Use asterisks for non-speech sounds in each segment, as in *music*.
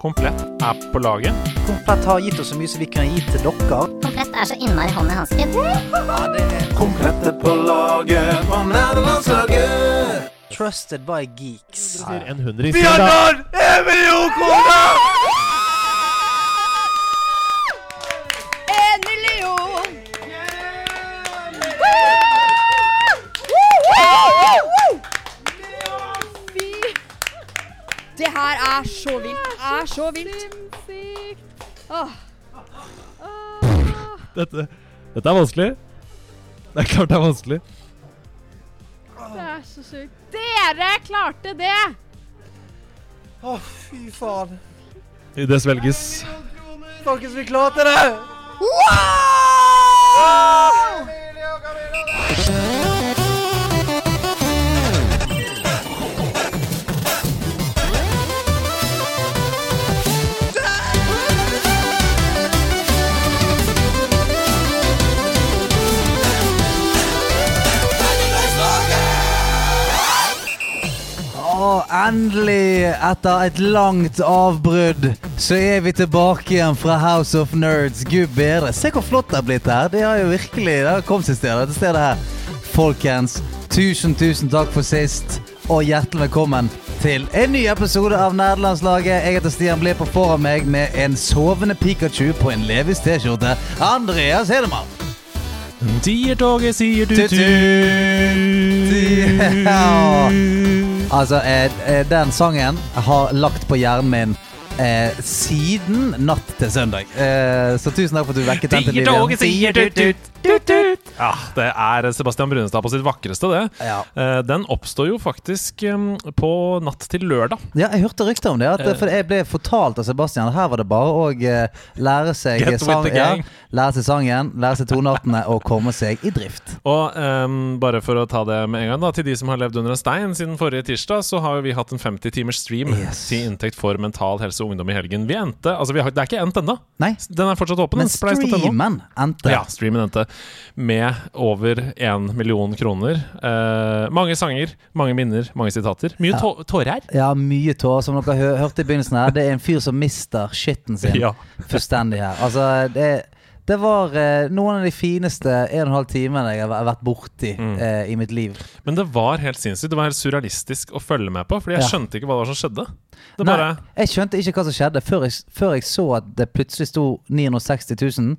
Komplett er på laget. Komplett har gitt oss så mye som vi kan gi til dere. Komplett er så innmari hånd i hanske. Komplett er på laget på nederlandslaget. Trusted by geeks. En hundre i Vi har sted, nådd en million! En million! Det her er så vilt. Er så vilt. Åh. Dette, dette er vanskelig. Det er klart det er vanskelig. Det er så sjukt. Dere klarte det! Å, fy faen. I det svelges. Folkens, vi klarte det! Endelig, etter et langt avbrudd, så er vi tilbake igjen fra House of Nerds. Gud bedre. Se hvor flott det har blitt her. Det har jo virkelig det har kommet til stedet, dette stedet her. Folkens, tusen, tusen takk for sist, og hjertelig velkommen til en ny episode av Nerdelandslaget. Jeg heter Stian Blipp, og foran meg med en sovende Pikachu på en Levis T-skjorte, Andreas Hedemann. Tiertoget sier tut-tut. *laughs* Ja. Altså, eh, eh, den sangen har lagt på hjernen min eh, siden natt til søndag. Eh, så tusen takk for at du vekket den til liv. Tiertoget sier tut-tut. Ja, det er Sebastian Brunestad på sitt vakreste, det. Ja. Eh, Den oppstår jo faktisk på natt til lørdag. ja, jeg hørte rykter om det. At, Eh. for jeg ble fortalt av Sebastian at her var det bare å eh, lære seg sang, ja, lære seg sangen, lære seg toneartene og komme seg i drift. Og um, bare for å ta det med en gang, da til de som har levd under en stein siden forrige tirsdag, så har vi hatt en 50 timers stream Yes. til inntekt for Mental Helse og Ungdom i helgen. Vi endte Altså, vi har, det er ikke endt ennå. Den er fortsatt åpen. men streamen endte. Ja, streamen endte med over én million kroner. Eh, mange sanger, mange minner, mange sitater. Mye Ja. tå tårer. Ja, mye tårer, som dere hø hørte i begynnelsen her. Det er en fyr som mister skitten sin *laughs* Ja. fullstendig her. Altså, det, det var eh, noen av de fineste en og en halv timene jeg har vært borti Mm. eh, i mitt liv. Men det var helt sinnssykt. Det var helt surrealistisk å følge med på, Fordi jeg Ja. skjønte ikke hva det var som skjedde. Nei, bare jeg skjønte ikke hva som skjedde før jeg, før jeg så at det plutselig sto 960 000,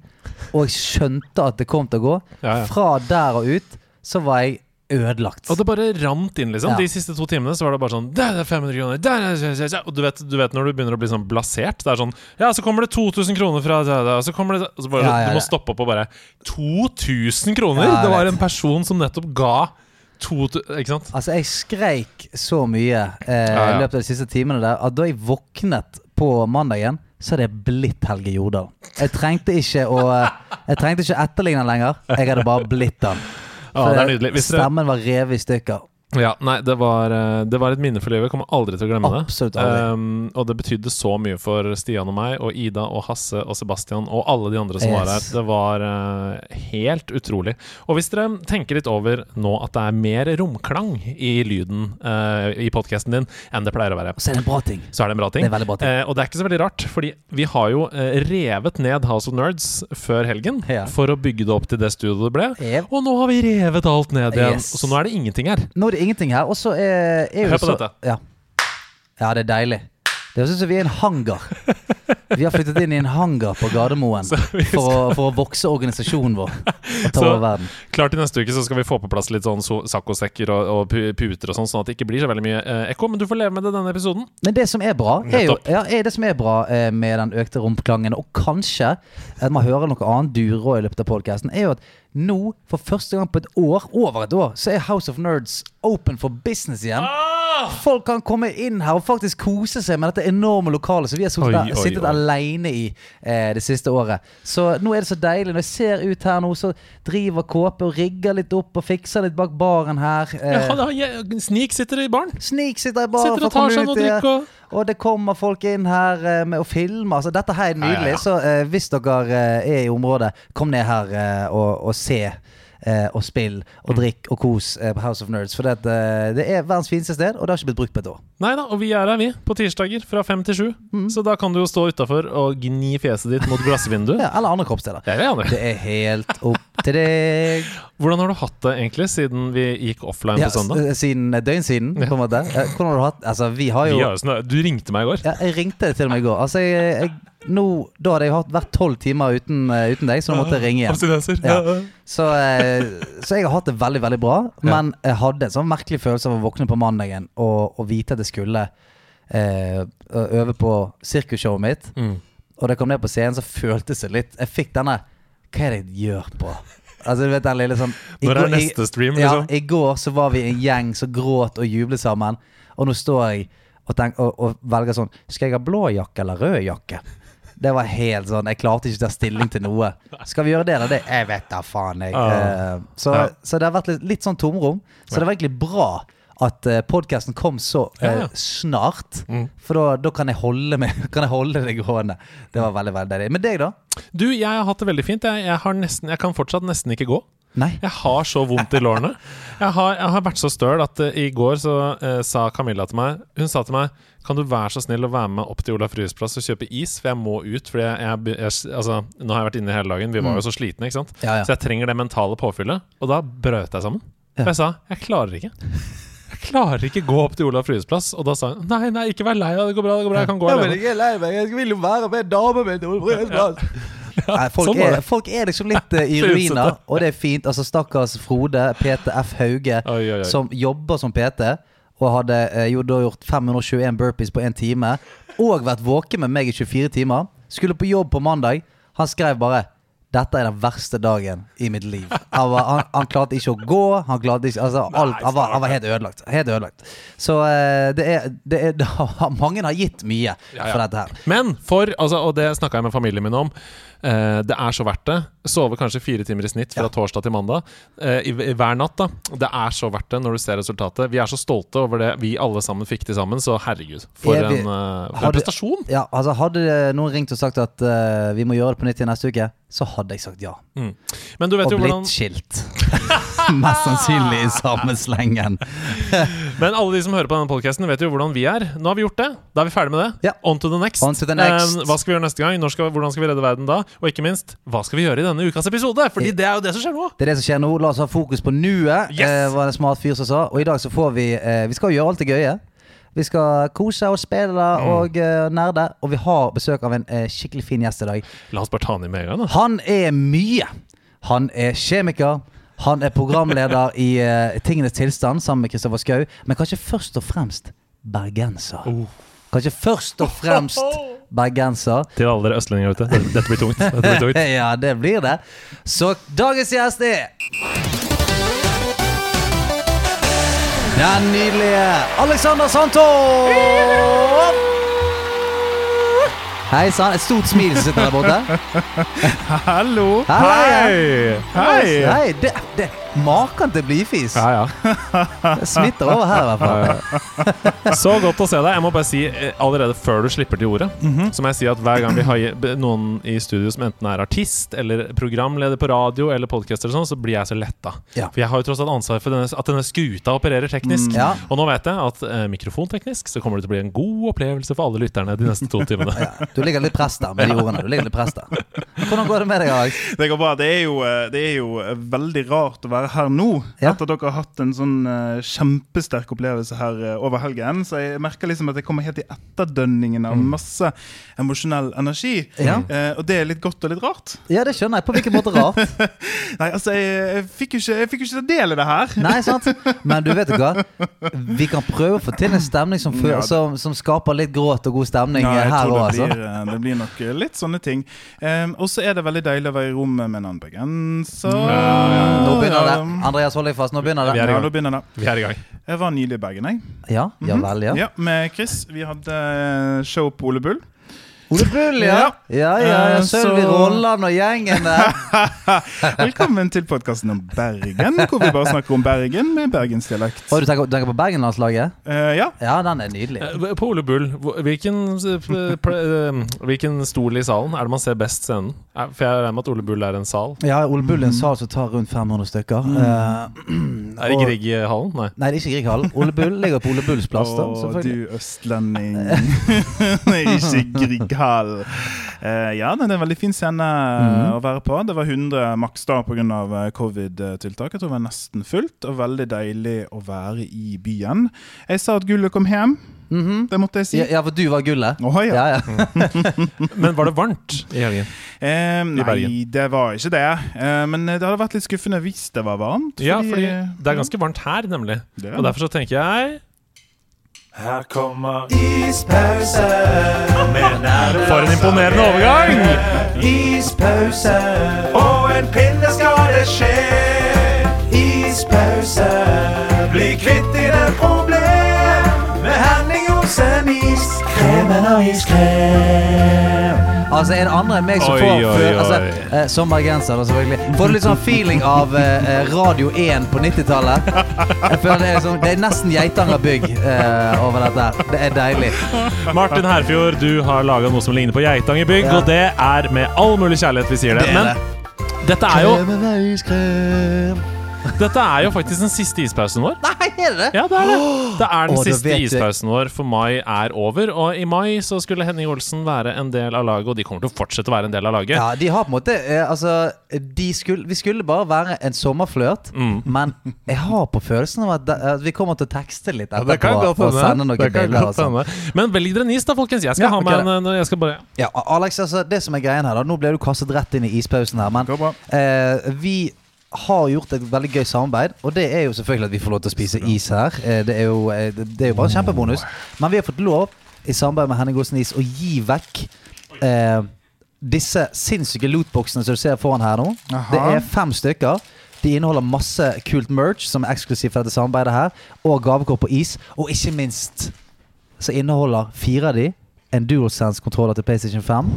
og jeg skjønte at det kom til å gå. Ja, ja. Fra der og ut så var jeg ødelagt. Og det bare rant inn, liksom. Ja. De siste to timene så var det bare sånn Der er 500 kroner! Der er. Og du vet, du vet når du begynner å bli sånn blasert. Det er sånn Ja, så kommer det 2000 kroner fra der, der, så kommer det så bare, Ja, Du må stoppe opp og bare 2000 kroner?! Det var en person som nettopp ga To, Ikke sant? Altså, jeg skreik så mye eh, Ja, ja. i løpet av de siste timene der at da jeg våknet på mandagen, så hadde jeg blitt Helge Jordal. Jeg trengte ikke å Jeg trengte ikke etterligne lenger. Jeg hadde bare blitt han. Ja, det er nydelig. Hvis Stemmen var revet i stykker. Ja, nei, det var, eh, det var et minne for livet. Jeg kommer aldri til å glemme det. Absolutt aldri. Um, og det betydde så mye for Stian og meg, og Ida og Hasse og Sebastian og alle de andre som var her. Det var uh, helt utrolig. Og hvis dere tenker litt over nå at det er mer romklang i lyden uh, i podkasten din enn det pleier å være, Så er det en bra ting. så er det en bra ting. Det bra ting. Uh, og det er ikke så veldig rart, fordi vi har jo revet ned House of Nerds før helgen Ja. for å bygge det opp til det studioet det ble. Yep. Og nå har vi revet alt ned igjen. Yes. Så nå er det ingenting her. Nå er det ingenting her. Og så er, er Hør på så, dette. Ja. ja, det er deilig. Det høres ut som vi er en hangar. Vi har flyttet inn i en hangar på Gardermoen *laughs* skal... for å, for å vokse organisasjonen vår og ta Så- over verden. Klart i neste uke så skal vi få på plass litt sånn saccosekker og, og puter og sånn, sånn at det ikke blir så veldig mye eh, ekko. Men du får leve med det denne episoden. Men det som er bra, er jo ja, er det som er bra eh, med den økte romklangen, og kanskje at man hører noe annet duro i løpet av podkasten, er jo at nå, for første gang på et år, over et år, så er House of Nerds open for business igjen. Folk kan komme inn her og faktisk kose seg med dette enorme lokalet som vi har sittet, Oi, oi, sittet oi. alene i eh, det siste året. Så nå er det så deilig. Når jeg ser ut her nå, så driver Kåpe og rigger litt opp og fikser litt bak baren her. Eh, Ja, da, Snik sitter i baren. Snik sitter i baren Sitter og tar seg noe å drikke og Og det kommer folk inn her uh, med å filme. Altså, dette her er nydelig. Ja, ja, ja. Så uh, hvis dere uh, er i området, kom ned her og, og se. eh, og spill og drikk og kos eh, på House of Nerds. For det, eh, det er verdens fineste sted, og det har ikke blitt brukt på et år. Nei da, og vi er her, vi, på tirsdager fra fem til sju. Så da kan du jo stå utafor og gni fjeset ditt mot glassvinduet. Ja, eller andre kroppsdeler. Er. Det er helt opp til deg. *laughs* Hvordan har du hatt det egentlig siden vi gikk offline Ja, på søndag? siden et døgn siden, på en måte. Eh, Hvordan har du hatt Altså, vi har jo Vi har Du ringte meg i går. ja, Jeg ringte til og med i går. Altså, jeg, jeg, nå, da hadde jeg hatt vært tolv timer uten, eh, uten deg, så nå måtte jeg ringe igjen. Ja. Så, eh, så jeg har hatt det veldig, veldig bra. Men jeg hadde en sånn merkelig følelse av å våkne på mandagen og, og vite at jeg skulle eh, øve på sirkusshowet mitt. Mm. Og da jeg kom ned på scenen, så føltes det litt Jeg fikk denne Hva er det jeg gjør på? Altså, du vet den lille sånn i Når er går- neste stream, Ja, liksom? i går så var vi en gjeng som gråt og jublet sammen. Og nå står jeg og, tenk, og, og velger sånn Skal jeg ha blå jakke eller rød jakke? Det var helt sånn Jeg klarte ikke å ta stilling til noe. Skal vi gjøre det eller det? Jeg vet da faen, jeg. Ah. Eh, så, Ja. så det har vært litt, litt sånn tomrom. Så det var egentlig bra at uh, podkasten kom så eh, ja. snart. Mm. For da, da kan, jeg holde meg, *laughs* kan jeg holde det gående. Det var veldig veldig deilig. Men deg, da? Du, jeg har hatt det veldig fint. Jeg, jeg, har nesten, jeg kan fortsatt nesten ikke gå. Nei? Jeg har så vondt i lårene. *laughs* Jeg har, jeg har vært så støl at uh, i går så uh, sa Camilla til meg Hun sa til meg Kan du være så snill å være med opp til Olaf Ryes plass og kjøpe is, for jeg må ut. Fordi jeg, jeg, jeg Altså, nå har jeg vært inne hele dagen. Vi var jo så slitne, ikke sant. Mm. Ja, ja. Så jeg trenger det mentale påfyllet. Og da brøt jeg sammen. Ja. For jeg sa jeg klarer ikke. Klarer ikke gå opp til Olav Ryes plass. Og da sa hun nei, nei, ikke vær lei deg. Det går bra, det går bra. Jeg kan gå alene. jeg er lei meg. Jeg vil jo være med dama mi. *laughs* Nei, folk, sånn er, folk er liksom litt uh, i ruiner, og det er fint. Altså Stakkars Frode, Peter F. Hauge, Oi, oi, oi. som jobber som PT, og hadde uh, jo da gjort 521 burpees på én time, og vært våken med meg i 24 timer. Skulle på jobb på mandag. Han skrev bare dette er den verste dagen i mitt liv. Han, var, han, han klarte ikke å gå. Han klarte ikke Altså, alt, han, var, han var helt ødelagt. Helt ødelagt. Så uh, det er, det er det *laughs* har, Mange har gitt mye Ja, ja. for dette her. Men for, altså, og det snakka jeg med familien min om, det er så verdt det. Sove kanskje fire timer i snitt fra Ja. torsdag til mandag eh, i, hver natt. da Det er så verdt det når du ser resultatet. Vi er så stolte over det vi alle sammen fikk til sammen, så herregud, for, vi- en, eh, for Hadde- en prestasjon! Ja, altså Hadde noen ringt og sagt at uh, vi må gjøre det på nytt i neste uke, så hadde jeg sagt ja. Mm. Men du vet Og jo hvordan blitt skilt. *laughs* Mest sannsynlig i samme slengen. *laughs* Men alle de som hører på denne podcasten vet jo hvordan vi er. Nå har vi gjort det. Da er vi ferdig med det. Ja. On to the next. To the next. Um, hva skal vi gjøre neste gang? Skal, hvordan skal vi redde verden da? Og ikke minst, hva skal vi gjøre i denne ukas episode? Fordi det er jo det som skjer nå. Det er det som skjer nå. La oss ha fokus på nuet, Yes! uh, var det en smart fyr som sa. Og i dag så får vi uh, Vi skal jo gjøre alt det gøye. Vi skal kose og spille Mm. og uh, nerde. Og vi har besøk av en uh, skikkelig fin gjest i dag. La oss bare ta han i med en gang. da Han er mye. Han er kjemiker. Han er programleder i uh, Tingenes tilstand sammen med Kristoffer Schou. Men kanskje først og fremst bergenser. Oh. Kanskje først og fremst *laughs* bergenser. Til alle dere østlendinger ute. Dette dette blir tungt. Dette blir tungt. *laughs* Ja, det blir det. Så dagens gjest er Den nydelige Alexander Sandtorp! Hei sann. Et stort smil som sitter der borte. *laughs* Hallo! Hei! Hei! Hei, det, det Maken til blidfis. Ja, ja. *laughs* Det smitter over her, i hvert fall. Så godt å se deg. Jeg må bare si eh, allerede før du slipper til ordet, så må jeg si at hver gang vi har noen i studio som enten er artist eller programleder på radio eller podcaster eller sånn, så blir jeg så letta. Ja. For jeg har jo tross alt ansvar for denne, at denne skuta opererer teknisk. Mm, ja. Og nå vet jeg at eh, mikrofonteknisk så kommer det til å bli en god opplevelse for alle lytterne de neste to timene. *laughs* Ja, du ligger litt press der med de ordene. Du ligger litt press der. Hvordan går det med deg, Alex? Det går bra. Det er jo, eh, det er jo eh, veldig rart å være her nå, Ja. etter at dere har hatt en sånn uh, kjempesterk opplevelse her uh, over helgen. Så jeg merker liksom at jeg kommer helt i etterdønningen av masse emosjonell energi. Ja. Uh, og det er litt godt og litt rart. Ja, det skjønner jeg. På hvilken måte rart? *laughs* Nei, altså, jeg, jeg fikk jo ikke, jeg fikk jo ikke ta del i det her. Nei, sant? Men du vet jo hva? Vi kan prøve å få til en stemning som, Ja, som, som skaper litt gråt og god stemning Ja, jeg her òg, det, altså. det blir nok litt sånne ting. Um, og så er det veldig deilig å være i rommet med en annen bergenser. Nå begynner det. Andreas, hold deg fast. Nå begynner Vi det. er i Ja, gang. nå begynner det. Vi er i gang. Jeg var nylig i Bergen, jeg. Ja, ja vel, ja. Ja, Med Chris. Vi hadde eh, show på Ole Bull. Ole Bull, ja. Ja, ja, ja. Eh, Sølvi så- Rolland og gjengen der. *laughs* Velkommen til podkasten om Bergen, hvor vi bare snakker om Bergen med bergensdialekt. Du tenker, tenker på Bergenlandslaget? Uh, ja. Ja, den er nydelig. Eh, På Ole Bull, hvilken, hvilken stol i salen er det man ser best scenen? For jeg regner med at Ole Bull er en sal. Ja, Ole Bull er en sal som tar rundt 500 stykker. Eh, Er det Grieghallen? Nei. Nei, det er ikke Grieghallen. Ole Bull ligger på Ole Bulls plass. Å, du østlending. *laughs* ikke Grieghall. Uh, ja, det er en veldig fin scene Mhm. å være på. Det var 100 maks da pga. covid-tiltak. Jeg tror det var nesten fullt, og veldig deilig å være i byen. Jeg sa at gullet kom hjem. Mhm. Det måtte jeg si. ja, ja, for du var gullet? Oh, ja. Ja, ja. *laughs* Men var det varmt i helgen? Eh, nei, Bergen. det var ikke det. Eh, men det hadde vært litt skuffende hvis det var varmt. Ja, fordi det er ganske varmt her, nemlig. Og derfor så tenker jeg Her kommer ispause. For en imponerende overgang! Ispause, og en pinne skal det skje. Ispause, bli kvitt i den med Is. Kremen og iskrem. Altså, er det andre enn meg som får oi, oi. Altså, eh, Som bergenser, da, selvfølgelig. Får du litt sånn feeling av eh, Radio 1 på 90-tallet? Jeg føler det er, sånn, det er nesten Geitanger bygg eh, over dette. Det er deilig. Martin Herfjord, du har laga noe som ligner på Geitanger bygg, Ja. og det er med all mulig kjærlighet vi sier det. Det er Men dette er jo, Kremen og iskrem. Dette er jo faktisk den siste ispausen vår. Nei, er det? Ja, det er det. Det er den Å, siste ispausen vår, for mai er over. Og i mai så skulle Henning Olsen være en del av laget, og de kommer til å fortsette å være en del av laget. Ja, de har på en måte eh, Altså, de skulle, vi skulle bare være en sommerflørt, Mm. men jeg har på følelsen av at, vi kommer til å tekste litt Ja, det kan etterpå godt og sende hende. noen Det kan bilder. godt sånn. hende. Men velg dere en is, da, folkens. Jeg skal Ja, ha ok, med en, en Jeg skal bare Ja, Alex, altså, det som er greien her da Nå ble du kastet rett inn i ispausen her, men Går bra. eh, vi har gjort et veldig gøy samarbeid, og det er jo selvfølgelig at vi får lov til å spise is her. Eh, det, er jo, eh, det er jo bare en kjempebonus. Men vi har fått lov, i samarbeid med Henning Olsen Is, å gi vekk eh, disse sinnssyke lootboxene som du ser foran her nå. Aha. Det er fem stykker. De inneholder masse kult merch som er eksklusivt for dette samarbeidet her, og gavekort på is. Og ikke minst så inneholder fire av de en DualSense-kontroller til PlayStation 5.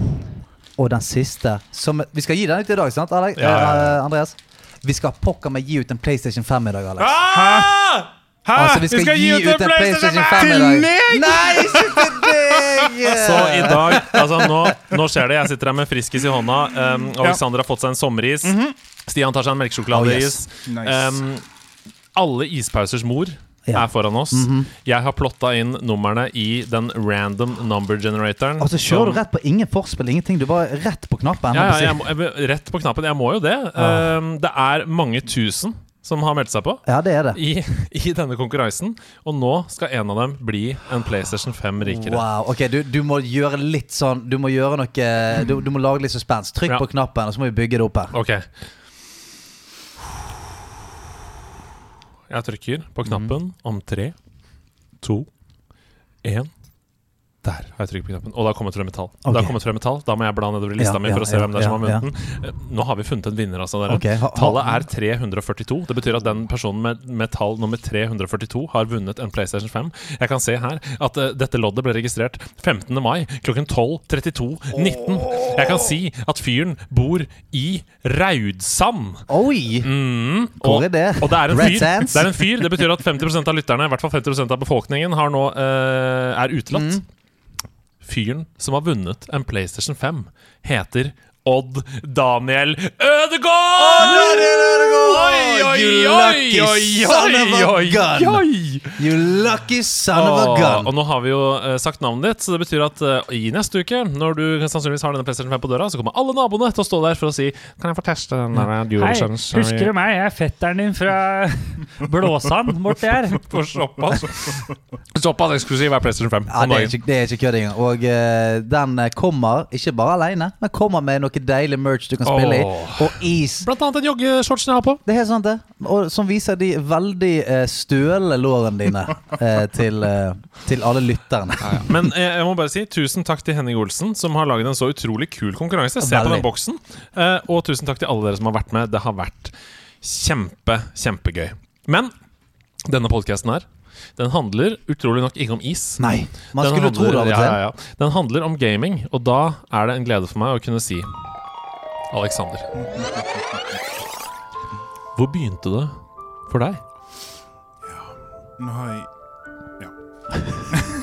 Og den siste som Vi skal gi den ut i dag, sant, Alex? Ja, ja, ja. Eh, Andreas? Vi skal pokker meg gi ut en PlayStation 5 i dag, Alex. Hæ? Hæ? Altså, vi skal, gi ut en PlayStation 5 i dag. Til meg? Nei, ikke til deg! Så i dag Altså, nå, nå skjer det. Jeg sitter her med Friskis i hånda. Um, Alexander har fått seg en sommeris. Stian tar seg en melkesjokoladeis. Oh, yes. Nice. um, alle ispausers mor Ja. er foran oss. Jeg har plotta inn numrene i den random number generatoren. Og så kjører du rett på ingen forspill, ingenting. Du bare rett på knappen. Ja, ja, må, jeg, rett på knappen. Jeg må jo det. Ja. Um, det er mange tusen som har meldt seg på. ja, det er det. I, *laughs* I denne konkurransen. Og nå skal en av dem bli en PlayStation 5 rikere. Wow, ok, du, du må gjøre litt sånn Du må gjøre noe Du, du må lage litt suspens. Trykk Ja. på knappen, og så må vi bygge det opp her. Ok. Jeg trykker på knappen om tre, to, én. Der har jeg trykket på knappen. Og det har kommet frem metall. Det Ok. har kommet frem metall Da må jeg bla nedover i lista Ja, mi for å se ja, hvem det er som har vunnet den. Eh, Nå har vi funnet en vinner, altså. Dere. Okay. ha- ha- Tallet er 342. Det betyr at den personen med, med tall nummer 342 har vunnet en PlayStation 5. Jeg kan se her at uh, dette loddet ble registrert 15. mai klokken 12.32.19. Jeg kan si at fyren bor i Raudsand. Oi! Mm, Hvor er det? og det er en fyr. Det er en fyr. Det betyr at 50% av lytterne, i hvert fall 50% av befolkningen, har nå uh, er utelatt. Mm. Fyren som har vunnet en PlayStation 5, heter Odd Daniel Ødegaard! Oi, oi, You oi, oi, oi, oi, oi, a oi, oi, oi. You lucky son of a gun. og nå har vi jo eh, sagt navnet ditt, så det betyr at eh, i neste uke, når du sannsynligvis har denne PlayStation 5 på døra, så kommer alle naboene til å stå der for å si Kan jeg få teste den der Hei, DualSense? husker du meg? Jeg er fetteren din fra *laughs* Blåsand borti her. For såpass Såpass eksklusiv er PlayStation 5 Ja, om det er dagen. ikke, det er ikke kødd engang. Og eh, den eh, kommer ikke bare alene, men kommer med noe deilig merch du kan spille Åh. i. Og is. Blant annet den joggeshortsen jeg har på. Det er helt sant, det. Og som viser de veldig eh, støle lårene dine eh, til, eh, til alle lytterne. Men eh, jeg må bare si tusen takk til Henning Olsen, som har laget en så utrolig kul konkurranse. Se på den boksen. Eh, og tusen takk til alle dere som har vært med. Det har vært kjempe, kjempegøy. Men denne podkasten her Den handler utrolig nok ikke om is. Nei. Man Den skulle tro det av og ja, til. ja, ja. Den handler om gaming, og da er det en glede for meg å kunne si Alexander. Hvor begynte det for deg? Nå har jeg *laughs*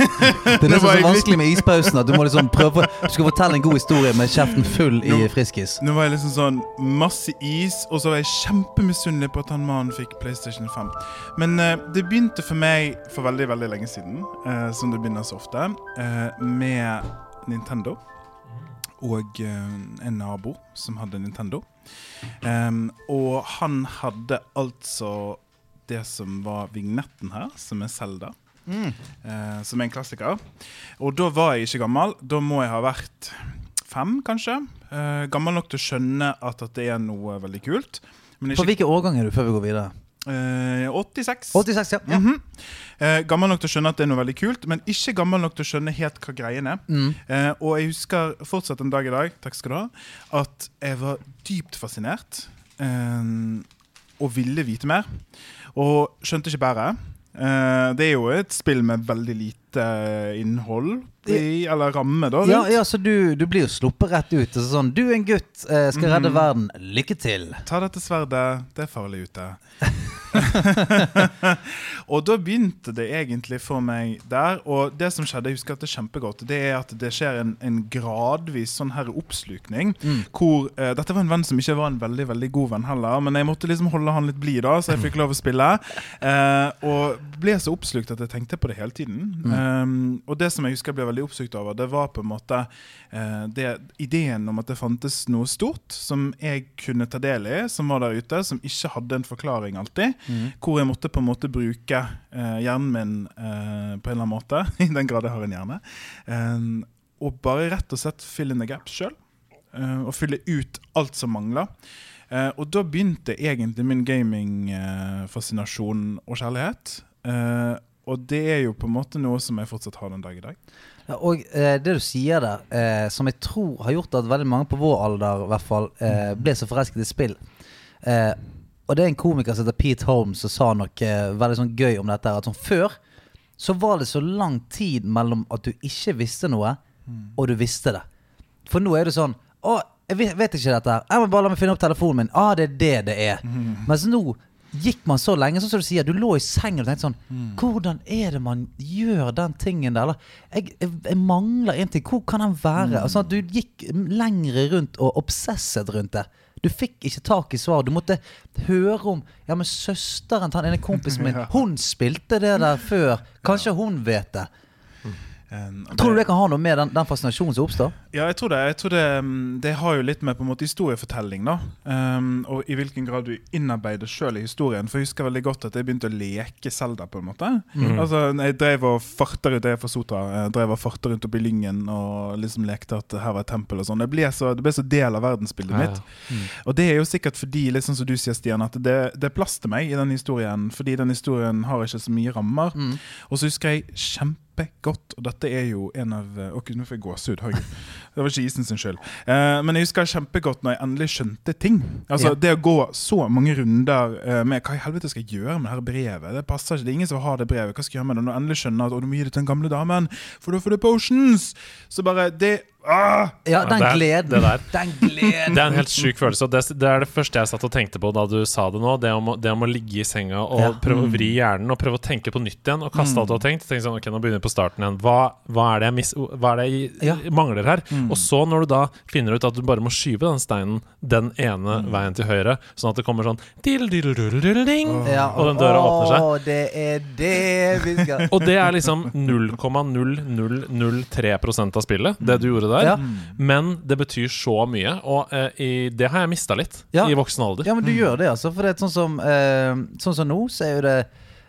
Det er det som er så vanskelig med ispausen. At du må liksom prøve Du skal fortelle en god historie med kjeften full i Nå- Friskis. Nå var jeg liksom sånn masse is, og så var jeg kjempemisunnelig på at han mannen fikk PlayStation 5. Men eh, det begynte for meg for veldig veldig lenge siden, eh, som det begynner så ofte, eh, med Nintendo. Og eh, en nabo som hadde Nintendo. Og han hadde altså det som var vignetten her, som er Zelda. Eh, som er en klassiker. Og da var jeg ikke gammel. Da må jeg ha vært fem, kanskje. Eh, gammel nok til å skjønne at, at det er noe veldig kult. Men På ikke hvilken årgang er du før vi går videre? eh, 86. 86, ja. ja. Mhm. eh, gammel nok til å skjønne at det er noe veldig kult, men ikke gammel nok til å skjønne helt hva greien er. Mm. Eh, og jeg husker fortsatt en dag i dag Takk skal du ha at jeg var dypt fascinert eh, og ville vite mer. Og skjønte ikke bæret. Eh, det er jo et spill med veldig lite innhold, i, eller ramme, da. Ja, ja, så du, du blir jo sluppet rett ut. Og sånn, du er en gutt, eh, skal redde Mhm. verden. Lykke til. Ta dette sverdet, det er farlig ute. *laughs* og da begynte det egentlig for meg der. Og det som skjedde, jeg husker at det er kjempegodt, det er at det skjer en, en gradvis sånn her oppslukning. Hvor uh, Dette var en venn som ikke var en veldig veldig god venn heller, men jeg måtte liksom holde han litt blid, da, så jeg fikk lov å spille. Uh, og ble så oppslukt at jeg tenkte på det hele tiden. Um, og det som jeg husker ble ble veldig oppslukt over, det var på en måte eh, det, ideen om at det fantes noe stort som jeg kunne ta del i, som var der ute, som ikke hadde en forklaring alltid. Hvor jeg måtte på en måte bruke eh, hjernen min eh, på en eller annen måte, *laughs* i den grad jeg har en hjerne, eh, og bare rett og slett fill in the gap sjøl. og fylle ut alt som mangler. Eh, og da begynte egentlig min gaming-fascinasjon og kjærlighet. Eh, og det er jo på en måte noe som jeg fortsatt har den dag i dag. Og eh, det du sier der, eh, som jeg tror har gjort at veldig mange på vår alder i hvert fall eh, ble så forelsket i spill. Eh, og det er en komiker som heter Pete Holmes som sa noe eh, veldig sånn gøy om dette. At sånn før så var det så lang tid mellom at du ikke visste noe, og du visste det. For nå er det sånn Å, jeg vet, ikke dette. Jeg må bare la meg finne opp telefonen min. Ah, det er det det er. Mens nå gikk man så lenge, sånn som du sier. Du lå i sengen og tenkte sånn Hvordan er det man gjør den tingen der? Eller, jeg, jeg, jeg mangler en ting. Hvor kan den være? Altså, at du gikk lengre rundt og obsesset rundt det. Du fikk ikke tak i svar. Du måtte høre om Ja, men søsteren til han ene kompisen *laughs* min, hun spilte det der før. *laughs* Kanskje hun vet det. Um, Tror du det kan ha noe med den, den fascinasjonen som oppstår? Ja, jeg tror det. Jeg tror det, mm, det har jo litt med på en måte historiefortelling, da. Um, og i hvilken grad du innarbeider sjøl i historien. For jeg husker veldig godt at jeg begynte å leke Selda, på en måte. Altså, Jeg drev og farta rundt, jeg fra Sotra, jeg drev og farta rundt oppi Lyngen og liksom lekte at her var et tempel og sånn. Det det ble så del av verdensbildet Ja, ja. mitt. Og det er jo sikkert fordi, litt sånn som du sier, Stian, at det, det er plass til meg i den historien. Fordi den historien har ikke så mye rammer. Og så husker jeg kjempegodt, og dette er jo en av Å, gud, nå får jeg gåsehud. Det var ikke isen sin skyld. Eh, men jeg husker kjempegodt når jeg endelig skjønte ting. Altså Ja. Det å gå så mange runder eh, med hva i helvete skal jeg gjøre med det her brevet? Det passer ikke, det er ingen som har det brevet. Hva skal jeg gjøre med det? Når jeg endelig skjønner at å, du må gi det til den gamle damen, for da får du potions! Så bare det ah! Ja, den det gleden. det der. Den gleden. *laughs* Det er en helt syk følelse. Og det, det er det første jeg satt og tenkte på da du sa det nå. Det om, det om å ligge i senga og Ja. prøve å vri hjernen og prøve å tenke på nytt igjen. Og kaste alt du har tenkt. Tenk sånn, ok, nå begynner vi på starten igjen. Hva, hva er det jeg, mis, hva er det jeg Ja. mangler her? Og så når du da finner ut at du bare må skyve den steinen den ene veien til høyre, sånn at det kommer sånn dil, dil, dil, dil, ding, Ja, Og den døra åpner seg. Å, det er det vi skal *laughs* Og det er liksom 0,0003% av spillet, det du gjorde der. Ja. Men det betyr så mye, og eh, i, det har jeg mista litt Ja. i voksen alder. Ja, men du gjør det, altså. For det er sånn som, eh, sånn som nå, så er jo det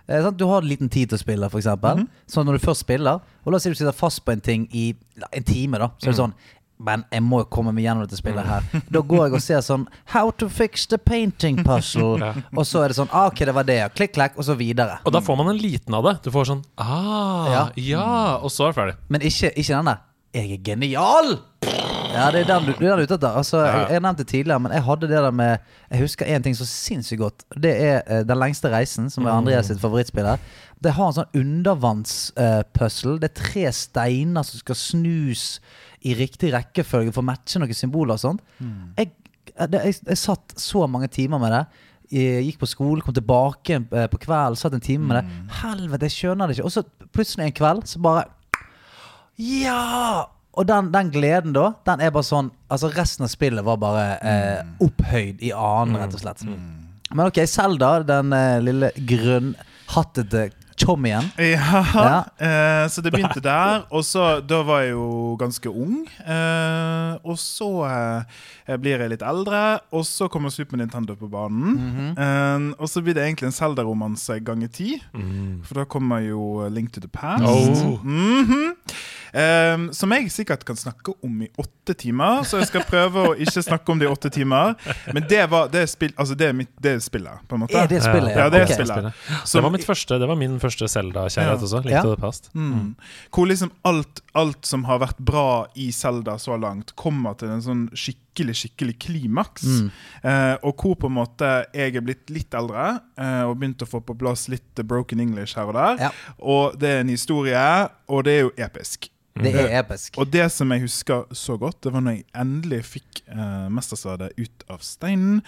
eh? Du har liten tid til å spille, f.eks. eksempel Så når du først spiller, og la oss si du sitter fast på en ting i en time, da. Så er det sånn men jeg må jo komme meg gjennom dette spillet her. Da går jeg og ser sånn How to fix the painting puzzle. *laughs* Og så er det sånn ah, Ok, det var det, ja. Klikk, klakk, og så videre. Og da får man en liten av det. Du får sånn Ah, ja, Ja. og så er det ferdig. Men ikke, ikke den der. Jeg er genial! Ja, det er den du, det er den du er ute etter. Altså, jeg, jeg nevnte det tidligere, men jeg hadde det der med Jeg husker én ting så sinnssykt godt. Det er eh, Den lengste reisen, som er Andreas sitt favorittspill her. Det har en sånn undervannspuzzle. det er tre steiner som skal snus i riktig rekkefølge for å matche noen symboler og sånt. Jeg, det, jeg, jeg satt så mange timer med det. Jeg gikk på skolen, kom tilbake eh, på kvelden, satt en time med det. Helvete, jeg skjønner det ikke. Og så plutselig en kveld så bare Ja! Og den, den gleden da, den er bare sånn Altså resten av spillet var bare eh, opphøyd i annen, rett og slett. Men ok, Selda, den eh, lille grønnhattete chommien. *laughs* Ja, Ja. eh, så det *laughs* begynte der. Og så, da var jeg jo ganske ung. Eh, og så eh, blir jeg litt eldre, og så kommer Super Nintendo på banen. Mhm. eh, og så blir det egentlig en Selda-romanse ganger ti. For da kommer jo Link to the Past. Oh. Mhm. Eh, som jeg sikkert kan snakke om i åtte timer, så jeg skal prøve å ikke snakke om det i åtte timer. Men det, var, det, er, spill, altså det, er, mitt, det er spillet, på en måte. Er det spillet? Ja, det er Ok. spillet. Det var, mitt første, det var min første Zelda-kjærlighet Ja. også. Ja. Det past. Mm. Hvor liksom alt, alt som har vært bra i Zelda så langt, kommer til en sånn skikkelig skikkelig klimaks. Mm. Eh, og hvor på en måte jeg er blitt litt eldre eh, og begynt å få på plass litt broken English her og der. Ja. Og det er en historie, og det er jo episk. Det er episk. Og det som jeg husker så godt, det var når jeg endelig fikk eh, mestersverdet ut av steinen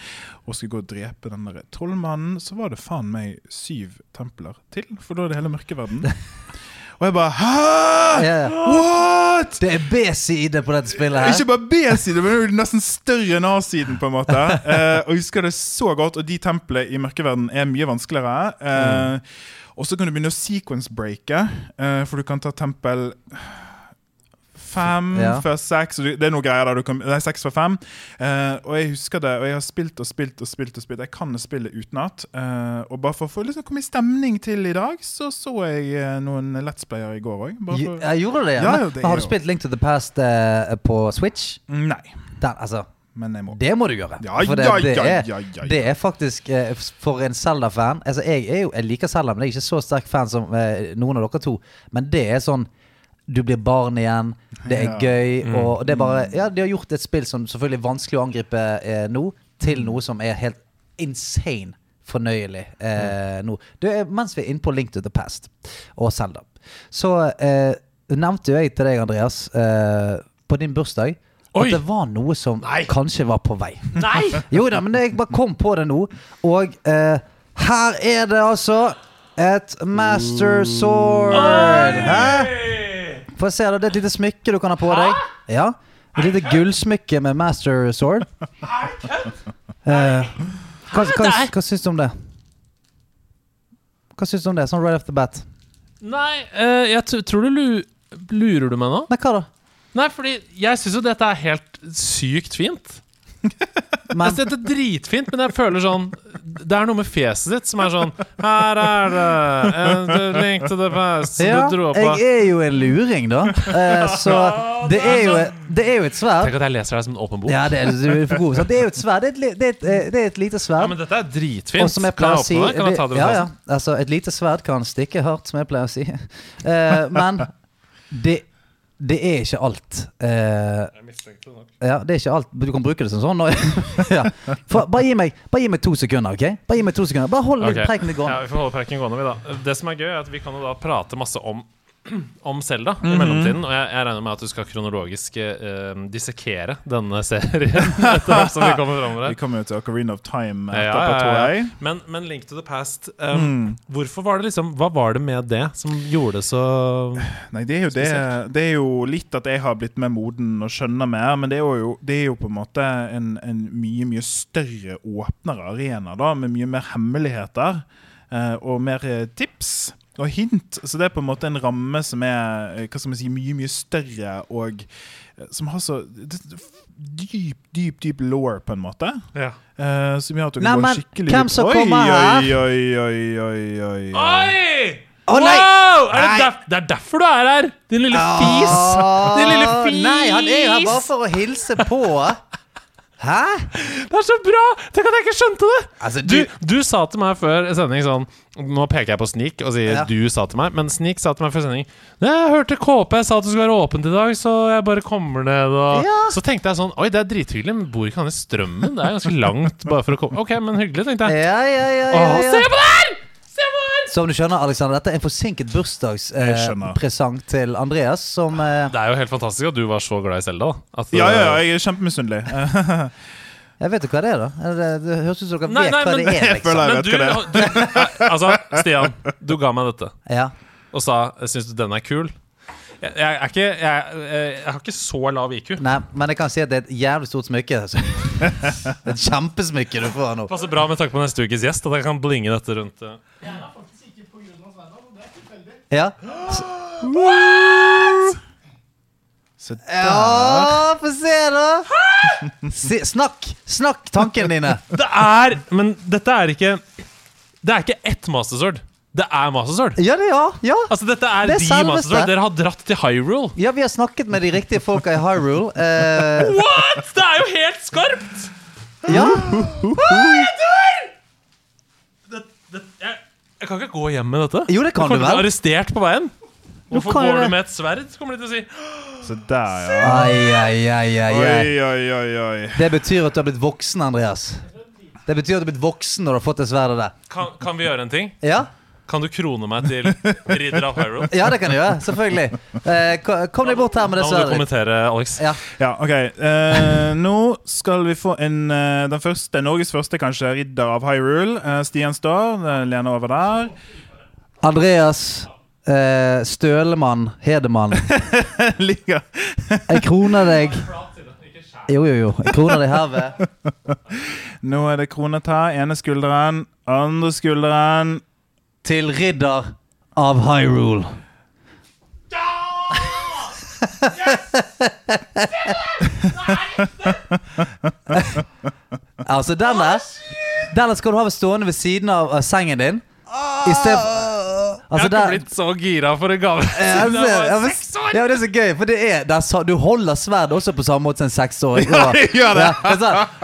og skulle gå og drepe den der trollmannen, så var det faen meg syv templer til, for da er det hele mørkeverden. *laughs* og jeg bare Hæ?! Ja. What?! Det er B-side på dette spillet her. Ikke bare B-side, men det er nesten større enn A-siden. på en måte *laughs* eh, Og jeg husker det så godt, og de templene i mørkeverden er mye vanskeligere. Eh, Og så kan du begynne å sequence-breake, eh, for du kan ta tempel fem Ja. før seks. og Det er noe greier der du kan, Nei, seks før fem. Uh, og jeg husker det, og jeg har spilt og spilt og spilt. og spilt Jeg kan spille utenat. Uh, og bare for å liksom komme i stemning til i dag, så så jeg eh, noen Let's Player i går òg. Jeg gjorde det, ja. Ja, det har er du spilt Link to the Past på Switch? Nei, Der, altså, må. det må du gjøre. Ja, For det, ja, det, ja, er, ja, det er faktisk eh, For en Zelda-fan altså jeg, er jeg liker Zelda, men jeg er ikke så sterk fan som eh, noen av dere to. Men det er sånn Du blir barn igjen, det er Ja. gøy, og det er bare Ja, de har gjort et spill som selvfølgelig er vanskelig å angripe eh, nå, til noe som er helt insane fornøyelig eh, nå. Det er, mens vi er inne på Link to the Past og Zelda, så eh, nevnte jo jeg til deg, Andreas, eh, på din bursdag Oi! at det var noe som Nei. kanskje var på vei. Nei! *laughs* Jo da, men jeg bare kom på det nå. Og eh, her er det altså et master sword. Hæ? Få se, da. Det er et lite smykke du kan ha på deg. Ja. Et lite gullsmykke med master sword. *laughs* Eh, hva, hva, hva syns du om det? Hva syns du om det? Sånn right off the bat. Nei, eh, jeg t tror du lu lurer du meg nå? Nei, hva da? Nei, fordi jeg syns jo dette er helt sykt fint. *laughs* Men, Jeg synes det er dritfint, men jeg føler sånn Det er noe med fjeset ditt som er sånn Her er det en link to the past ja, du dro på. jeg er jo en luring, da. Eh, så det er jo, det er jo et sverd. Tenk at jeg leser deg som en åpen bok. Ja, det er, for god. Det er jo et sverd. Det er et, li- det er et, eh, det er et lite Ja, men dette er dritfint. Og som jeg kan pleier å si det? Kan jeg ta det ja, ja. Altså, Et lite sverd kan stikke hardt, som jeg pleier å si. *laughs* Eh, men det, det er ikke alt. Eh, Jeg mistenkte det nok. ja, det er ikke alt. Du kan bruke det som sånn. *laughs* ja. For, bare, gi meg, bare gi meg to sekunder, OK? Bare gi meg to sekunder Bare hold litt Ok. preken litt Ja, vi får holde preken gående, vi, da. Det som er gøy, er at vi kan jo da prate masse om om Selda Mhm. i mellomtiden. Og jeg, jeg regner med at du skal kronologisk uh, dissekere denne serien *laughs* etter hvert som vi kommer frem med Vi kommer jo til Ocarina of Time Ja, etterpå, ja, tror ja. Men, men Link to the Past um, Mm. Hvorfor var det liksom Hva var det med det som gjorde det så Nei, det er, det, det er jo litt at jeg har blitt mer moden og skjønner mer, men det er jo, det er jo på en måte en, en mye, mye større åpnere arena, da, med mye mer hemmeligheter uh, og mer eh, tips og hint. Så det er på en måte en ramme som er eh, hva skal man si, mye, mye større og eh, som har så dyp, dyp, dyp law, på en måte. Ja. Uh, som gjør at du Nei, kan gå skikkelig hvem som Oi, kommer her? Oi, oi, oi, oi, oi, oi. Nei! Wow! Er det, Nei. derf det er derfor du er her! Din lille fis! Din lille fis! Nei, han er jo her bare for å hilse på. Hæ? Det er så bra! Tenk at jeg ikke skjønte det! Altså, Du, du du sa til meg før sending sånn Nå peker jeg på Snik og sier Ja. du sa til meg, men Snik sa til meg før sending Jeg hørte KP sa at det skulle være åpent i dag, så jeg bare kommer ned og Ja. Så tenkte jeg sånn Oi, det er drithyggelig, men bor ikke han i Strømmen? Det er ganske langt bare for å komme Ok, men hyggelig, tenkte jeg. Ja, ja, ja, ja, se ja. på det! Se på det her! Som du skjønner, Alexander, dette er en forsinket bursdagspresang eh, til Andreas, som eh, Det er jo helt fantastisk at du var så glad i Selda. Ja, ja, ja, eh, jeg er kjempemisunnelig. *laughs* Jeg vet jo hva det er, da. Det, det høres ut som dere Nei, vet nei, hva men- det er. Jeg liksom Men du, du nei, Altså, Stian, du ga meg dette Ja. og sa Syns du den er kul? Jeg, jeg, er ikke, jeg, jeg, jeg har ikke så lav IQ. Nei, men jeg kan si at det er et jævlig stort smykke. altså. *laughs* Et kjempesmykke du får nå. Passer bra med tanke på neste ukes gjest, at jeg kan blinge dette rundt. eh. Ja, Så ja få se, da! Se, snakk! Snakk tankene dine. Det er Men dette er ikke Det er ikke ett mastersword. Det er mastersword. Ja, det, ja. ja. Altså, dette er, Det er de selveste. mastersword. Dere har dratt til Hyrule. Ja, vi har snakket med de riktige folka i Hyrule. Uh... What?! Det er jo helt skarpt! ja. Det, det, jeg, jeg kan ikke gå hjem med dette. Jo, det kan du vel. bli arrestert på veien. Hvorfor kan går det. du med et sverd? kommer de til å si. *gasps* Se der, ja. Ai, ai, ai, ai, ai. Oi, oi, oi, oi. Det betyr at du har blitt voksen, Andreas. Det betyr at du har blitt voksen når du har fått det sverdet der. Kan, kan vi gjøre en ting? Ja, Kan du krone meg til ridder av Hyrule? ja det kan du gjøre. Selvfølgelig. Eh, kom deg bort her med det Da det må du kommentere, Alex. Ja. Ja, ok. Eh, nå skal vi få en eh, den første, Norges første kanskje ridder av Hyrule. Eh, Stian står. lener Lene over der. Andreas eh, Stølemann Hedemann. *laughs* Ligger Jeg kroner deg Jo, jo, jo. Jeg kroner deg herved *laughs* Nå er det kronet her. Ene skulderen, andre skulderen. Til ridder av Hyrule. *laughs* altså, Yes! der denne, der skal du ha stående ved siden av, av sengen din. I stedet Jeg Altså, har ikke blitt så gira for en gave siden jeg ja, var men- seks år! ja, men det er så gøy, for det er det er så, Du holder sverdet også på samme måte som en seksåring. *laughs* Ja, det gjør det. Ja, det sånn, *laughs*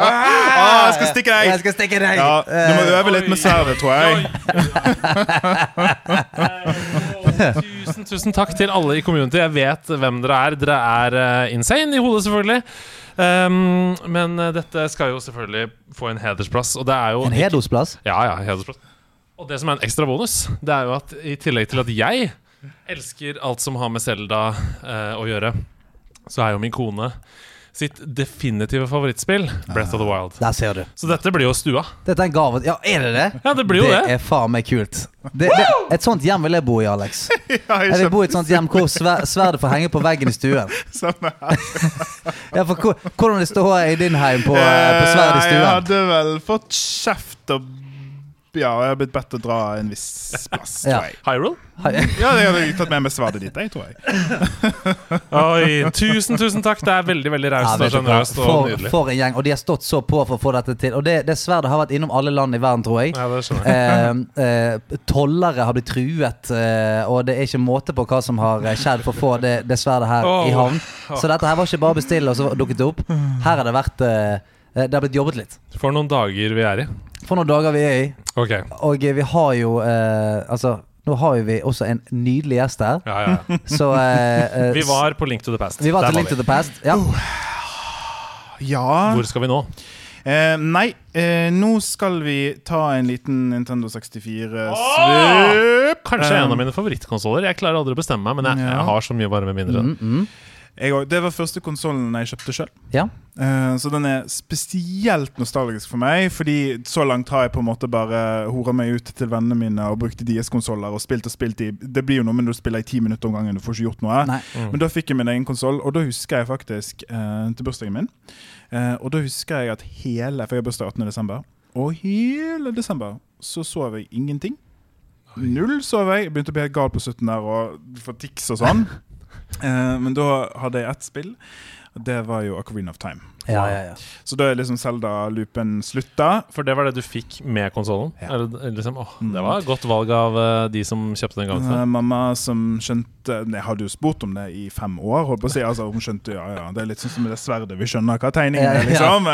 Ah, jeg skal stikke deg! Jeg skal stikke deg! Ja, du må Eh, øve litt med sverdet, tror jeg. *laughs* Tusen, tusen takk til alle i community. Jeg vet hvem dere er. Dere er eh, insane i hodet, selvfølgelig. Um, men eh, dette skal jo selvfølgelig få en hedersplass, og det er jo En hedersplass? Ja, ja, hedersplass. Og det som er en ekstra bonus, det er jo at i tillegg til at jeg elsker alt som har med Selda eh, å gjøre, så er jo min kone sitt definitive favorittspill Breath of the Wild. Der ser du. Så dette blir jo stua. Dette er en gave. Ja, er det det? Ja, det blir jo det det. er faen meg kult. Det, det, et sånt hjem vil jeg bo i, Alex. *laughs* Jeg vil bo i et sånt hjem hvor sver, sverdet får henge på veggen i stuen. *laughs* Samme her. *laughs* Ja, for hvor- Hvordan det står i din heim på, eh, på sverdet i stuen? Jeg hadde vel fått kjeft og Ja, jeg har blitt bedt å dra en viss plass, *laughs* tror Ja. jeg. Hyrule? Ja, jeg hadde tatt med meg svaret ditt, jeg, tror jeg. *laughs* Oi, tusen, tusen takk. Det er veldig veldig Ja, raust og sjenerøst for, for en gjeng. Og de har stått så på for å få dette til. Og det, det sverdet har vært innom alle land i verden, tror jeg. Ja, det skjønner jeg. Eh, eh, tollere har blitt truet, eh, og det er ikke måte på hva som har eh, skjedd for å få det, det sverdet her i Åh. havn. Så dette her var ikke bare å bestille, og så dukket det opp. Her har det vært eh, eh, Det har blitt jobbet litt. For noen dager vi er i. For noen dager vi er i, Okay. og eh, vi har jo eh, Altså, nå har jo vi også en nydelig gjest her, Ja, ja. *laughs* så eh, eh, Vi var på Link to the Past. vi var Der til Link to the Past. Ja. Ja Hvor skal vi nå? eh, Nei, eh, nå skal vi ta en liten Nintendo 64 Åh! svøp. Kanskje Eh, en av mine favorittkonsoller. Jeg klarer aldri å bestemme meg, men jeg, Ja. jeg har så mye varme mindre. Mm, mm. Jeg også- Det var første konsollen jeg kjøpte sjøl. ja. så den er spesielt nostalgisk for meg, fordi så langt har jeg på en måte bare hora meg ut til vennene mine og brukte DS-konsoller og spilt og spilt i Det blir jo noe, men du spiller i ti minutter om gangen, du får ikke gjort noe. Mm. Men da fikk jeg min egen konsoll, og da husker jeg faktisk uh, til bursdagen min. Uh, og da husker jeg at hele For jeg har bursdag 18. desember. Og hele desember så sov jeg ingenting. Null sov. Jeg Begynte å bli helt gal på slutten der og få tics og sånn. *laughs* Eh, men da hadde jeg ett spill, Det var jo Ocarina of Time. Ja, ja, ja. Så da er liksom Zelda-loopen slutta. For det var det du fikk med konsollen? Ja. Liksom, det var et godt valg av eh, de som kjøpte den gangen. Eh, mamma som skjønte Jeg hadde jo spurt om det i fem år. Holdt på å si altså, Hun skjønte ja, ja, Det er litt sånn som det sverdet. Vi skjønner hva tegningen er, liksom.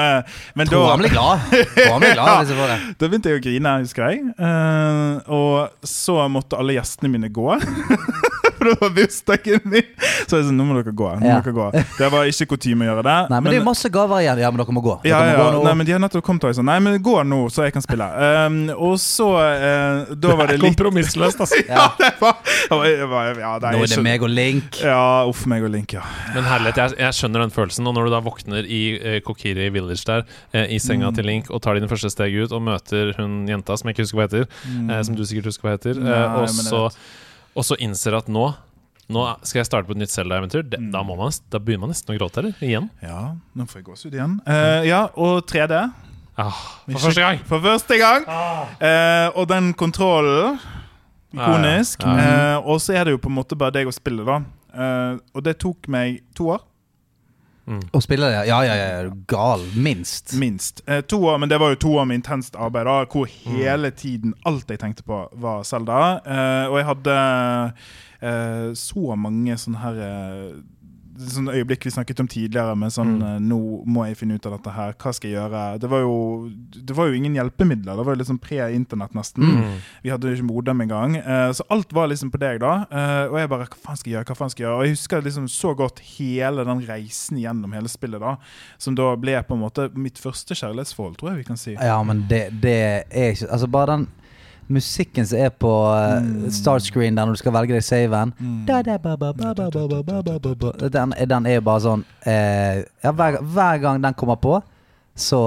Men *laughs* Tror han ble glad. Han ble glad hvis jeg det. da begynte jeg å grine, husker jeg. Eh, og så måtte alle gjestene mine gå. *laughs* For det var bursdagen min. Så jeg sa nå må dere gå. Nå må Ja. dere gå. Det var ikke kutyme å gjøre det. Nei, men det er jo masse gaver igjen. Ja, men dere må gå. Dere Ja, må ja, gå nå. Nei, men De har nettopp kommet og jeg sa Nei, men gå nå, så jeg kan spille. Um, og så eh, Da var det *laughs* litt Kompromissløst, altså. *laughs* Ja, det var, det var ja, nei, Nå er det meg og Link. Ja, uff meg og Link, ja. Men herlighet, jeg, jeg skjønner den følelsen. Og når du da våkner i eh, Kokiri Village der, eh, i senga Mm. til Link, og tar dine første steg ut, og møter hun jenta som jeg ikke husker hva heter, eh, som du sikkert husker hva heter, Mm. Nei, eh, og, jeg så, vet. Og så innser at nå nå skal jeg starte på et nytt Zelda-eventyr. Da, man, da begynner man nesten å gråte, eller? Igjen. Ja, nå får jeg gåsehud igjen. Uh, ja, og 3D. Ah, for første gang. For første gang. Eh, og den kontrollen Ikonisk. Ja, ja. uh, og så er det jo på en måte bare deg å spille, da. Og det tok meg to år. Og spiller det? Ja, ja, ja. Gal? Minst. Minst. Eh, to år, Men det var jo to år med intenst arbeid, da, hvor hele tiden alt jeg tenkte på, var Selda. Eh, og jeg hadde eh, så mange sånne her Sånne øyeblikk vi snakket om tidligere, med sånn Mm. eh, Nå må jeg finne ut av dette her. Hva skal jeg gjøre? Det var jo, det var jo ingen hjelpemidler. Det var jo liksom pre-internett, nesten. Mm. Vi hadde jo ikke modem engang. Uh, så alt var liksom på deg, da. Eh, og jeg bare Hva faen skal jeg gjøre? Hva faen skal jeg gjøre? Og jeg husker liksom så godt hele den reisen gjennom hele spillet, da. Som da ble på en måte mitt første kjærlighetsforhold, tror jeg vi kan si. Ja, men det, det er ikke Altså, bare den musikken som er på eh, uh, startscreen der når du skal velge deg saven. Den, den, er jo bare sånn eh, ja, hver, hver, gang den kommer på, så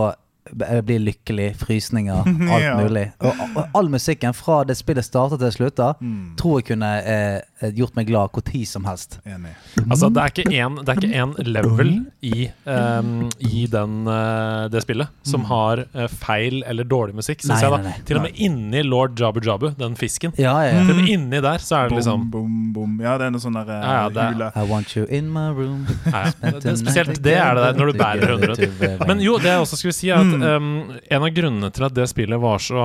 jeg eh, blir lykkelig, frysninger, *laughs* alt mulig. Og, og, all musikken fra det spillet starter til det slutter, mm. tror jeg kunne eh, gjort meg glad hvor tid som helst. Enig. Altså, det er ikke en, det ikke en level i, um, i den, uh, det spillet som har uh, feil eller dårlig musikk, syns jeg. da nei, nei. Til og med inni lord Jabu Jabu, den fisken. Ja, ja, ja. Til og med inni der så er det liksom boom, boom, boom. Ja, det er noe sånn der uh, Ja, ja, det hule. I want you in my room. Det, Spesielt det er det der, når du bærer 100 Men jo, det jeg også skulle si, er at Mm. um, en av grunnene til at det spillet var så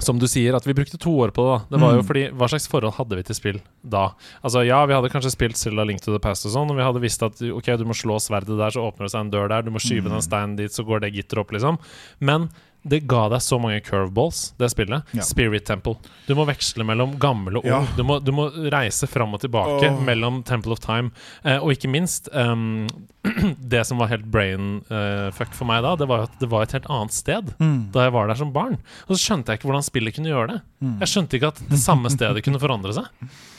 som du sier, at vi brukte to år på det. da Det var jo Mm. fordi Hva slags forhold hadde vi til spill da? Altså Ja, vi hadde kanskje spilt Zelda Link to the Past og sånn, og vi hadde visst at ok, du må slå sverdet der, så åpner det seg en dør der, du må skyve Mm. den steinen dit, så går det gitter opp, liksom. Men det ga deg så mange curveballs, det spillet. Ja. Spirit Temple. Du må veksle mellom gammel og ung. Ja. Du, må, du må reise fram og tilbake oh. mellom Temple of Time. Eh, og ikke minst um, *clears throat* Det som var helt brain uh, fuck for meg da, det var at det var et helt annet sted Mm. da jeg var der som barn. Og så skjønte jeg ikke hvordan spillet kunne gjøre det. Mm. Jeg skjønte ikke at det samme stedet kunne forandre seg.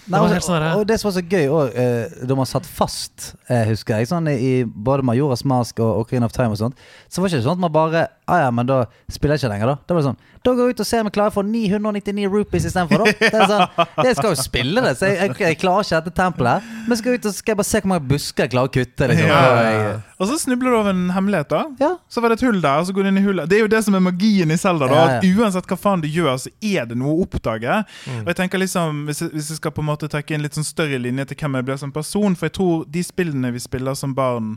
Nei, det og, sånn og det som var så gøy òg, uh, da man satt fast, jeg husker jeg, sånn i både Majoras Mask og Ocarina of Time og sånt, så var det ikke sånn at man bare ah, ja, men da spiller jeg ikke lenger, da. Da var det sånn Da går jeg ut og ser om jeg klarer å få 999 rupees istedenfor. Det sånn, jeg skal jo spille det, så jeg, jeg, jeg klarer ikke dette tempelet. Men skal jeg ut og skal bare se hvor mange busker jeg klarer å kutte, liksom. Ja. Og så snubler du over en hemmelighet, da. Ja. Så var det et hull der, og så går du inn i hullet. Det er jo det som er magien i Zelda. da Ja, At ja. Uansett hva faen du gjør, så er det noe å oppdage. Og jeg tenker liksom Hvis jeg, hvis jeg skal på en måte trekke inn litt sånn større linje til hvem jeg blir som person For jeg tror de spillene vi spiller som barn,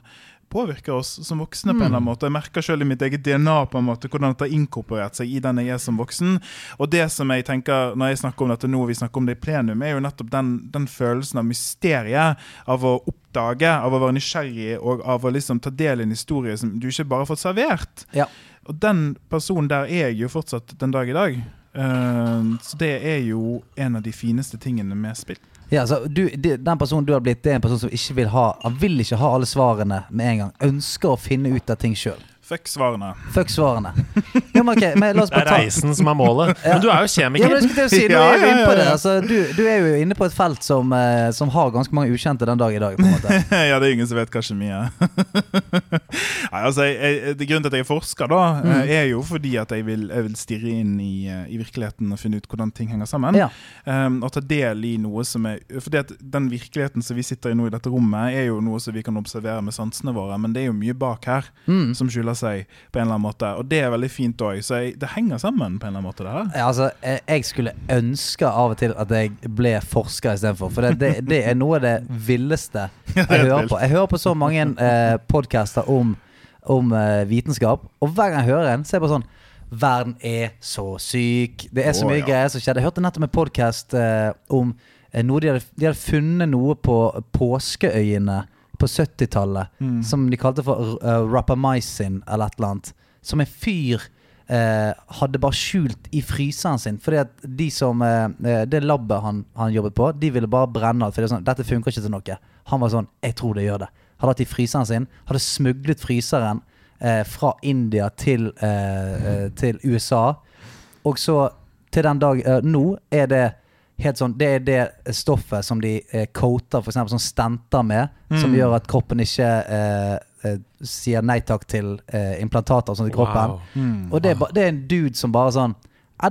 påvirker oss som voksne på en eller annen måte. Jeg merker selv i mitt eget DNA på en måte hvordan det har inkorporert seg i den jeg er som voksen. Og det som jeg tenker når jeg snakker om dette nå, vi snakker om det i plenum, er jo nettopp den, den følelsen av mysteriet av å oppdage, av å være nysgjerrig og av å liksom ta del i en historie som du ikke bare har fått servert. Ja. Og den personen der er jeg jo fortsatt den dag i dag. Uh, så det er jo en av de fineste tingene med spill. Ja, så du, de, Den personen du har blitt, det er en person som ikke vil ha Han vil ikke ha alle svarene med en gang. Ønsker å finne ut av ting sjøl. Fuck svarene. Fuck svarene. Jo, men okay, men la oss Det er reisen som er målet. Men du er jo kjemiker. å si, *laughs* nå Ja, er vi ja, inne på ja, det. Altså, du, du er jo inne på et felt som, eh, som har ganske mange ukjente den dag i dag. på en måte *laughs* ja, det er ingen som vet hva kjemi er. Nei, altså, jeg, jeg, Grunnen til at jeg forsker, da, Mm. eh, er jo fordi at jeg vil, jeg vil stirre inn i, eh, i virkeligheten og finne ut hvordan ting henger sammen. Ja. Um, og ta del i noe som er Fordi at den virkeligheten som vi sitter i nå i dette rommet, er jo noe som vi kan observere med sansene våre, men det er jo mye bak her Mm. som skjuler seg på en eller annen måte. Og det er veldig fint òg. Så jeg, det henger sammen på en eller annen måte, det her. Ja, altså, jeg skulle ønske av og til at jeg ble forsker istedenfor. For det, det, det er noe av det villeste *laughs* jeg hører på. Jeg hører på så mange eh, podcaster om, om eh, vitenskap, og hver gang jeg hører en, så er jeg bare sånn Verden er så syk. Det er så mye mye ja. greier som skjedde. Jeg hørte nettopp en podkast eh, om eh, noe de hadde, de hadde funnet noe på påskeøyene på 70-tallet Mm. som de kalte for uh, rapamycin eller et eller annet. Som en fyr uh, hadde bare skjult i fryseren sin. Fordi at de som eh, Det labbet han, han jobbet på, de ville bare brenne alt. For det sånn, dette funker ikke til noe. Han var sånn Jeg tror det gjør det. Hadde hatt i fryseren sin. Hadde smuglet fryseren fra India til, til USA. Og så til den dag Nå er det helt sånn Det er det stoffet som de eh, coater f.eks. som stenter med, som Mm. gjør at kroppen ikke eh, eh, sier nei takk til eh, implantater og i kroppen. Wow. Mm. Og det er, ba, det er en dude som bare sånn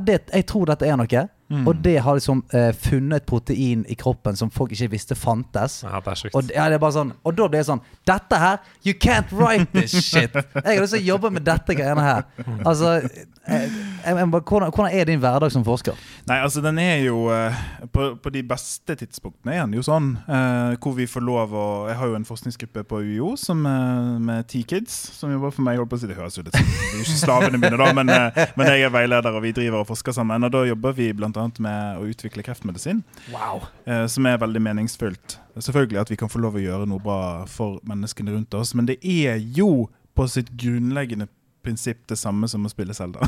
det, Jeg tror dette er noe. Mm. Og det har liksom eh, funnet et protein i kroppen som folk ikke visste fantes. Ja, det er sjukt. Og, ja, det er bare sånn, og da blir det sånn Dette her You can't write this shit! Jeg har lyst til å jobbe med dette greiene her. Altså jeg, jeg, jeg, hvordan, hvordan er din hverdag som forsker? Nei, altså den er jo eh, på, på de beste tidspunktene er den jo sånn. eh, hvor vi får lov å Jeg har jo en forskningsgruppe på UiO som, eh, med T-Kids som jobber for meg. Holdt på å si, det høres jo litt sånn Det er jo ikke slavene mine, da, men, eh, men jeg er veileder, og vi driver og forsker sammen. Og da jobber vi bl.a. med å utvikle kreftmedisin, Wow. eh, som er veldig meningsfullt. Selvfølgelig at vi kan få lov å gjøre noe bra for menneskene rundt oss, men det er jo på sitt grunnleggende prinsipp det samme som å spille Zelda. *laughs*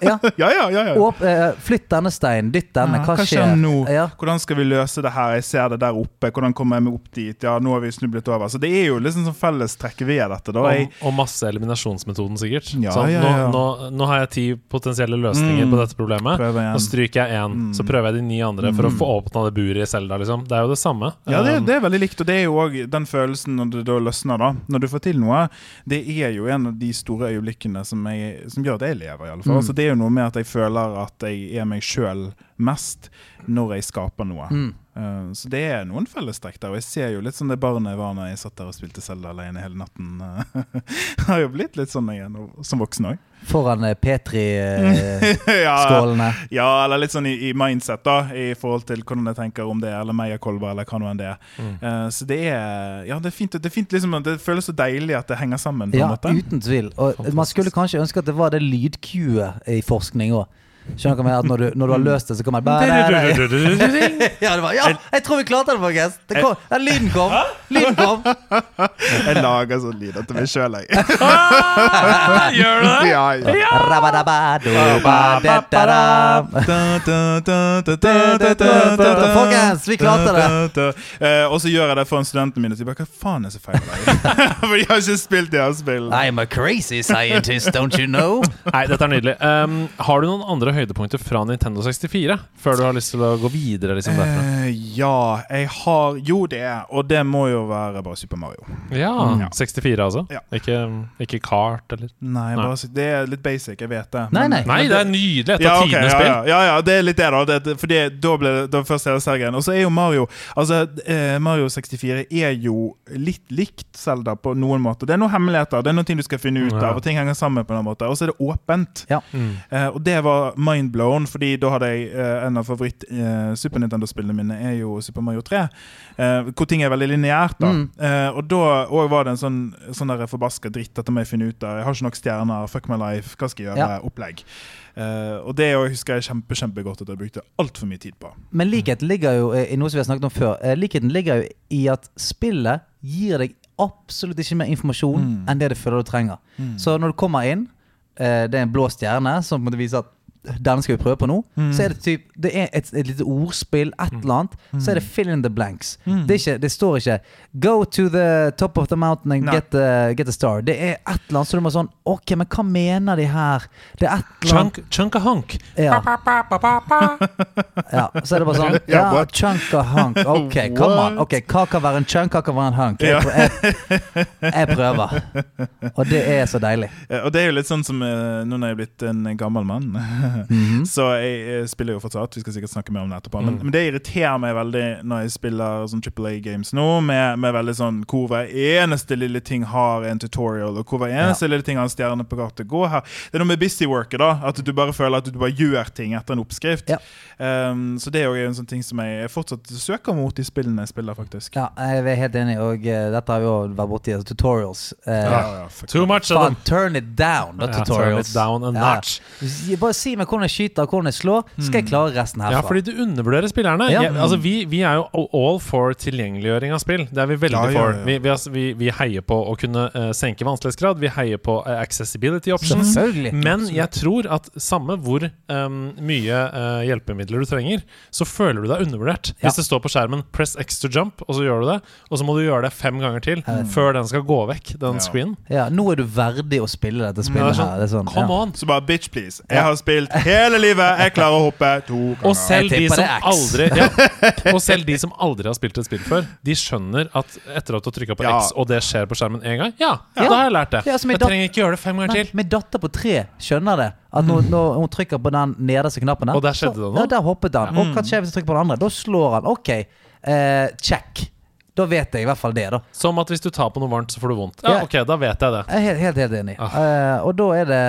Ja. ja, ja, ja, ja. Åp, eh, flytt denne steinen, dytt denne. Ja, Hva hva skjer? nå? Ja. Hvordan skal vi løse det her? Jeg ser det der oppe. Hvordan kommer jeg meg opp dit? Ja, nå har vi snublet over. Så det er jo liksom sånn fellestrekk ved dette. da. Og, og masse eliminasjonsmetoden, sikkert. Ja, sånn, ja, nå, ja. Nå, nå har jeg ti potensielle løsninger Mm. på dette problemet. Nå stryker jeg én, Mm. så prøver jeg de ni andre for å Mm. få åpna det buret i Selda. Liksom. Det er jo det samme. Ja, det, Um, det er veldig likt, og det er jo òg den følelsen når det da løsner, da. Når du får til noe. Det er jo en av de store øyeblikkene som, jeg, som gjør at jeg lever, i alle fall. Mm. Altså, det er jo noe med at jeg føler at jeg er meg sjøl mest når jeg skaper noe. Mm. Uh, så det er noen fellestrekk der. Og jeg ser jo litt sånn det barnet jeg var når jeg satt der og spilte Zelda alene hele natten. *laughs* Har jo blitt litt sånn igjen, som voksen òg. Foran eh, Petri-skålene. *laughs* ja, ja, eller litt sånn i, i mindset, da, i forhold til hvordan jeg tenker om det, eller Meierkolber, eller hva nå enn det er. Mm. Uh, så det er Ja, det er fint. Det, er fint liksom, det føles så deilig at det henger sammen, på en Ja, måte. uten tvil. Og Fantastisk. man skulle kanskje ønske at det var det lydcuet i forskning òg. Skjønner du hva jeg mener? At når du, når du har løst det, så kommer det bare Ja, det var, ja, jeg tror vi klarte det, folkens! Det kom, ja, lyden kom! Lyden kom! Jeg lager sånn lyd til meg sjøl, jeg. Gjør du det? Ja, ja. Folkens, vi klarte det! Eh, og så gjør jeg det foran studentene mine. og de bare, Hva faen er så feil med deg? For de har ikke spilt de her spillene. I'm a crazy scientist, don't you know? Nei, dette er nydelig. Um, har du noen andre høydepunkter fra Nintendo 64? Før du har lyst til å gå videre? liksom? Eh, ja, jeg har Jo, det. Og det må jo være bare Super Mario. Ja, Ja. 64 altså? Ja. Ikke, ikke Kart, eller? Nei, Nei. bare, det er litt basic, jeg vet det. Nei, nei. Nei, det er nydelig! Et Ja, av ok, tidenes spill. ja, ja, ja, det er litt det, da. Det, det- fordi da ble det da først hele serien. Og så er jo Mario Altså, eh, Mario 64 er jo litt likt Zelda på noen måter. Det er noen hemmeligheter, det er noen ting du skal finne ut av, og ting henger sammen på en måte. Og så er det åpent. Ja. Mm. Eh, og det var mindblown, fordi da hadde jeg uh, en av favoritt-Super Nintendo-spillene mine er jo Super Mario 3. uh, hvor ting er veldig lineært. da. Mm. Eh, og da og var det en sånn, sånn der forbaska dritt. Dette må jeg finne ut av. Jeg har ikke nok stjerner. Fuck my life. Hva skal jeg gjøre? Ja. Opplegg. Uh, og det husker jeg kjempe, kjempegodt at jeg brukte altfor mye tid på. Men likheten ligger jo eh, i noe som vi har snakket om før. Eh, Likheten ligger jo i at spillet gir deg absolutt ikke mer informasjon Mm. enn det du føler du trenger. Så når du kommer inn, uh, det er en blå stjerne som måtte vise at den skal vi prøve på nå, så er det typ Det er et, et lite ordspill, et eller annet, så er det fill in the blanks. Det, er ikke, det står ikke 'Go to the top of the mountain and get the, get the star'. Det er et eller annet, så du må sånn Ok, men hva mener de her? Det er et eller annet Chunk, chunk a hunk. ja. *laughs* ja, så er det bare sånn *laughs* Ja, chunk hunk. Ok, come on. Ok, Hva kan være en chunk, hva kan være en hunk? Jeg, jeg, jeg prøver. Og det er så deilig. Ja, Og det er jo litt sånn som eh, nå når jeg er blitt en gammel mann. *laughs* Mhm. Så jeg, spiller jo fortsatt. Vi skal sikkert snakke mer om det etterpå. Men, men det irriterer meg veldig når jeg spiller sånn Triple A-games nå, med, med veldig sånn hvor hver eneste lille ting har en tutorial, og hvor hver eneste lille ting har en stjerne på kartet. Gå her. Det er noe med busyworket, da. At du bare føler at du bare gjør ting etter en oppskrift. Ja. Um, så det er jo en sånn ting som jeg fortsatt søker mot i spillene jeg spiller, faktisk. Ja, jeg er helt enig, og uh, dette har vi jo vært borti. Altså, tutorials. Uh, Ja, ja, Too much of them. turn it down, da, Ja, turn it down a notch. Bare si meg hvordan jeg skyter og hvordan jeg slår, skal jeg klare resten herfra. Ja, fordi du undervurderer spillerne. Ja. Altså, vi, vi er jo all for tilgjengeliggjøring av spill. Det er vi veldig Ja, ja, for. ja. Vi, vi, vi, vi heier på å kunne uh, senke vanskelighetsgrad. Vi heier på uh, accessibility options. Selvfølgelig. Men jeg tror at samme hvor um, mye uh, hjelpemidler du trenger, så føler du deg undervurdert. Ja. Hvis det står på skjermen 'press X to jump', og så gjør du det, og så må du gjøre det fem ganger til før den skal gå vekk, den Ja. screenen. Ja, nå er du verdig å spille dette Det spillet er sånn, her. Det er sånn, Come ja. on! Så bare bitch, please. Jeg har spilt hele livet. Jeg klarer å hoppe to ganger. Og selv, de som aldri, ja, og selv de som aldri har spilt et spill før, de skjønner at etter at du har trykka på Ja. X, og det skjer på skjermen én gang, ja, Ja. da har jeg lært det. Ja, jeg trenger ikke gjøre det fem ganger Nei, til. min datter på tre skjønner det. At når, når hun trykker på den nederste knappen der Og der skjedde så, det nå? Ja, der hoppet han. Og hva skjer hvis jeg trykker på den andre? Da slår han. Ok, eh, check. Da vet jeg i hvert fall det, da. Som at hvis du tar på noe varmt, så får du vondt. Ja, Ja. ok, da vet jeg det. Jeg er helt, helt, helt enig. Ah. Uh, og da er det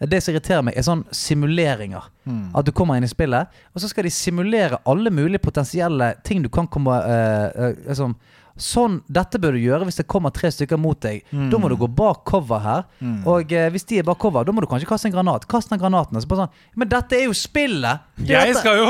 Det som irriterer meg, er sånn simuleringer. At du kommer inn i spillet, og så skal de simulere alle mulige potensielle ting du kan komme uh, uh, liksom, Sånn, Dette bør du gjøre hvis det kommer tre stykker mot deg. Da må du gå bak cover her. Og eh, hvis de er bak cover, da må du kanskje kaste en granat. Kast den granaten. og Så bare sånn, Men dette er jo spillet! Det Jeg dette- skal jo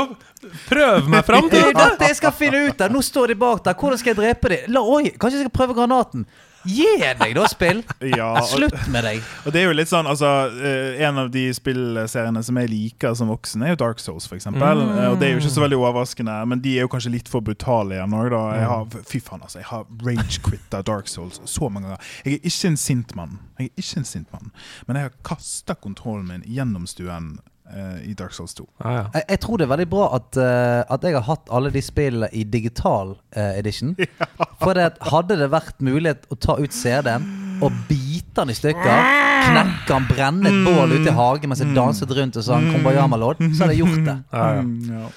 prøve meg fram *laughs* det til er jo dette! dette jeg skal finne ut av! Nå står de bak der. Hvordan skal jeg drepe dem? La, oi, kanskje jeg skal prøve granaten? Gi deg, da, spill! *laughs* Ja, og, Slutt med deg. og det er jo litt sånn, altså eh, En av de spillseriene som jeg liker som voksen, er jo Dark Souls, f.eks. eksempel Eh, og det er jo ikke så veldig overraskende, men de er jo kanskje litt for brutale igjen òg, har, fy faen, altså. Jeg har rage-quitta Dark Souls så mange ganger. Jeg er ikke en sint mann, Jeg er ikke en sint mann men jeg har kasta kontrollen min gjennom stuen i Dark Souls 2. Ah, ja. Jeg, jeg tror det er veldig bra at, uh, at jeg har hatt alle de spillene i digital uh, edition. *laughs* For det hadde det vært mulighet å ta ut CD-en og bite den i stykker, knekke den, brenne et bål ute i hagen mens jeg danset rundt og sang Kumbayama-låt, så hadde jeg gjort det. Ja, ja.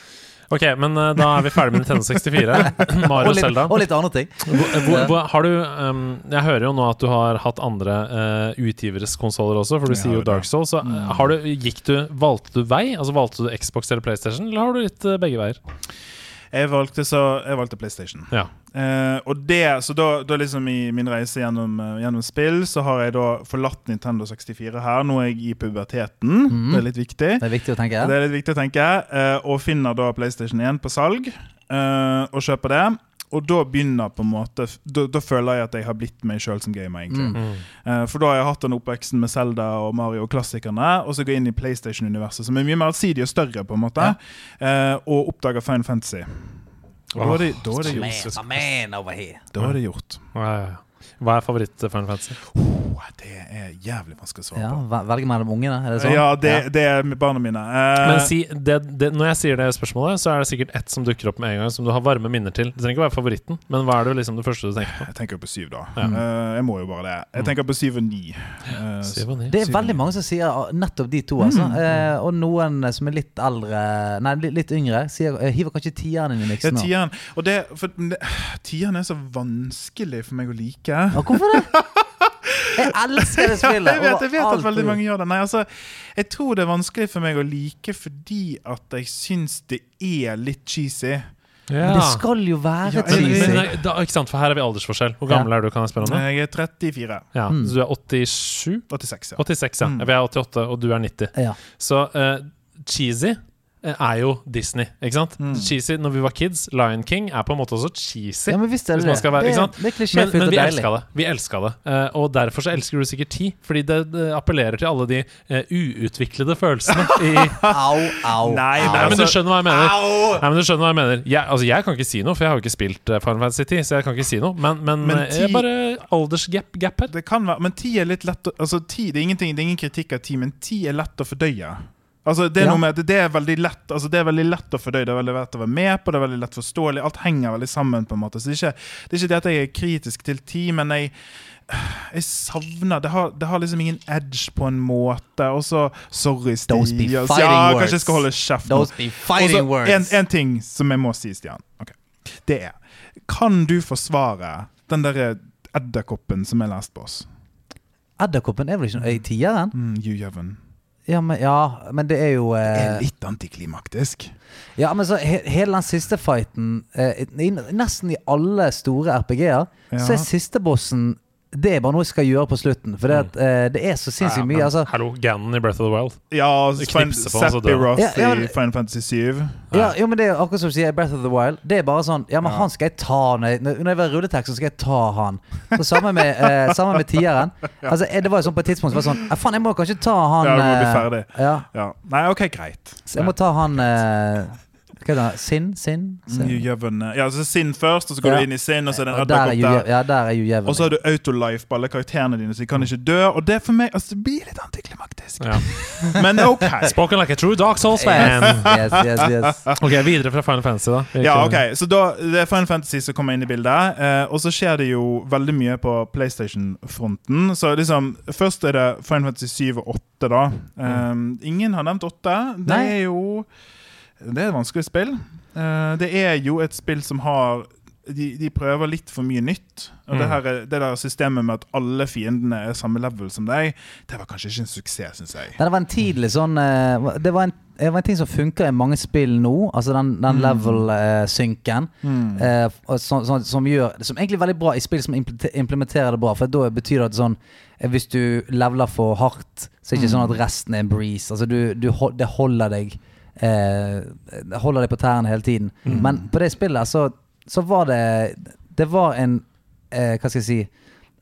Mm. Ok, men uh, da er vi ferdig med Nintendo 64. *laughs* Mario Og litt, Zelda. og litt andre ting. Hvor, hvor, hvor, har du um, Jeg hører jo nå at du har hatt andre uh, utgiveres konsoller også, for du Jeg sier jo. Dark Souls. Så, uh, har du, gikk du, valgte du vei? Altså Valgte du Xbox eller PlayStation, eller har du litt uh, begge veier? Jeg valgte, så, jeg valgte PlayStation. Ja. Eh, og det, så da, da liksom i min reise gjennom, eh, gjennom spill, så har jeg da forlatt Nintendo 64 her. Nå er jeg i puberteten. Det er litt viktig. Det er viktig å tenke. Det er litt viktig å tenke. Eh, og finner da PlayStation 1 på salg, eh, og kjøper det. Og da begynner på en måte Da, da føler jeg at jeg har blitt meg sjøl som gamer. egentlig Eh, For da har jeg hatt den oppveksten med Zelda og Mario og klassikerne, og så går jeg inn i PlayStation-universet, som er mye mer allsidig og større, på en måte, eh, og oppdager Final Fantasy. Og da er det, da er det gjort. Man, man. Da er det gjort. Ja, ja, ja. Hva er favoritt-Final Fantasy? Oh, det er jævlig vanskelig å svare Ja, på. Velg mellom ungene, er det sånn? Ja, det, det er barna mine. Uh, Men si, det, det, Når jeg sier det spørsmålet, så er det sikkert ett som dukker opp med en gang, som du har varme minner til. Det trenger ikke være favoritten, men hva er det liksom det første du tenker på? jeg tenker på syv, da. Ja. Uh, jeg må jo bare det. Jeg tenker på syv og ni. Uh, Syv og ni. Det er veldig mange som sier ah, nettopp de to. Altså. Eh, og noen som er litt eldre Nei, litt, litt yngre, sier, hiver kanskje tieren inn i ja, miksen. Ja, tieren. Og det, for, det, tieren er så vanskelig for meg å like. Ja, hvorfor det? *laughs* Jeg elsker det Ja, spillet. jeg vet, jeg vet at veldig mange gjør det. Nei, altså, jeg tror det er vanskelig for meg å like fordi at jeg syns det er litt cheesy. Men Det skal jo være Ja, cheesy. men, da, ikke sant, for her er vi aldersforskjell. Hvor gammel er du? kan jeg spørre om det? Jeg er 34. Ja, Mm. Så du er 87? 86, ja. 86, ja. Mm. Vi er 88, og du er 90. Ja. Så uh, cheesy er jo Disney. Ikke sant? Cheesy når vi var kids. Lion King er på en måte også cheesy. Ja, men visst er det det. være- Det er- det er Men, men vi elska det. Vi elska det. Eh, og derfor så elsker du sikkert ti. Fordi det, det appellerer til alle de uh, uutviklede følelsene i *laughs* Au, au, Nei, au. Nei, men du Altså- skjønner hva jeg mener. Au! Nei, men du skjønner hva Jeg mener Jeg, altså, jeg kan ikke si noe, for jeg har jo ikke spilt uh, Farm Fantasy 10. Så jeg kan ikke si noe Men, men, Men eh, ti- bare aldersgap gap her. Det kan være, men ti er litt lett å, altså, ti, det, er det er ingen kritikk av ti, men ti er lett å fordøye. Altså, det, er Ja. noe med, det, det er veldig lett altså, Det er veldig lett å fordøye. Det er veldig lett å være med på, det er veldig lett forståelig. Alt henger veldig sammen. på en måte Så det er ikke det, er ikke det at jeg er kritisk til tid, men jeg jeg savner det har, det har liksom ingen edge på en måte. Og så Sorry, Stian. fighting Ja, kanskje jeg skal holde kjeft nå. Og. En, en ting som jeg må si, Stian. Okay. Det er Kan du forsvare den derre edderkoppen som er på oss? Edderkoppen er vel ikke noe i tieren? Mm, Jevon. Ja, men, ja, men det er jo Det eh, er litt antiklimaktisk. Ja, men så he, hele den siste fighten eh, i, Nesten i alle store RPG-er så er siste bossen Det er bare noe jeg skal gjøre på slutten. For det, at, uh, det er så sinnssykt mye. Altså, Hallo, Ganon i Breath of the Wild. Ja, Seppi Fin- knipser på han, så dør han. Sephiroth Ja, ja, men- i Final Fantasy 7. ja, jo, men det er akkurat som du sier Breath of the Wild. Det er bare sånn Ja, men Ja. han skal jeg ta når jeg, når jeg var rulletekst, så skal jeg ta han. Så Samme med, uh, sammen med tieren. *laughs* Altså, eh, det var jo sånn på et tidspunkt så var det sånn «Ja, Faen, jeg må kanskje ta han Ja, du må bli eh, ferdig. Ja, Ja. Nei, OK, greit. så jeg må ta han eh, Hva det? Sinn? Sinn? sin. Hugh eh, Ja, så Sinn først, og så går Ja. du inn i Sinn, og så er det en er edderkopp der. Ja, der er jo jevn. Og så har du autolife på alle karakterene dine, så de kan ikke dø. Og det for meg altså, det blir litt antiklimaktisk. Ja. *laughs* Men OK. Spoken like a true Dark Souls-fan. Yes, yes, yes. *laughs* Ok, videre fra Final Fantasy, da. Ja, ok, så da, Det er Final Fantasy som kommer inn i bildet. Eh, og så skjer det jo veldig mye på PlayStation-fronten. Så liksom, Først er det Final Fantasy 7 og 8, da. Um, ingen har nevnt 8. Det Nei. er jo Det er et vanskelig spill. Eh, det er jo et spill som har de, de prøver litt for mye nytt. Og det, Mm. her, er- det der systemet med at alle fiendene er samme level som deg, det var kanskje ikke en suksess, syns jeg. Det var en tidlig sånn eh, Det var en, det var en ting som funker i mange spill nå. Altså den, den level-synken. Mm. Eh, og så, så, som gjør Som egentlig er veldig bra i spill som implementerer det bra. For da betyr det at sånn eh, Hvis du leveler for hardt, så er det ikke sånn at resten er en breeze. Altså du, du, det holder deg eh, holder deg på tærne hele tiden. Men på det spillet så, så var det Det var en eh, Hva skal jeg si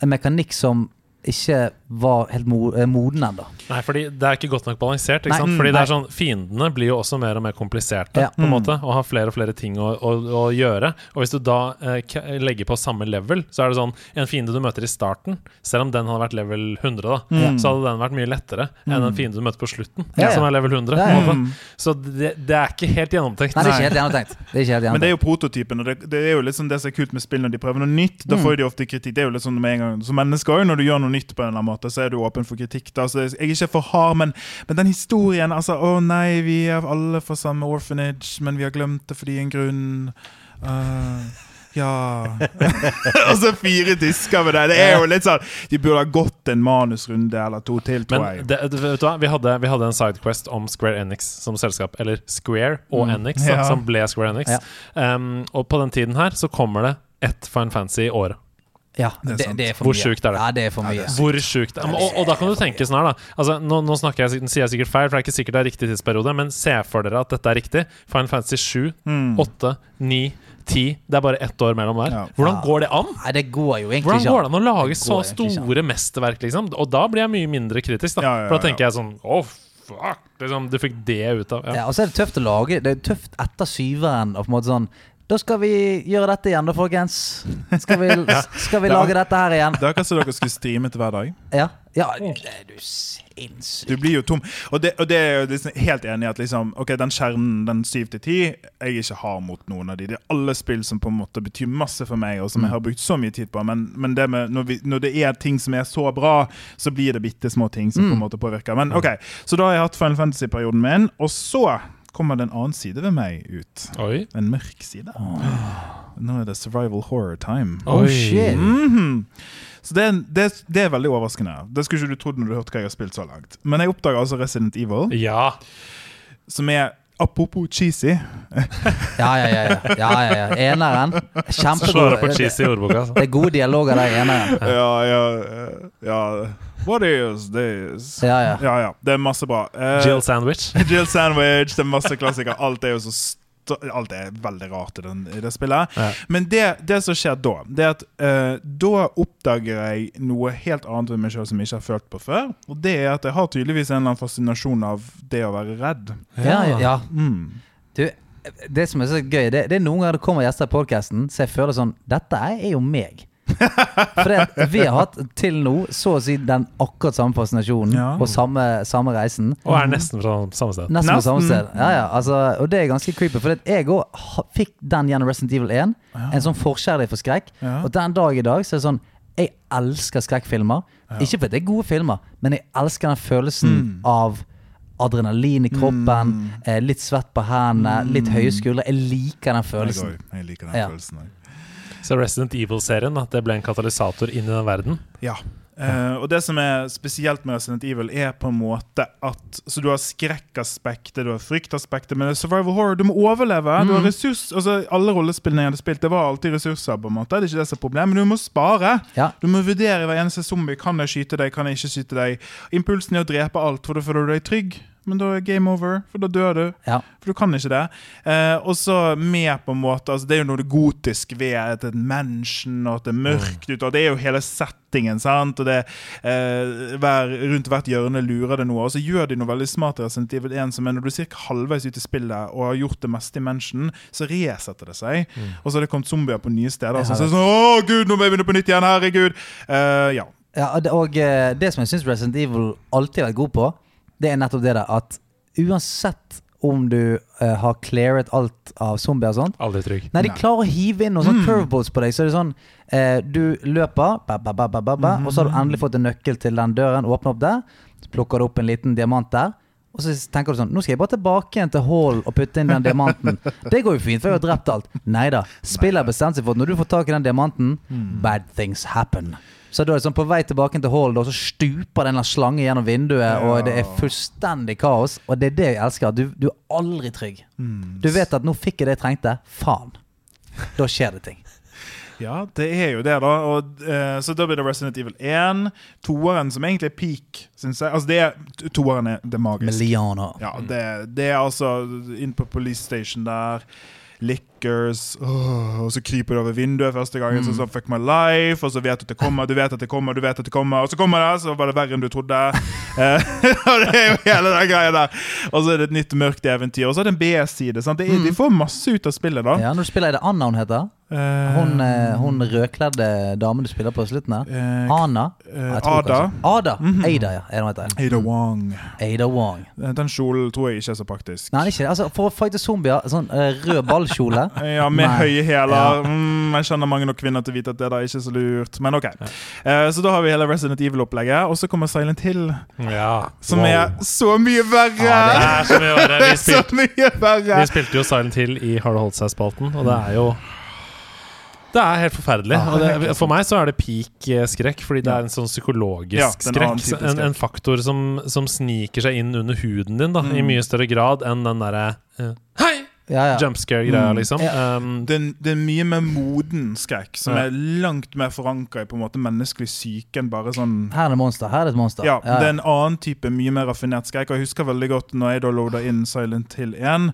En mekanikk som ikke var helt eh, moden ennå. Nei, fordi det er ikke godt nok balansert. Ikke Nei, sant? mm, Fordi det er sånn Fiendene blir jo også mer og mer kompliserte Ja. på en Mm. måte og har flere og flere ting å, å, å gjøre. Og hvis du da eh, legger på samme level, så er det sånn En fiende du møter i starten, selv om den hadde vært level 100, da, Mm. så hadde den vært mye lettere enn en fiende du møter på slutten, Ja, ja. som er level 100. Ja, på en måte. Mm. Så det, det er ikke helt gjennomtenkt. Nei, det er ikke helt gjennomtenkt. Det er ikke helt Men det er jo prototypen, og det, det er jo litt sånn det som er kult med spill når de prøver noe nytt. Mm. Da får de ofte kritikk. Det er jo litt sånn med en gang Som mennesker òg, når du gjør noe nytt på en eller annen måte, så er du åpen for kritikk. da Så Jeg er ikke for hard, men, men den historien altså, Å nei, vi er alle fra samme orphanage, men vi har glemt det fordi en grunn uh, ja *laughs* Og så fire disker med det. Det er jo litt sånn De burde ha gått en manusrunde eller to til, tror Men jeg. det, det- vet du hva? Vi hadde, vi hadde en sidequest om Square Enix som selskap. Eller Square og Mm. Enix, da, Ja. som ble Square Enix. Ja. Um, og på den tiden her så kommer det ett Fine Fancy i året. Ja, Det er det, det er for Hvor mye. sjukt er det? Ja, det er for mye. Hvor sjukt det er. Og, og da kan du tenke sånn her, da. Altså, nå, nå snakker jeg, sier jeg sikkert feil, for det er ikke sikkert det er riktig tidsperiode, men se for dere at dette er riktig. Final Fantasy 7, Mm. 8, 9, 10. Det er bare ett år mellom hver. Ja. Hvordan Ja. går det an? Nei, det går jo egentlig Hvordan ikke går det an å lage så store mesterverk, liksom? Og da blir jeg mye mindre kritisk, da. Ja, ja, For da tenker jeg sånn Å, fuck! Liksom, du fikk det ut av ja. Ja, og så er det tøft å lage. Det er tøft etter syveren. Og på en måte sånn Da skal vi gjøre dette igjen, da, folkens. Skal vi, *laughs* skal vi Ja. lage dette her igjen? Det er akkurat som dere skulle streame til hver dag. Ja. ja er du sinnssyk? Du blir jo tom. Og det, og det er jo liksom helt enig i at liksom, ok, den kjernen, den 7 til 10, jeg ikke har mot noen av de. Det er alle spill som på en måte betyr masse for meg, og som jeg har brukt så mye tid på. Men, men det med, når, vi, når det er ting som er så bra, så blir det bitte små ting som på en måte påvirker. Men ok, Så da har jeg hatt Final Fantasy-perioden min, og så kommer det en annen side ved meg ut. Oi. En mørk side. Nå er det survival horror time. Oh, shit. Mm -hmm. Så det er, det, det er veldig overraskende. Det skulle ikke du trodd når du hørte hva jeg har spilt så langt. Men jeg oppdaga altså Resident Evil, Ja. som er apropos cheesy Ja, ja, ja. ja, ja, ja, ja. Eneren. Kjempegod. det. Altså. Det er gode dialoger der i eneren. Ja, ja, eh, ja What is this? Ja, ja. Ja, ja. Det er masse bra. Uh, Jill Sandwich. *laughs* Jill Sandwich, det er masse klassikere. Alt er jo så st Alt er veldig rart i, den, i det spillet. Ja. Men det, det som skjer da, det er at uh, da oppdager jeg noe helt annet ved meg sjøl som jeg ikke har følt på før. Og det er at jeg har tydeligvis en eller annen fascinasjon av det å være redd. Ja, ja, ja. Mm. Du, det som er så gøy, det, det er noen ganger det kommer gjester i podkasten, så jeg føler sånn Dette er jo meg. For det, vi har hatt til nå så å si den akkurat samme fascinasjonen Ja. og samme, samme reisen. Og er nesten fra samme sted. Nesten på samme sted. Ja, ja, altså, og det er ganske creepy. For det- jeg òg fikk den gjennom Resident Evil 1. En sånn forkjærlighet for skrekk. Ja. Og den dag i dag så er det sånn Jeg elsker skrekkfilmer. Ikke fordi det er gode filmer, men jeg elsker den følelsen Mm. av adrenalin i kroppen, mm. litt svett på hendene, litt høye skuldre. Jeg liker den Jeg, følelsen. også. jeg liker den Ja. følelsen. Så Resident Evil-serien det ble en katalysator inn i den verden. Ja. Uh, og det som er spesielt med Resident Evil, er på en måte at Så du har skrekkaspektet, du har fryktaspektet, men det er survival horror. Du må overleve. Du har ressurs Altså Alle rollespillene jeg hadde spilt, det var alltid ressurser. på en måte Det er ikke det som er problemet, men du må spare. Ja. Du må vurdere hver eneste zombie. Kan jeg skyte deg, kan jeg ikke skyte deg? Impulsen er å drepe alt, for da føler du deg trygg. Men da er game over, for da dør du. Ja. For du kan ikke det. Eh, og så med på en måte altså Det er jo noe gotisk ved at det er et mansion, og at det er mørkt ute. Og det er jo hele settingen. sant? Og det eh, hver, Rundt hvert hjørne lurer det noe. Og så gjør de noe veldig smart i Resident Evil 1, som er når du er ca. halvveis ute i spillet og har gjort det meste i mansion, så resetter det seg. Og så har det kommet zombier på nye steder. og Så, er det sånn Å, gud, nå må jeg begynne på nytt igjen! Herregud! Eh, ja. Ja, og det, og eh, det som jeg syns Resident Evil alltid har vært god på, det er nettopp det der at uansett om du uh, har clearet alt av zombier og sånt Aldri trygg. Nei, de klarer å hive inn noen sånne curveballs på deg. Så er det sånn uh, Du løper, ba, ba, ba, ba, ba, ba, og så har du endelig fått en nøkkel til den døren. Åpner opp der. Så plukker du opp en liten diamant der. Og så tenker du sånn Nå skal jeg bare tilbake igjen til Hall og putte inn den diamanten. Det går jo fint, for jeg har drept alt. Nei da. Spillet har bestemt seg for at når du får tak i den diamanten, bad things happen. Så da er det sånn på vei tilbake til Hall, Og så stuper den en eller annen slange gjennom vinduet, og det er fullstendig kaos. Og det er det jeg elsker. Du, du er aldri trygg. Du vet at nå fikk jeg det jeg trengte. Faen. Da skjer det ting. Ja, det er jo det, da. Og, uh, så da blir det Resident Evil 1. Toeren som egentlig er peak, syns jeg. Altså, det er, toeren er, det magiske. magisk. Med Ja, det, det er altså inn på police station der. Lickers oh, Og så kryper du over vinduet første gangen. Så, sånn, fuck my life Og så vet du at det kommer, du vet at det kommer, du vet at det kommer. Og så kommer det, så var det verre enn du trodde. *laughs* Eh, *laughs* og det er jo hele den greia der. Og så er det et nytt mørkt eventyr. Og så er det en B-side. Det er- De får masse ut av spillet, da. Ja, når du spiller, er det hun heter? Eh, Hun, eh, hun rødkledde damen du spiller på slutten her. eh, Ana? eh, Jeg Ada. Mm Ada. Ada, ja. Ada Wong. Ada Wong. Den kjolen tror jeg ikke er så praktisk. Nei, ikke. Altså, for å fighte zombier, sånn rød ballkjole *laughs* Ja, med Nei. høye hæler. Ja. Mm, jeg kjenner mange nok kvinner til å vite at det da ikke er så lurt. Men ok. Eh, så da har vi hele Resident Evil-opplegget. Og så kommer Silent Hill, Ja. som Wow. er så mye verre! Ja, Det er så mye verre. Vi *laughs* så spilte, mye verre! vi spilte jo Silent Hill i Har det holdt seg-spalten, og det er jo det er helt forferdelig. Ja, det er det, helt for meg så er det peak skrekk, fordi det er en sånn psykologisk Ja, skrekk. En, en faktor som, som sniker seg inn under huden din da, i Mm. mye større grad enn den derre uh, Hei! ja, ja. Jumpscare-greia, Mm. liksom. Ja. Um, Det, er- det er mye mer moden skrekk, som Ja. er langt mer forankra i på en måte menneskelig syke enn bare sånn Her er det monster. Her er et monster. Ja, det er en annen type, mye mer raffinert skrekk. Og jeg husker veldig godt når jeg da loada inn Silent Hill 1.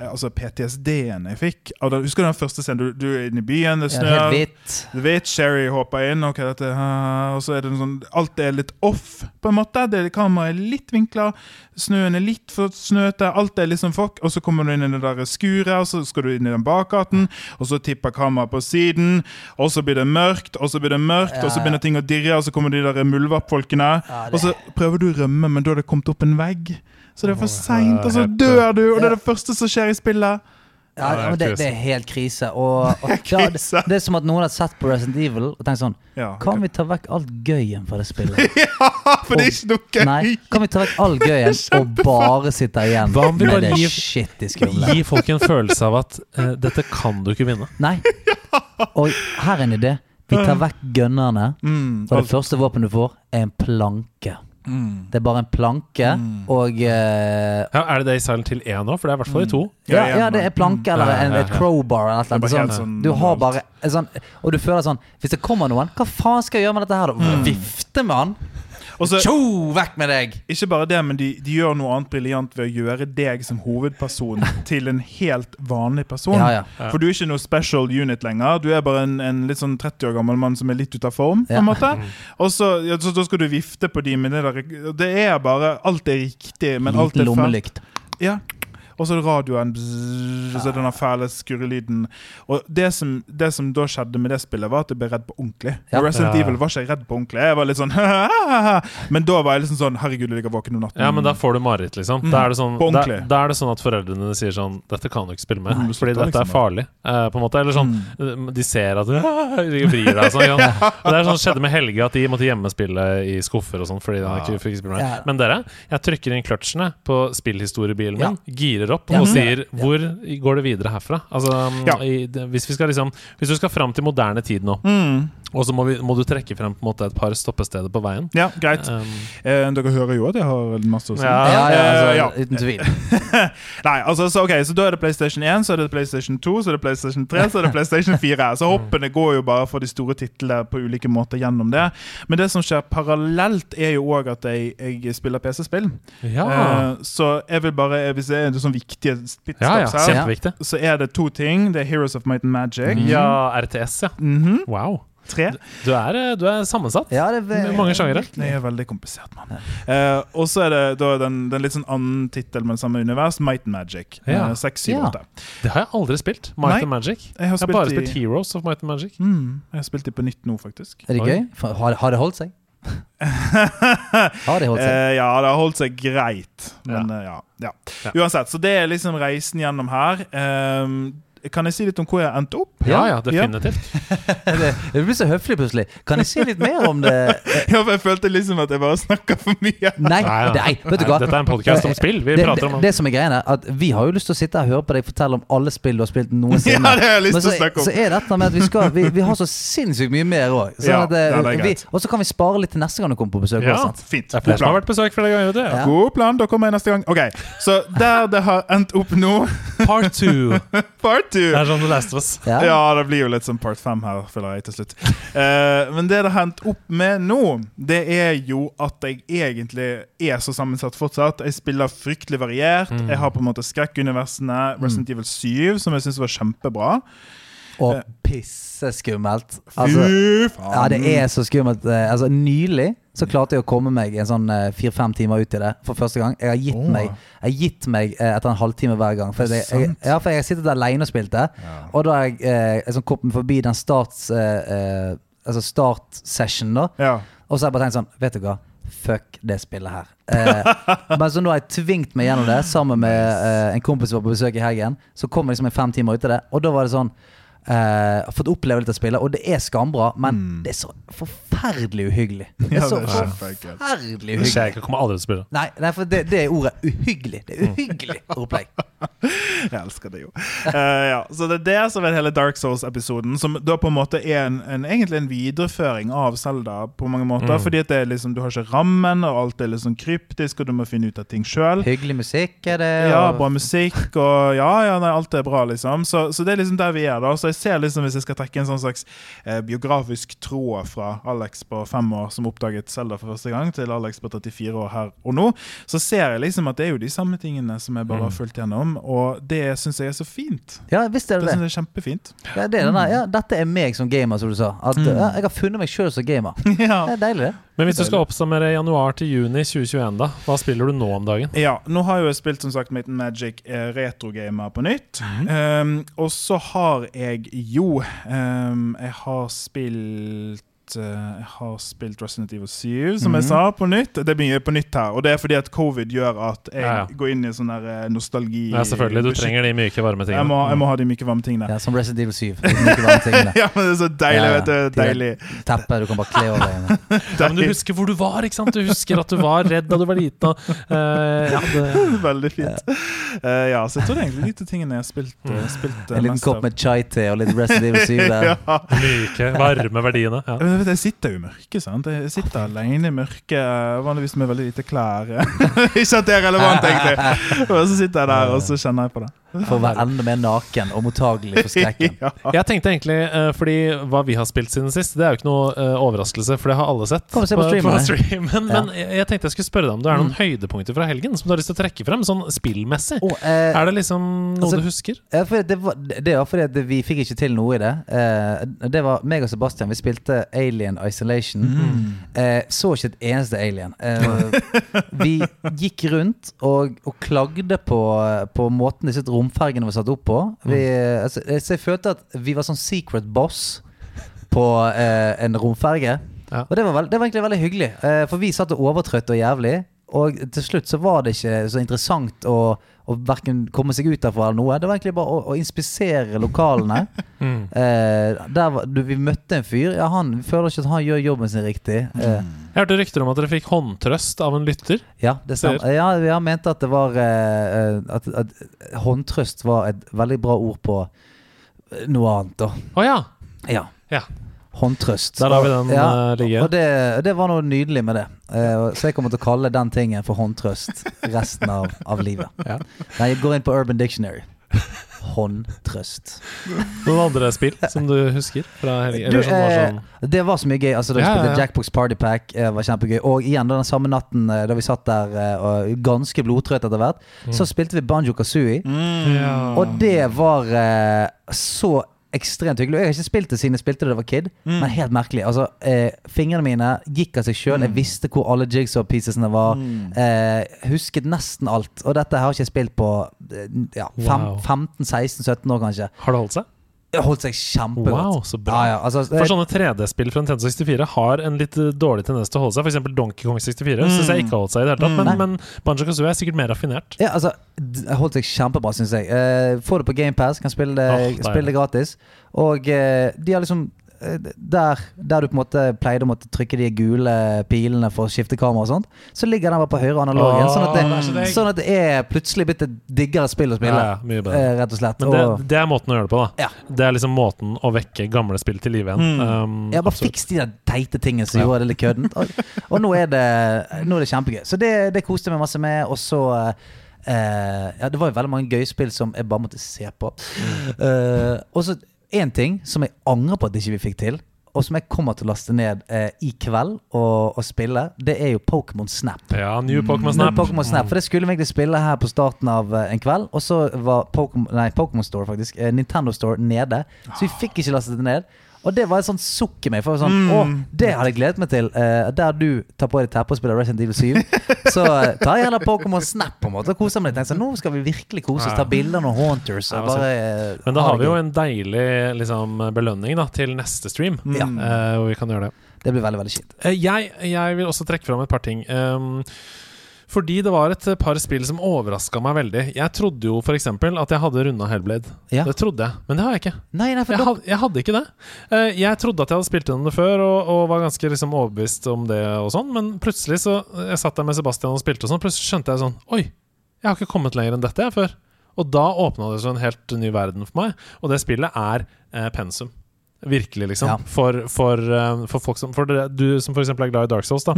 eh, Altså PTSD-en jeg fikk. den- Husker du den første scenen? Du, du er inne i byen, det Ja, snør. Hvitt. Du vet, Sherry hopper inn, okay, dette, og så er det sånn Alt er litt off, på en måte. Det, kameraet er litt vinkla, snøen er litt for snøete, alt er liksom fuck. Og så kommer du inn i det der skuret, og så skal du inn i den bakgaten, og så tipper kameraet på siden, og så blir det mørkt, og så blir det mørkt, og så Ja, ja. begynner ting å dirre, og så kommer de der muldvarpfolkene. Ja, det- Og så prøver du å rømme, men da har det kommet opp en vegg. Så det er for seint, og så dør du, og det er det første som skjer i spillet. Ja, det men det, det er helt krise. Og, *laughs* og ja, det, det er som at noen har sett på Resident Evil og tenkt sånn Ja, Kan vi ta vekk alt gøyen fra det spillet? *laughs* ja, for det er ikke noe gøy. Nei, kan vi ta vekk all gøyen og bare sitte igjen Hva om vi med bare shit i skumle? Gi folk en følelse av at uh, dette kan du ikke vinne. Nei. Og her er en idé. Vi tar vekk gunnerne, Mm, og det første våpenet du får, er en planke. Det er bare en planke og uh, Ja, er det det i Silent Hill 1 òg? For det er i hvert fall i to. ja, Ja, det er planke eller ja, en, et crowbar eller noe Sånn, sånn du har bare sånn Og du føler sånn Hvis det kommer noen, hva faen skal jeg gjøre med dette her, da? Mm. Vifte med han? Og så, Tjo, vekk med deg! ikke bare det, men de, de gjør noe annet briljant ved å gjøre deg som hovedperson til en helt vanlig person. Ja, ja. For du er ikke noe special unit lenger. Du er bare en, en litt sånn 30 år gammel mann som er litt ute av form. på en måte Og så, ja, så da skal du vifte på de med det der Det er bare Alt er riktig, men alt er feil. lommelykt. Ja. Og så radioen bzzz, Og så denne fæle skurrelyden. Og det som, det som da skjedde med det spillet, var at jeg ble redd på ordentlig. Ja. Resident Ja. Evil var ikke jeg redd på ordentlig. Jeg var litt sånn *laughs* Men da var jeg liksom sånn Herregud, jeg ligger våken om natten. Ja, men da får du mareritt, liksom. Da er det sånn, Mm. På da, da er det sånn at foreldrene sier sånn Dette kan du ikke spille med, mm, fordi dette er liksom. farlig. eh, på en måte Eller sånn Mm. De ser at *laughs* du vrir deg sånn. *laughs* Ja. Og det er sånn skjedde med Helge, at de måtte hjemmespille i skuffer og sånn fordi han ikke fikk spille med. Ja. Men dere, jeg trykker inn kløtsjene på spillhistoriebilen min, girer opp Ja. og sier hvor går det videre herfra? Altså, Ja. i, hvis vi skal liksom Hvis du skal fram til moderne tid nå, Mm. Og så må, vi, må du trekke frem på en måte et par stoppesteder på veien Ja, greit. um, Eh, dere hører jo at jeg har masse å si. Ja. Ja, ja, altså, ja. altså, uten tvil. *laughs* Nei, altså, så, ok, så da er det PlayStation 1, så er det PlayStation 2, så er det PlayStation 3, så er det PlayStation *laughs* 4. Så hoppene går jo bare for de store titlene på ulike måter gjennom det. Men det som skjer parallelt, er jo òg at jeg, jeg spiller PC-spill. Ja. Eh, så jeg vil bare Hvis det er sånne viktige pitstops ja, ja. her, så er det to ting. Det er Heroes of Might and Magic. Ja, RTS, ja. Mhm. Wow. Tre. Du er, eh, du er sammensatt. Ja, det Med mange sjangere. Det er veldig komplisert, mann. Eh, og så er det da den, den litt sånn annen tittel, men samme univers, Might and Magic. Ja. Eh, Seks, syv, Ja. åtte. Det har jeg aldri spilt. Might Nei. and Magic. Jeg har Jeg har bare i, spilt Heroes of Might and Magic. mm, jeg har spilt de på nytt nå, faktisk. Er det gøy? Har, har det holdt seg? *laughs* Har det holdt seg? Eh, ja, det har holdt seg greit. Men Ja. eh, ja, ja. Ja. Uansett, så det er liksom reisen gjennom her. Ehm, kan jeg si litt om hvor jeg endte opp? Ja, ja, definitivt. *laughs* det, det blir så høflig plutselig. Kan jeg si litt mer om det? *laughs* Ja, for jeg følte liksom at jeg bare snakka for mye. Nei, Nei, vet du hva? Dette er en podcast om spill. Vi det, prater om det, det som er greia, er at vi har jo lyst til å sitte her og høre på deg fortelle om alle spill du har spilt noensinne. Ja, det har jeg lyst til å snakke om. så er dette med at vi, skal, vi, vi har så sinnssykt mye mer òg. Ja, ja, det er greit. og så kan vi spare litt til neste gang du kommer på besøk. Ja. også, sant? Fint. Det er flere som har vært besøk flere ganger. Det. Ja. God plan, da kommer jeg neste gang. Ok, Så der det har endt opp nå, Part two. *laughs* part two Det er sånn The Last of Us. Ja. Ja, det blir jo litt som part fem her, føler jeg til slutt. Uh, men det det har hendt opp med nå, det er jo at jeg egentlig er så sammensatt fortsatt. Jeg spiller fryktelig variert. Mm. Jeg har på en måte skrekkuniversene. Resident Evil 7, som jeg syns var kjempebra. Og pisseskummelt. Altså, Fy faen. ja, det er så skummelt. Eh, Altså, nylig så klarte jeg å komme meg en sånn eh, fire-fem timer ut i det for første gang. Jeg har gitt oh. meg Jeg har gitt meg eh, etter en halvtime hver gang. For jeg, jeg, ja, for jeg har sittet alene og spilt det, og da har jeg eh, sånn kommet forbi den starts eh, eh, Altså start-session, da. Ja. Og så har jeg bare tenkt sånn Vet du hva? Fuck det spillet her. Eh, *laughs* men så nå har jeg tvingt meg gjennom det sammen med eh, en kompis som var på besøk i helgen. Så kom jeg liksom en fem timer ut i det, og da var det sånn eh, Fått oppleve litt av spillet, og det er skambra, men det er så forferdelig uhyggelig. Det er Ja, så det er forferdelig Det skjer uhyggelig. ikke. Jeg kommer aldri til å spille. Nei, nei, for det, det er ordet uhyggelig. Det er uhyggelig opplegg. *laughs* Jeg elsker det jo. Uh, ja. Så det er det som er hele Dark Souls-episoden, som da på en måte er en, en, egentlig en videreføring av Zelda på mange måter. Mm. Fordi at det er liksom, du har ikke rammen, og alt er liksom kryptisk, og du må finne ut av ting sjøl. Hyggelig musikk er det. Ja, bra musikk, og ja, ja, nei, alt er bra, liksom. Så, så det er liksom der vi er, da. Så jeg ser liksom, hvis jeg skal trekke en sånn slags eh, biografisk tråd fra Alex på fem år som oppdaget Zelda for første gang, til Alex på 34 år her og nå, så ser jeg liksom at det er jo de samme tingene som jeg bare har fulgt gjennom, og det syns jeg er så fint. Ja, visst er Det det synes jeg er kjempefint. Ja, det er denne, ja, dette er meg som gamer, som du sa. At, ja, jeg har funnet meg sjøl som gamer. *laughs* ja. Det er deilig, det. Men hvis du skal oppsummere januar til juni 2021, da, hva spiller du nå om dagen? Ja, nå har jeg jo spilt som sagt Might Magic eh, retrogamer på nytt. Um, og så har jeg jo um, Jeg har spilt eh, jeg har spilt Resident Evil 7, som jeg sa, på nytt. Det er mye på nytt her. Og det er fordi at covid gjør at jeg Ja, ja. går inn i sånn der eh, nostalgi. Ja, selvfølgelig. Du trenger de myke, varme jeg tingene. må, jeg må ha de myke, varme tingene. Ja, som Resident Evil 7. de myke varme tingene. *laughs* Ja, men det er så deilig. Ja, ja. vet du, Deilig. Teppe du kan bare kle over deg. *laughs* Ja, men du husker hvor du var, ikke sant? Du husker at du var redd da du var liten. Eh, ja, det, *laughs* Veldig fint. Uh, ja, så jeg tror det er egentlig de tingene jeg har spilt, uh, spilt En liten kopp med chai-te og litt Resident Evil 7 der. ja. myke, varme verdiene. Ja. Eh, jeg, sitter jo i mørket, sant. Jeg sitter alene i mørket, vanligvis med veldig lite klær. *laughs* Ikke at det er relevant, egentlig. Og så sitter jeg der, og så kjenner jeg på det. For å være enda mer naken og mottagelig for skrekken. *laughs* Ja. Jeg tenkte egentlig, uh, fordi hva vi har spilt siden sist, det er jo ikke noe uh, overraskelse, for det har alle sett. Se på streamen, på det. streamen. *laughs* Men jeg, jeg tenkte jeg skulle spørre deg om det er noen høydepunkter fra helgen som du har lyst til å trekke frem, sånn spillmessig. Oh, eh, Er det liksom noe altså- du husker? Ja, for det, var, det var fordi at vi fikk ikke til noe i det. Uh, det var meg og Sebastian. Vi spilte Alien Isolation. Eh, så ikke et eneste alien. Eh, vi gikk rundt og, og klagde på, på måten disse romfergene var satt opp på. Vi, altså, eh, så jeg følte at vi var sånn secret boss på eh, en romferge. Ja. Og det var, veld, det var egentlig veldig hyggelig. Eh, for vi satt og overtrøtte og jævlig. Og til slutt så var det ikke så interessant å, å verken komme seg ut derfra eller noe. Det var egentlig bare å, å inspisere lokalene. *laughs* Mm. Eh, var, du, vi møtte en fyr. Ja, han føler ikke at han gjør jobben sin riktig. Eh, Jeg hørte rykter om at dere fikk håndtrøst av en lytter. ja, det stemmer. Ja, jeg mente at det var eh, at, at håndtrøst var et veldig bra ord på eh, noe annet, da. Å ja! Ja. Ja. Håndtrøst. Der lar vi den, ja, eh, ligge. Og det, det var noe nydelig med det. Eh, så jeg kommer til å kalle den tingen for håndtrøst resten av, av livet. Ja. Nei, jeg går inn på Urban Dictionary. Håndtrøst. Noen andre spill som du husker fra helgen? Du, som var eh, sånn Det var så mye gøy. Altså, da vi Ja, spilte ja. Jackbox Party Pack, eh, var kjempegøy. Og igjen den samme natten da vi satt der og ganske blodtrøtt etter hvert, så spilte vi Banjo Kazooie. ja. Og det var så ekstremt hyggelig. Jeg har ikke spilt det siden jeg spilte det da jeg var kid, men helt merkelig. Altså, eh, Fingrene mine gikk av seg sjøl. Jeg visste hvor alle jigsaw piecesene var. Eh, husket nesten alt. Og dette har jeg ikke spilt på eh, ja, Wow. 15-16-17 år, kanskje. Har det holdt seg? Det holdt seg kjempegodt. Wow, så bra. Ja, ja, altså, For sånne 3D-spill fra Nintendo 64 har en litt eh, dårlig tendens til å holde seg. F.eks. Donkey Kong 64 Synes jeg ikke har holdt seg i det hele tatt. Mm, Men, men Banjo Kazooie er sikkert mer raffinert. Ja, altså det holdt seg kjempebra, syns jeg. Uh, Få det på GamePass, kan spille det, deilig. spille det gratis. Og uh, de har liksom eh, der, der du på en måte pleide å måtte trykke de gule pilene for å skifte kamera og sånt, så ligger den bare på høyre analogen. Åh, sånn, at det er sånn at det er plutselig blitt et diggere spill å spille. Ja, eh, rett og slett. Men det, det er måten å gjøre det på, da. Ja. Det er liksom måten å vekke gamle spill til live igjen. Um, ja, bare absolutt. fiks de der teite tingene som gjorde det litt køddent. Og, og nå, er det, nå er det kjempegøy. Så det, det koste jeg meg masse med. Og så Uh, Ja, det var jo veldig mange gøye spill som jeg bare måtte se på. Eh, og så én ting som jeg angrer på at ikke vi fikk til, og som jeg kommer til å laste ned eh, i kveld og, og spille, det er jo Pokémon Snap. Ja, New Pokémon Snap. Pokémon Snap, For det skulle vi egentlig spille her på starten av eh, en kveld. Og så var Pokémon Store faktisk eh, Nintendo Store nede. Så vi fikk ikke lastet det ned. Og det var et sånt sukk i meg. For sånn, sånn, Å, det hadde jeg gledet meg til. Uh, der du tar på deg teppet og spiller Resident Evil 7, *laughs* så uh, tar jeg heller Pokémon Snap på en måte og koser meg litt. Tenker så, Nå skal vi virkelig kose oss, ta bilder av Haunters. Og Ja, bare, uh, Men da har vi jo en deilig liksom, belønning da, til neste stream, mm. eh, hvor vi kan gjøre det. Det blir veldig, veldig kjipt. Eh, Jeg, jeg vil også trekke fram et par ting. Um, fordi det var et par spill som overraska meg veldig. Jeg trodde jo f.eks. at jeg hadde runda Hellblade. Ja. Det trodde jeg, men det har jeg ikke. Nei, nei, for Jeg, had, jeg hadde ikke det. Eh, jeg trodde at jeg hadde spilt gjennom det før, og, og var ganske liksom overbevist om det, og sånn men plutselig så Jeg satt der med Sebastian og spilte, og sånn plutselig skjønte jeg sånn Oi, jeg har ikke kommet lenger enn dette jeg før. Og da åpna det seg en helt ny verden for meg, og det spillet er eh, pensum. Virkelig, liksom. Ja. For, for, eh, for folk som For du som f.eks. er glad i Dark Souls, da.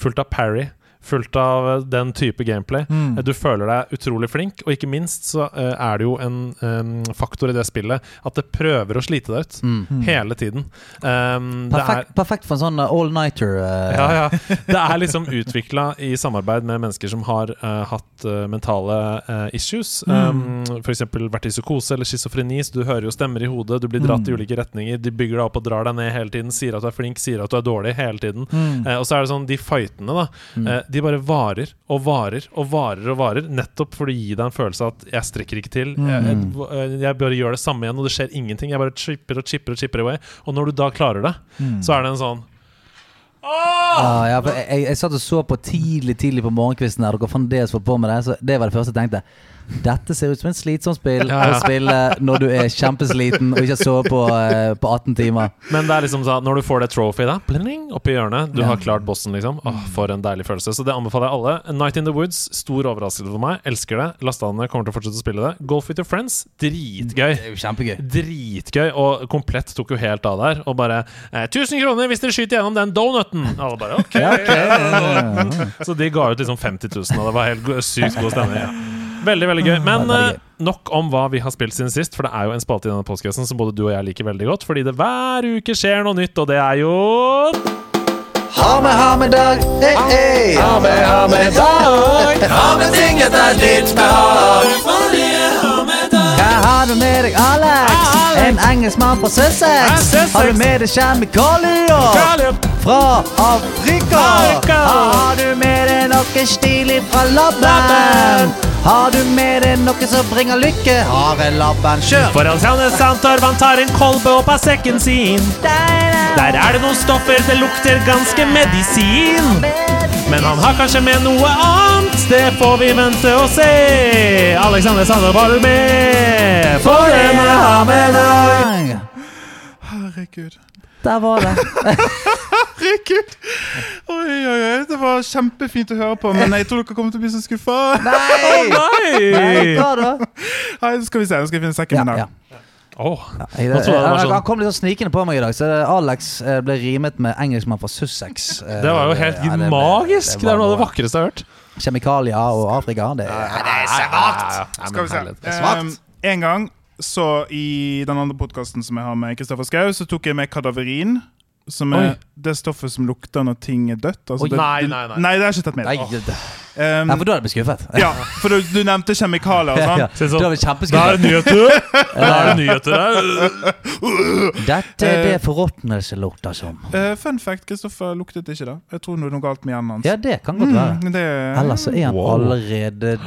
Fullt av parry. Fullt av eh, den type gameplay. Mm. Eh, Du føler deg utrolig flink, og ikke minst så eh, er det jo en um, faktor i det spillet at det prøver å slite deg ut. Mm. Hele tiden. Um, det er perfekt, perfekt for en sånn all-nighter. Uh. *laughs* ja, ja. Det er liksom utvikla i samarbeid med mennesker som har uh, hatt uh, mentale issues. Um, F.eks. vært i psykose eller schizofreni, så du hører jo stemmer i hodet, du blir dratt i ulike retninger, de bygger deg opp og drar deg ned hele tiden, sier at du er flink, sier at du er dårlig, hele tiden. Eh, og så er det sånn, de fightene, da, eh, de bare varer og varer og varer og varer, nettopp for å gi deg en følelse av at jeg strekker ikke til. Jeg, jeg, jeg bare gjør det samme igjen, og det skjer ingenting. Jeg bare chipper og chipper og chipper away. Og når du da klarer det, så er det en sånn Ah, ja, for jeg, jeg, jeg satt og så på tidlig tidlig på morgenkvisten der dere fremdeles holdt på med det. Så det var det første jeg tenkte. Dette ser ut som en slitsom spill *laughs* å spille når du er kjempesliten og ikke har sovet på, eh, på 18 timer. Men det er liksom sånn når du får det trophy da bling, oppi hjørnet, du Ja. har klart bossen, liksom. Åh, for en deilig følelse. Så det anbefaler jeg alle. Night in the Woods, stor overraskelse for meg. Elsker det. Lasta ned, kommer til å fortsette å spille det. Golf with your friends, dritgøy. Det er jo kjempegøy. Dritgøy, og komplett tok jo helt av der. Og bare eh, 1000 kroner hvis dere skyter gjennom den donuten! Alle bare ok. Ja, ok. Ja, *laughs* ja. Så de ga ut liksom 50 000, og det var helt sykt god stemning. Ja. *laughs* Veldig, veldig gøy. Men Ja, veldig eh, nok om hva vi har spilt siden sist, for det er jo en spalte i denne postkassen som både du og jeg liker veldig godt, fordi det hver uke skjer noe nytt, og det er jo Ha med, ha med dag, hey, hey. Ha med, ha med dag! Ha med ting etter ditt behag. Hva har du med deg, Alex? En engelskmann fra Sussex. Har du med deg kjemikalier fra Afrika? Afrika. Har du med deg noe stilig fra labben? Har du med deg noe som bringer lykke? har jeg labben kjør! For Alexander Santorvan tar en kolbe opp av sekken sin. Der er det noen stoffer, det lukter ganske medisin. Men han har kanskje med noe annet, det får vi vente og se. Alexander Santorv, var du med? For denne ha med deg. Herregud. Der var det. *laughs* Herregud! Oi, oi, oi. Det var kjempefint å høre på, men jeg tror dere kommer til å bli så skuffa. Nei! *laughs* Nei, Nei! hva da? Nei, skal vi se. Nå skal jeg finne sekken min. ja. ja. Oh, ja, Jeg, jeg, jeg han- sånn- kom litt sånn snikende på meg i dag, så Alex eh, ble rimet med engelskmann fra Sussex. *laughs* Eh, det var jo helt ja, det ble- magisk. Det var er noe av det vakreste jeg har hørt. Kjemikalier og Afrika. Det, Skal vi se. Um, en gang så i den andre podkasten som jeg har med Kristoffer Schou, så tok jeg med kadaverin. Som er Oi. det stoffet som lukter når ting er dødt. Altså Oi. det, Nei, nei, nei. Nei, det har jeg ikke tatt med. Nei, det, det. Um, Nei, for da hadde jeg blitt skuffet. *laughs* ja, for du, du nevnte kjemikalier og *laughs* Ja, sånn. ja. Sånn, Da er kjempeskuffet. det. Da er det nyheter *laughs* der. Dette er det forråtnelse lukter som. Uh, fun fact, Kristoffer luktet ikke da. Jeg tror det er noe galt med hjernen hans. Ja, det kan godt være. Mm, det Ellers så er han Wow. allerede død.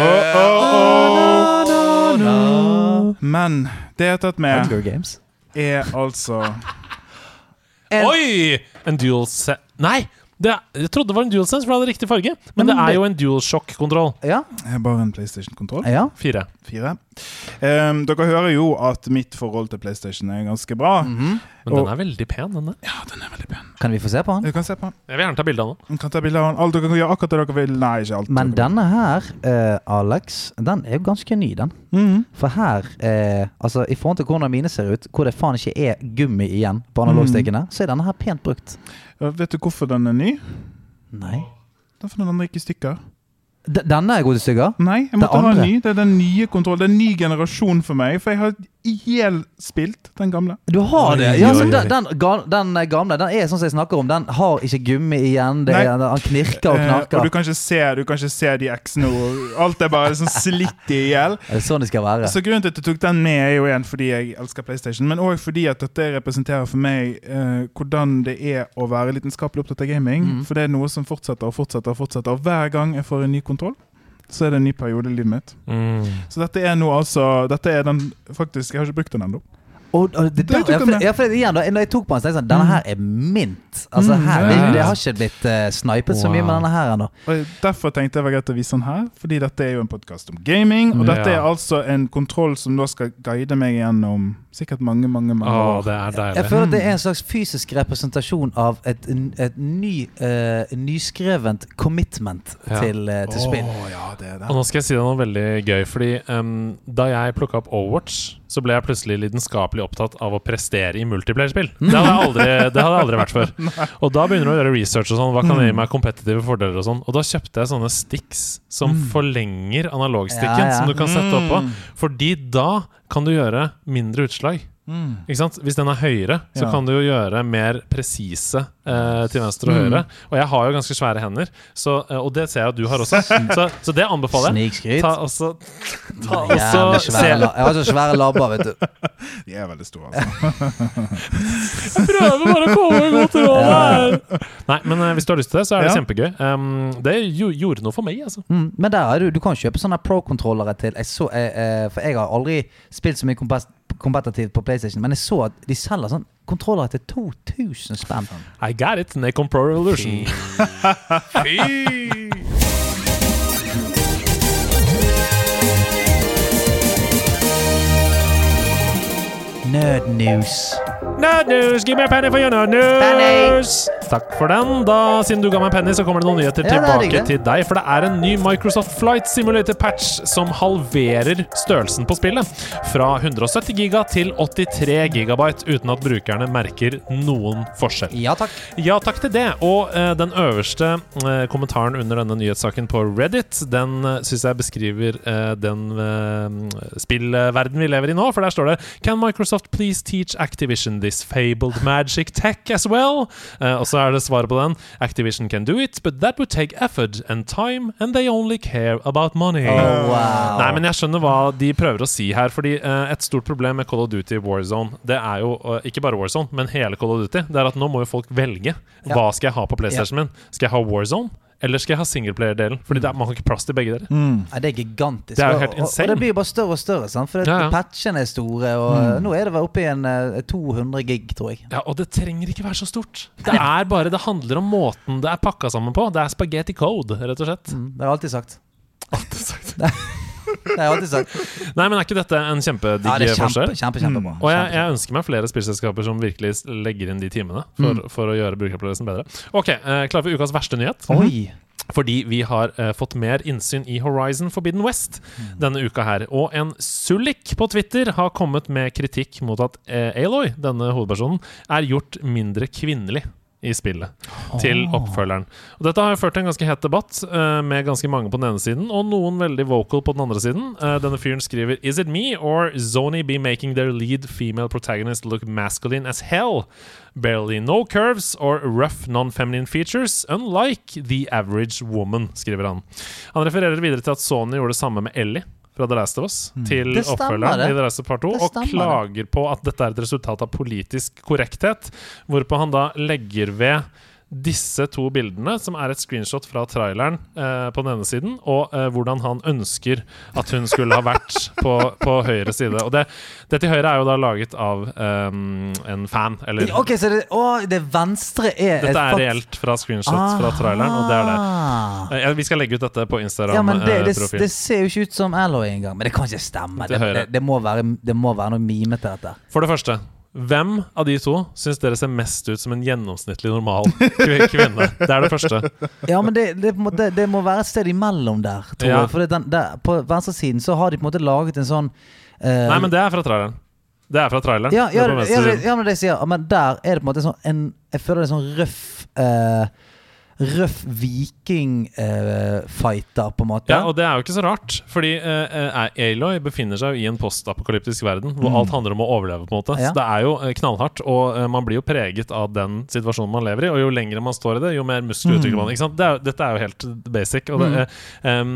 Åh, åh, åh. Men det jeg har tatt med, Hunger Games. er altså En- Oi! En dual set Nei! Det, jeg trodde det var en DualSense, for det hadde riktig farge. Men det er jo en dual shock-kontroll. Ja. bare en PlayStation-kontroll. ja. Fire. Fire. Um, dere hører jo at mitt forhold til PlayStation er ganske bra. Mhm. Men Og- den er veldig pen, denne. Ja, den er veldig pen. Kan vi få se på den? Du kan se på den. Jeg vil gjerne ta bilde av den. Kan ta bilder av den. Alt dere kan gjøre akkurat det dere vil. Nei, ikke alt. Men denne her, uh, Alex, den er jo ganske ny, den. Mhm. For her, uh, altså i forhold til hvordan mine ser ut, hvor det faen ikke er gummi igjen på analogstikkene, så er denne her pent brukt. Ja, Vet du hvorfor den er ny? Nei. Derfor den andre gikk i stykker. D denne er god i stykker. Nei, jeg måtte ha en ny. Det er den nye kontrollen. Det er en ny generasjon for meg. For jeg har ihjelspilt den gamle. Du har det? Ja, så den, den, den eh, gamle den er sånn som jeg snakker om. Den har ikke gummi igjen. Det er, han knirker og Eh, og du kan ikke se, du kan ikke se de X-ene. Alt er bare sånn slitt i hjel. *laughs* Sånn det skal være. Så grunnen til at jeg tok den med, er jo igjen fordi jeg elsker PlayStation, men òg fordi at dette representerer for meg eh, hvordan det er å være lidenskapelig opptatt av gaming. Mm. For det er noe som fortsetter og fortsetter og fortsetter. Og hver gang jeg får en ny kontroll, så er det en ny periode i livet mitt. Mm. Så dette er nå altså Dette er den Faktisk, jeg har ikke brukt den ennå. Og, og det, Det der, jeg, for, ja, for igjen da, Når jeg tok på den, så tenkte jeg sånn Denne her er mint. Altså Mm, her, det, det har ikke blitt uh, snipet så mye med denne her ennå. Derfor tenkte jeg det var greit å vise den her, fordi dette er jo en podkast om gaming. Og dette Ja. er altså en kontroll som da skal guide meg gjennom sikkert mange, mange mange år. år. det er Jeg føler at det er en slags fysisk representasjon av et, et ny, uh, nyskrevent commitment Ja. til, uh, til spill. Ja, det er det. Og nå skal jeg si deg noe veldig gøy, fordi um, da jeg plukka opp Overwatch, så ble jeg plutselig lidenskapelig opptatt av å prestere i multiplayerspill. Det hadde jeg aldri, det hadde jeg aldri vært før. *laughs* Og da begynner du å gjøre research og sånn. Hva kan gi meg kompetitive fordeler og sånn? Og da kjøpte jeg sånne sticks som forlenger analogstikken, Ja, ja. som du kan sette opp på. Mm. Fordi da kan du gjøre mindre utslag. Mm. Ikke sant? Hvis den er høyere, så Ja. kan du jo gjøre mer presise eh, til venstre og Mm. høyre. Og jeg har jo ganske svære hender, så, eh, og det ser jeg at du har også. *laughs* Så, så det anbefaler jeg. Ta også, ta også svære Jeg har så svære labber, vet du. De er veldig store, altså. Prøver bare å komme med godt råd her! Nei, men eh, hvis du har lyst til det, så er det Ja. kjempegøy. Um, det gjorde noe for meg, altså. Mm, men der er du, du kan kjøpe sånne pro-kontrollere til jeg så, jeg, jeg, For jeg har aldri spilt så mye kompet- kompetitivt på PlayStation, men jeg så at de selger sånn kontrollere til 2000 spenn. I got it, Nacon Pro Revolution. Fy. *laughs* Fy. Nerd news, give me a penny for your nerd news! Penny. Takk for den. Da, Siden du ga meg en penny, så kommer det noen nyheter Ja, tilbake til deg. For det er en ny Microsoft Flight Simulator-patch som halverer størrelsen på spillet. Fra 170 giga til 83 gigabyte, uten at brukerne merker noen forskjell. Ja takk. Ja, takk til det. Og uh, den øverste uh, kommentaren under denne nyhetssaken på Reddit, den uh, syns jeg beskriver uh, den uh, spillverden vi lever i nå. For der står det Can Microsoft please teach Activision this fabled magic tech as well? Uh, og så er det svaret på den. Activision can do it, but that would take effort and time, and they only care about money. Oh, wow. Nei, men jeg skjønner hva de prøver å si her. Fordi uh, et stort problem med Call of Duty Warzone, det er jo uh, ikke bare Warzone, men hele Call of Duty, det er at nå må jo folk velge. Hva skal jeg ha på PlayStation min? Skal jeg ha Warzone? Eller skal jeg ha singleplayer-delen? Fordi det er, man har ikke plass til begge deler. Ja, det er gigantisk. Det er jo Og- og, og det blir jo bare større og større, sant? for Ja, ja. patchene er store. Og Nå er det vel oppe i en eh, 200 gig, tror jeg. Ja, Og det trenger ikke være så stort. Det er bare, det handler om måten det er pakka sammen på. Det er spaghetti code, rett og slett. Mm, det har jeg alltid sagt. *laughs* Det jeg alltid sagt. Nei, men er ikke dette en kjempedigg Ja, er kjempe, forskjell? kjempe, mm. Og jeg, jeg ønsker meg flere spillselskaper som virkelig legger inn de timene for, for å gjøre brukeropplevelsen bedre. Ok, eh, Klar for ukas verste nyhet? Oi! Fordi vi har eh, fått mer innsyn i Horizon Forbidden West denne uka her. Og en Sulik på Twitter har kommet med kritikk mot at eh, Aloy, denne hovedpersonen, er gjort mindre kvinnelig i spillet til oppfølgeren. Og Dette har jo ført til en ganske het debatt, uh, med ganske mange på den ene siden og noen veldig vocal på den andre siden. Uh, denne fyren skriver Is it me or Zony be making their lead female protagonist look masculine as hell? Barely no curves or rough non-feminine features, unlike the average woman, skriver han. Han refererer videre til at Sony gjorde det samme med Ellie fra The Last of Us til Det oppfølgeren i The Last of Part 2, og klager på at dette er et resultat av politisk korrekthet, hvorpå han da legger ved disse to bildene, som er et screenshot fra traileren eh, på den ene siden, og eh, hvordan han ønsker at hun skulle ha vært *laughs* på, på høyre side. Og det, det til høyre er jo da laget av um, en fan, eller Ok, så det, å, det venstre er Dette er reelt fra screenshot fra traileren, og det er det. Ah. Eh, vi skal legge ut dette på Ja, men det, det, Instagram-profil. det ser jo ikke ut som Alloy engang. Men det kan ikke stemme. Det, det, det, må, være, det må være noe mimete, dette. For det første, hvem av de to syns dere ser mest ut som en gjennomsnittlig normal kvinne? Det er det første. Ja, men det, det, måte, det må være et sted imellom der, tror Ja. jeg. For det, den, der, på venstresiden så har de på en måte laget en sånn uh, Nei, men det er fra traileren. Det er fra traileren. ja, ja, ja, venstre det, ja, men. Men der er det på en måte sånn en, Jeg føler det er sånn røff eh, Røff vikingfighter, på en måte. Ja, og det er jo ikke så rart, fordi uh, Aloy befinner seg jo i en postapokalyptisk verden hvor alt handler om å overleve, på en måte. Mm. Ja. Så det er jo eh, knallhardt, og uh, man blir jo preget av den situasjonen man lever i, og jo lengre man står i det, jo mer muskler utvikler Mm. man. Ikke sant? Det er, dette er jo helt basic. Og det, uh, um,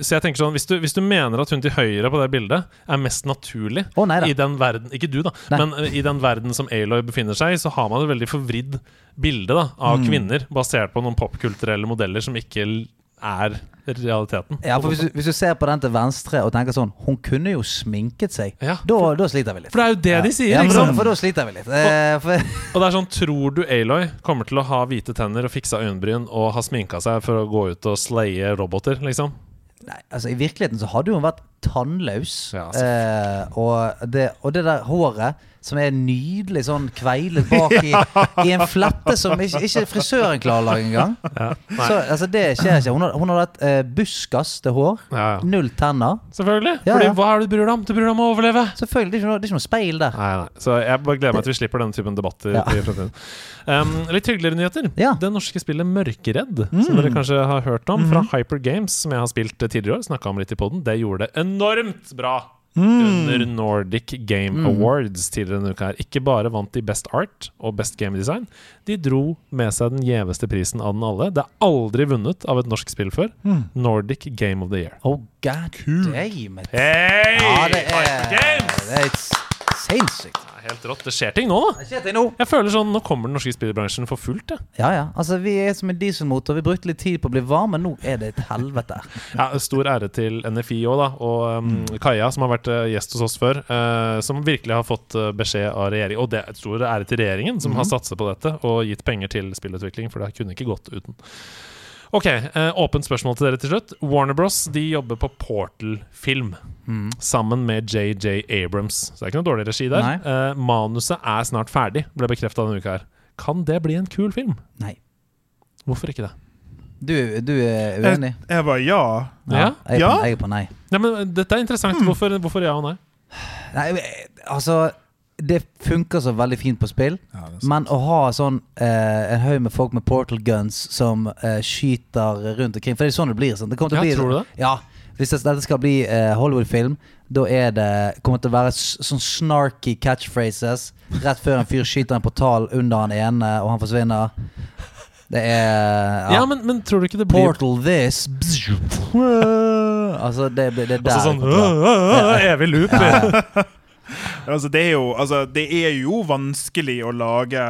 så jeg tenker sånn, hvis du, hvis du mener at hun til høyre på det bildet er mest naturlig oh, nei i den verden Ikke du, da, Nei. men uh, i den verden som Aloy befinner seg i, så har man et veldig forvridd bilde da, av Mm. kvinner, basert på noen popkulturelle modeller som ikke er realiteten. Ja, for hvis du, hvis du ser på den til venstre og tenker sånn Hun kunne jo sminket seg. Ja, Da, da sliter vi litt. For det er jo det de sier, Ja, for, da, for da sliter vi litt. Eh, for, Og det er sånn, tror du Aloy kommer til å ha hvite tenner og fiksa øyenbryn og ha sminka seg for å gå ut og slaye roboter, liksom? nei, altså I virkeligheten så hadde hun vært tannløs. Ja, eh, og, det, og det der håret som er nydelig sånn kveilet bak i, *laughs* i en flette som ikke, ikke frisøren klarer å lage engang. Ja. Så altså, det skjer ikke. Hun har, hun har hatt eh, buskas til hår. ja, ja. Null tenner. Selvfølgelig. Ja, Fordi ja. hva er det du bryr deg om? Du bryr deg om å overleve. Selvfølgelig, det er ikke noe, er ikke noe speil der. Nei, nei. Så jeg bare gleder meg til vi slipper denne typen debatter Ja. i fremtiden. Um, litt hyggeligere nyheter. Ja. Mm. Det norske spillet Mørkeredd, som dere kanskje har hørt om, fra Hyper Games, som jeg har spilt eh, tidligere i år, snakka om litt i poden, det gjorde det enormt bra. Mm. Under Nordic Game Awards tidligere denne uka her. Ikke bare vant de Best Art og Best Game Design, de dro med seg den gjeveste prisen av den alle. Det er aldri vunnet av et norsk spill før. Mm. Nordic Game of the Year. Oh, god damn it. Hey! Ja, det er, det er sinnssykt. Helt rått. Det skjer ting nå, da. Det skjer ting nå. Jeg føler sånn, Nå kommer den norske speederbransjen for fullt. jeg. Ja, ja. Altså, vi er som en dieselmotor. Vi brukte litt tid på å bli varme, men nå er det et helvete. *laughs* Ja, Stor ære til NFI òg, da. Og um, Kaja, som har vært uh, gjest hos oss før. Uh, som virkelig har fått uh, beskjed av regjeringen. Og det er stor ære til regjeringen, som har satset på dette og gitt penger til spillutvikling, for det kunne ikke gått uten. Ok, eh, åpent spørsmål til dere til slutt. Warner Bros de jobber på Portal-film Mm. sammen med JJ Abrams. Så det er ikke noe dårlig regi der. Eh, manuset er snart ferdig, ble bekrefta denne uka her. Kan det bli en kul film? Nei. Hvorfor ikke det? Du, du er uenig? Jeg var ja. Ja. Jeg, er Ja. på, jeg er på nei. Ja, men Dette er interessant. Hvorfor, hvorfor ja og nei? nei. Altså, det funker så veldig fint på spill. Men å ha sånn eh, en haug med folk med portal guns som eh, skyter rundt omkring For det er sånn det blir. Sånn. Det Ja, bli tror du det? Ja. Hvis dette skal bli eh, Hollywood-film, da er det kommer til å være sånn snarky catchphrases rett før en fyr skyter en portal under han ene, og han forsvinner. Det er Ja, men, men tror du ikke det blir Portal this *laughs* Altså, det, det, det er der Altså sånn det kommer til å være. «Åh, *laughs* åh, Evig loop. Ja, Altså, det, er jo, altså, det er jo vanskelig å lage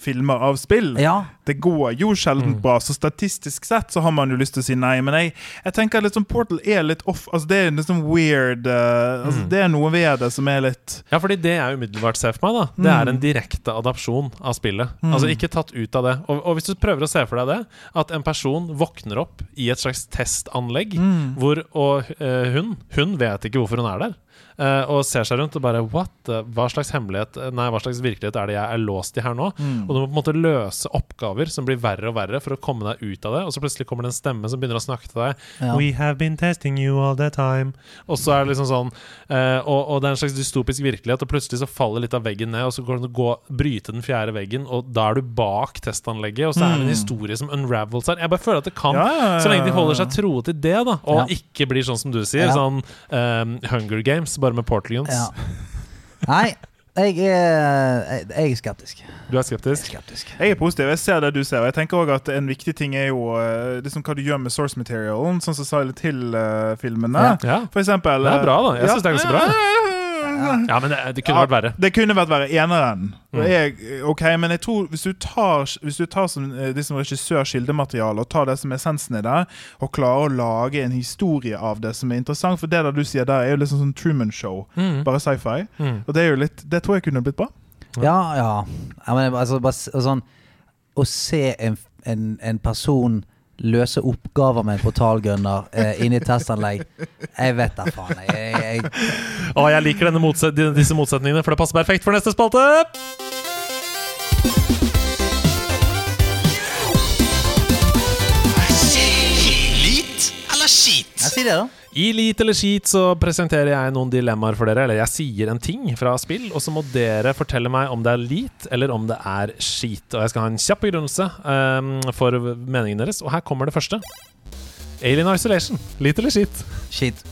filmer av spill. ja. Det går jo sjelden Mm. bra, så statistisk sett så har man jo lyst til å si nei. Men jeg, jeg tenker sånn Portal er litt off Altså Det er sånn weird Uh, altså, Mm. Det er noe ved det som er litt Ja, fordi det jeg umiddelbart ser for meg, da Det er en direkte adapsjon av spillet. Altså ikke tatt ut av det. Og, og hvis du prøver å se for deg det, at en person våkner opp i et slags testanlegg, hvor Og uh, hun Hun vet ikke hvorfor hun er der. eh, og ser seg rundt og bare What? Hva slags hemmelighet Nei, hva slags virkelighet er det jeg er låst i her nå? Og du må på en måte løse oppgaver som blir verre og verre for å komme deg ut av det. Og så plutselig kommer det en stemme som begynner å snakke til deg. Ja. We have been testing you all the time. Og så er det liksom sånn uh, og, og det er en slags dystopisk virkelighet, og plutselig så faller litt av veggen ned, og så går det og å bryte den fjerde veggen, og da er du bak testanlegget, og så er det en historie som unravels her. Jeg bare føler at det kan, Ja, ja, så lenge de holder seg tro til det, da, og ikke blir sånn som du sier, sånn um, Hunger Games, bare med Portal Ja. Nei, jeg er, jeg, jeg er skeptisk. Du er Jeg er skeptisk? skeptisk. Jeg er positiv. Jeg ser det du ser. Og jeg tenker også at En viktig ting er jo eh, liksom hva du gjør med source materialen, sånn som Silent Hill-filmene. Ja. Ja. For eksempel. Det er bra, da. Jeg ja. synes det er ganske bra. Ja, men det, det kunne vært verre. Det kunne vært verre. Eneren. Mm. Jeg, ok, Men jeg tror hvis du tar, hvis du tar som, eh, de som regissør kildemateriale og tar det som essensen i det, og klarer å lage en historie av det som er interessant For det der du sier der, er jo liksom sånn Truman Show, Mm. bare sci-fi. Mm. Og det er jo litt Det tror jeg kunne blitt bra. Ja, ja. ja men altså, bare, sånn Å se en, en, en person løse oppgaver med en portalgunner eh, inne testanlegg Jeg vet da faen. Jeg, jeg, jeg, Å, jeg liker motset disse motsetningene, for det passer perfekt for neste spalte. Skit? jeg sier det, da. I Lit eller skit så presenterer jeg noen dilemmaer for dere. Eller jeg sier en ting fra spill, og så må dere fortelle meg om det er lit eller om det er skit. Og jeg skal ha en kjapp begrunnelse um, for meningen deres. Og her kommer det første. Alien Isolation. Lit eller skit? Skit.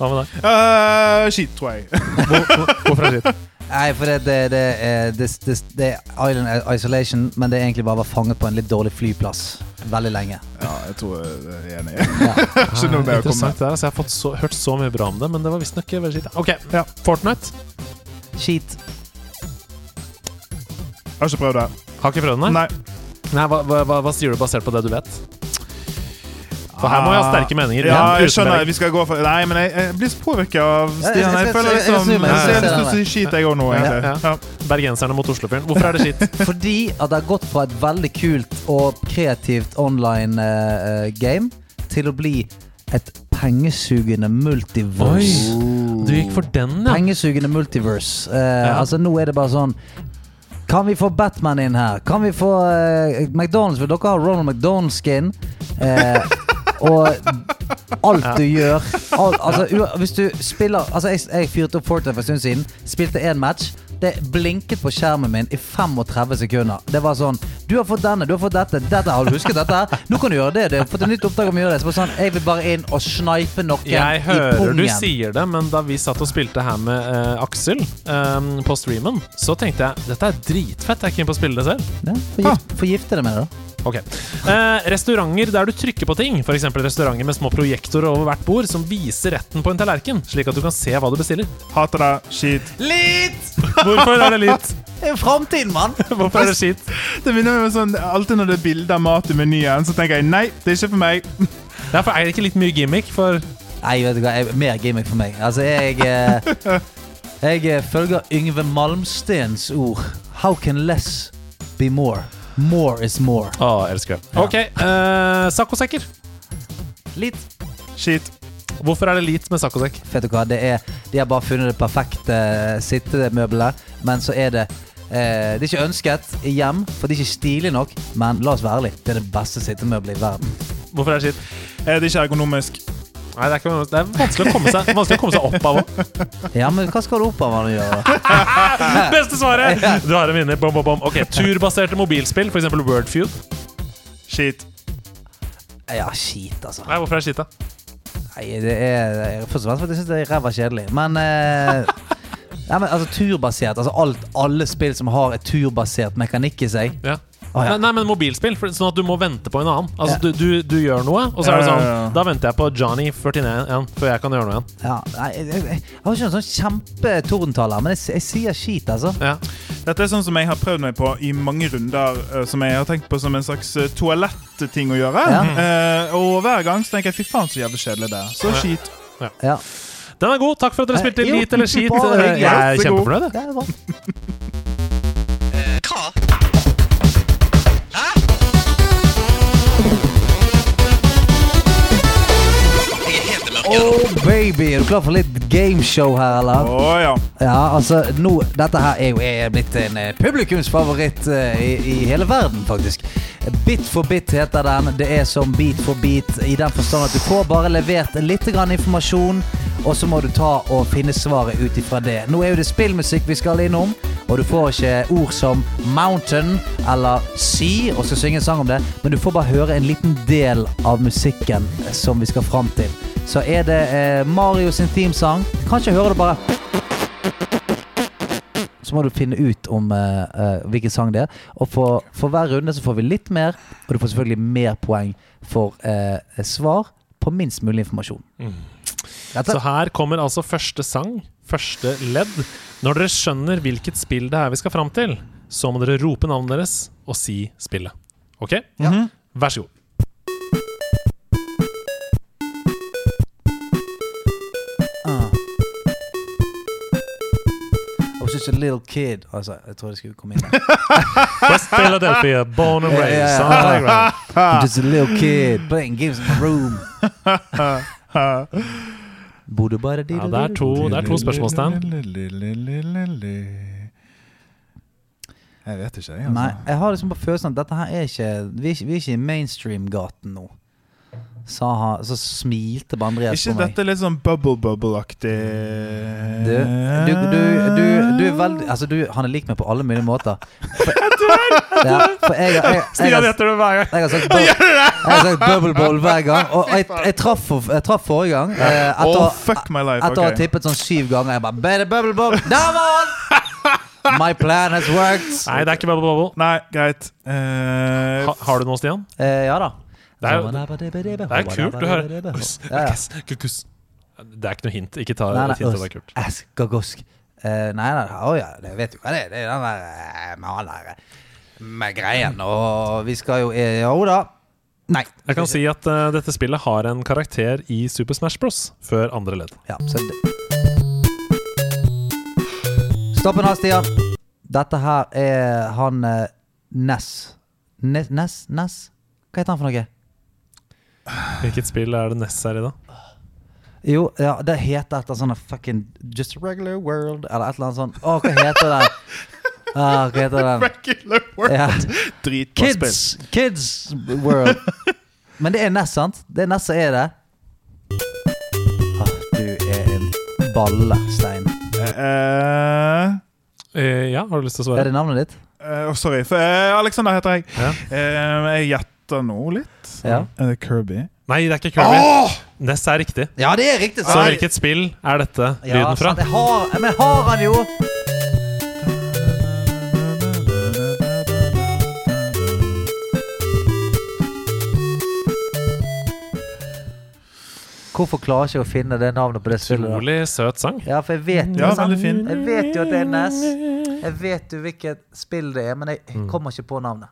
Hva med deg? Uh, Skit, tror jeg. Hvor, hvor, hvorfor er det skit? Nei, for det, det, det, er- det, det, det er Island Isolation, men det er egentlig bare å være fanget på en litt dårlig flyplass veldig lenge. Ja, jeg tror jeg er enig. Ja. Ikke noe mer å komme Interessant det her. Altså, jeg har fått så, hørt så mye bra om det, men det var visstnok veldig skitt. Ok, ja. Fortnite. Skit. Har ikke prøvd det. Har ikke prøvd den, nei? Nei. nei hva, hva, hva, hva sier du basert på det du vet? For her må vi ha sterke meninger. Ja, jeg skjønner. Vi skal gå for Nei, men jeg, jeg blir så påvirka av jeg- Stian. Jeg jeg- føler jeg- jeg- jeg liksom Jeg jeg har lyst til å si skit, jeg òg nå. Bergenserne mot Oslofjorden. Hvorfor er det skitt? *laughs* Fordi at det har gått fra et veldig kult og kreativt online eh, game til å bli et pengesugende multiverse. Oi, Du gikk for den, ja. Pengesugende multiverse. Uh, Ja. Altså Nå er det bare sånn Kan vi få Batman inn her? Kan vi få uh, McDonald's? Vil dere ha Ronald McDonald-skin? Eh, og alt du gjør alt, altså, Hvis du spiller Altså Jeg, jeg fyrte opp Fortnite for en stund siden. Spilte én match. Det blinket på skjermen min i 35 sekunder. Det var sånn Du har fått denne, du har fått dette. Dette Har du husket dette? Nå kan du gjøre det. Du har fått et nytt oppdrag om å gjøre det. Så sånn, jeg vil bare inn og snipe noen Jeg i hører pungen. du sier det, men da vi satt og spilte her med uh, Aksel um, på streamen, så tenkte jeg dette er dritfett. Jeg er keen på å spille det selv. Ja, forgift, Forgifte det med det, da. Ok. Eh, restauranter der du trykker på ting, f.eks. restauranter med små projektorer over hvert bord som viser retten på en tallerken, slik at du kan se hva du bestiller. Hater det. Skit. Litt! *laughs* Hvorfor er det litt? Det er jo framtiden, mann! *laughs* Hvorfor er det skit? Det minner meg om sånn Alltid når det er bilde av mat i menyen, så tenker jeg nei, det er ikke for meg. *laughs* Ja, for er det ikke litt mye gimmick? For Nei, vet du hva, jeg, mer gimmick for meg. Altså, jeg eh, Jeg eh, følger Yngve Malmstens ord. How can less be more? More is more. Å, elsker det. Ok, uh, saccosekker. Litt Skit. Hvorfor er det lit med saccosekk? Vet du hva, det er, De har bare funnet det perfekte sittemøbelet, men så er det eh, Det er ikke ønsket i hjem, for det er ikke stilig nok. Men la oss være ærlige, det er det beste sittemøbelet i verden. Hvorfor er det skitt? Er Det ikke ergonomisk. Nei, det er, ikke, det er vanskelig, å komme seg, vanskelig å komme seg opp av òg. Ja, men hva skal du opp av å gjøre? *laughs* Beste svaret! Du har en vinner. Bom, bom, bom. Ok, Turbaserte mobilspill, f.eks. Wordfeud. Skit. Ja, skit, altså. Nei, hvorfor er det skit, da? Nei, det er Først og fremst fordi jeg syns det er ræva kjedelig. Men eh, *laughs* Nei, men altså turbasert. Altså alt, alle spill som har et turbasert mekanikk i seg. Ja. Å, ja. Nei, nei, men mobilspill, for, sånn at du må vente på en annen. Altså, Ja. du, du, du gjør noe, og så er det sånn ja, ja. Da venter jeg på Johnny 49 før jeg kan gjøre noe igjen. Ja, nei, jeg, jeg, jeg har ikke noen sånn kjempetordentaler, men jeg, jeg sier skit, altså. Ja. Dette er sånn som jeg har prøvd meg på i mange runder, eh, som jeg har tenkt på som en slags uh, toalettting å gjøre. Ja. Eh, og hver gang så tenker jeg fy faen, så jævlig kjedelig det er. Så Ja. skit. Ja, Den er god. Takk for at dere Eh, spilte Elite eller skit. Jeg er kjempefornøyd. jeg. Oh baby, er du klar for litt gameshow her, eller? Å ja. Ja, altså, nå, dette her er jo er blitt en eh, publikumsfavoritt uh, i, i hele verden, faktisk. Bit for bit heter den. Det er som beat for beat i den forstand at du får bare levert litt grann informasjon, og så må du ta og finne svaret ut ifra det. Nå er jo det spillmusikk vi skal innom, og du får ikke ord som mountain eller sea og skal synge en sang om det, men du får bare høre en liten del av musikken som vi skal fram til. Så er det eh, Mario sin themesang. Kanskje hører du bare så må du finne ut om eh, eh, hvilken sang det er. Og for, for hver runde så får vi litt mer, og du får selvfølgelig mer poeng for eh, svar på minst mulig informasjon. Mm. Så her kommer altså første sang, første ledd. Når dere skjønner hvilket spill det er vi skal fram til, så må dere rope navnet deres og si spillet. Ok? Ja. Vær så god. A little kid. Altså, jeg tror det skulle komme inn der. *laughs* West Philadelphia, born and raised Yeah, yeah. I'm just a little kid playing games in my room. *laughs* Bodø bare Ja, det er to, det er to spørsmålstegn. Jeg vet ikke, jeg. Nei, Altså. jeg har liksom på følelsen at dette her er ikke Vi er ikke, vi er ikke i mainstream-gaten nå. Sa han, så smilte bare Andreas Ikke på meg. Ikke dette litt sånn bubble bubble-aktig Du, du, du, du, du er veldig Altså, du, han er lik meg på alle mulige måter. For, ja, for jeg, jeg, jeg, Stian har- det hver gang. jeg har sagt, *laughs* sagt bubble ball hver gang. Og jeg, jeg, traff, traf forrige gang. eh, Etter, Oh, fuck my life. etter å ha tippet sånn syv ganger. Jeg bare Better bubble bowl! Der var han! My plan has worked. Nei, det er ikke Bubble Bubble. Nei, greit. Uh, Ha, har du noe, Stian? Uh, ja da. Det er, det er kult. Du hører. Det er ikke noe hint. Ikke ta Nei, nei, hint. Det er kult. Ass, gagosk. Eh, nei, nei, å ja, det vet du hva det er. Det er den der eh, med greien. Og vi skal jo Jo da. Nei. Jeg kan si at uh, dette spillet har en karakter i Super Smash Bros. før andre ledd. Ja. Stopp en Stian. Dette her er han uh. Ness? Ness? Ness? Hva heter han for noe? Hvilket spill er det Ness er i, da? Jo, ja, det heter et eller annet sånn fucking Just a regular world, eller et eller annet sånt. Å, hva heter den? Ah, hva heter *laughs* den? Regular world. Ja. Dritbra spill. Kids! Kids World. Men det er Ness, sant? Det er Ness som er det. Ah, du er en ballestein. Uh, Eh, Eh, ja, har du lyst til å svare? Er det navnet ditt? eh, oh, sorry. For, Alexander heter jeg. Ja. Eh, jeg gjetter nå litt. Ja. Er det Kirby? Nei, det er ikke Kirby. Ness er riktig. Ja, det er riktig. Så hvilket spill er dette Ja, lyden fra? sant, jeg har, men har han jo Hvorfor klarer jeg ikke å finne det navnet på det spillet? da? Utrolig søt sang. Ja, for jeg vet, Ja, sant? veldig fin. jeg vet jo at det er NES. Jeg vet jo hvilket spill det er, men jeg kommer ikke på navnet.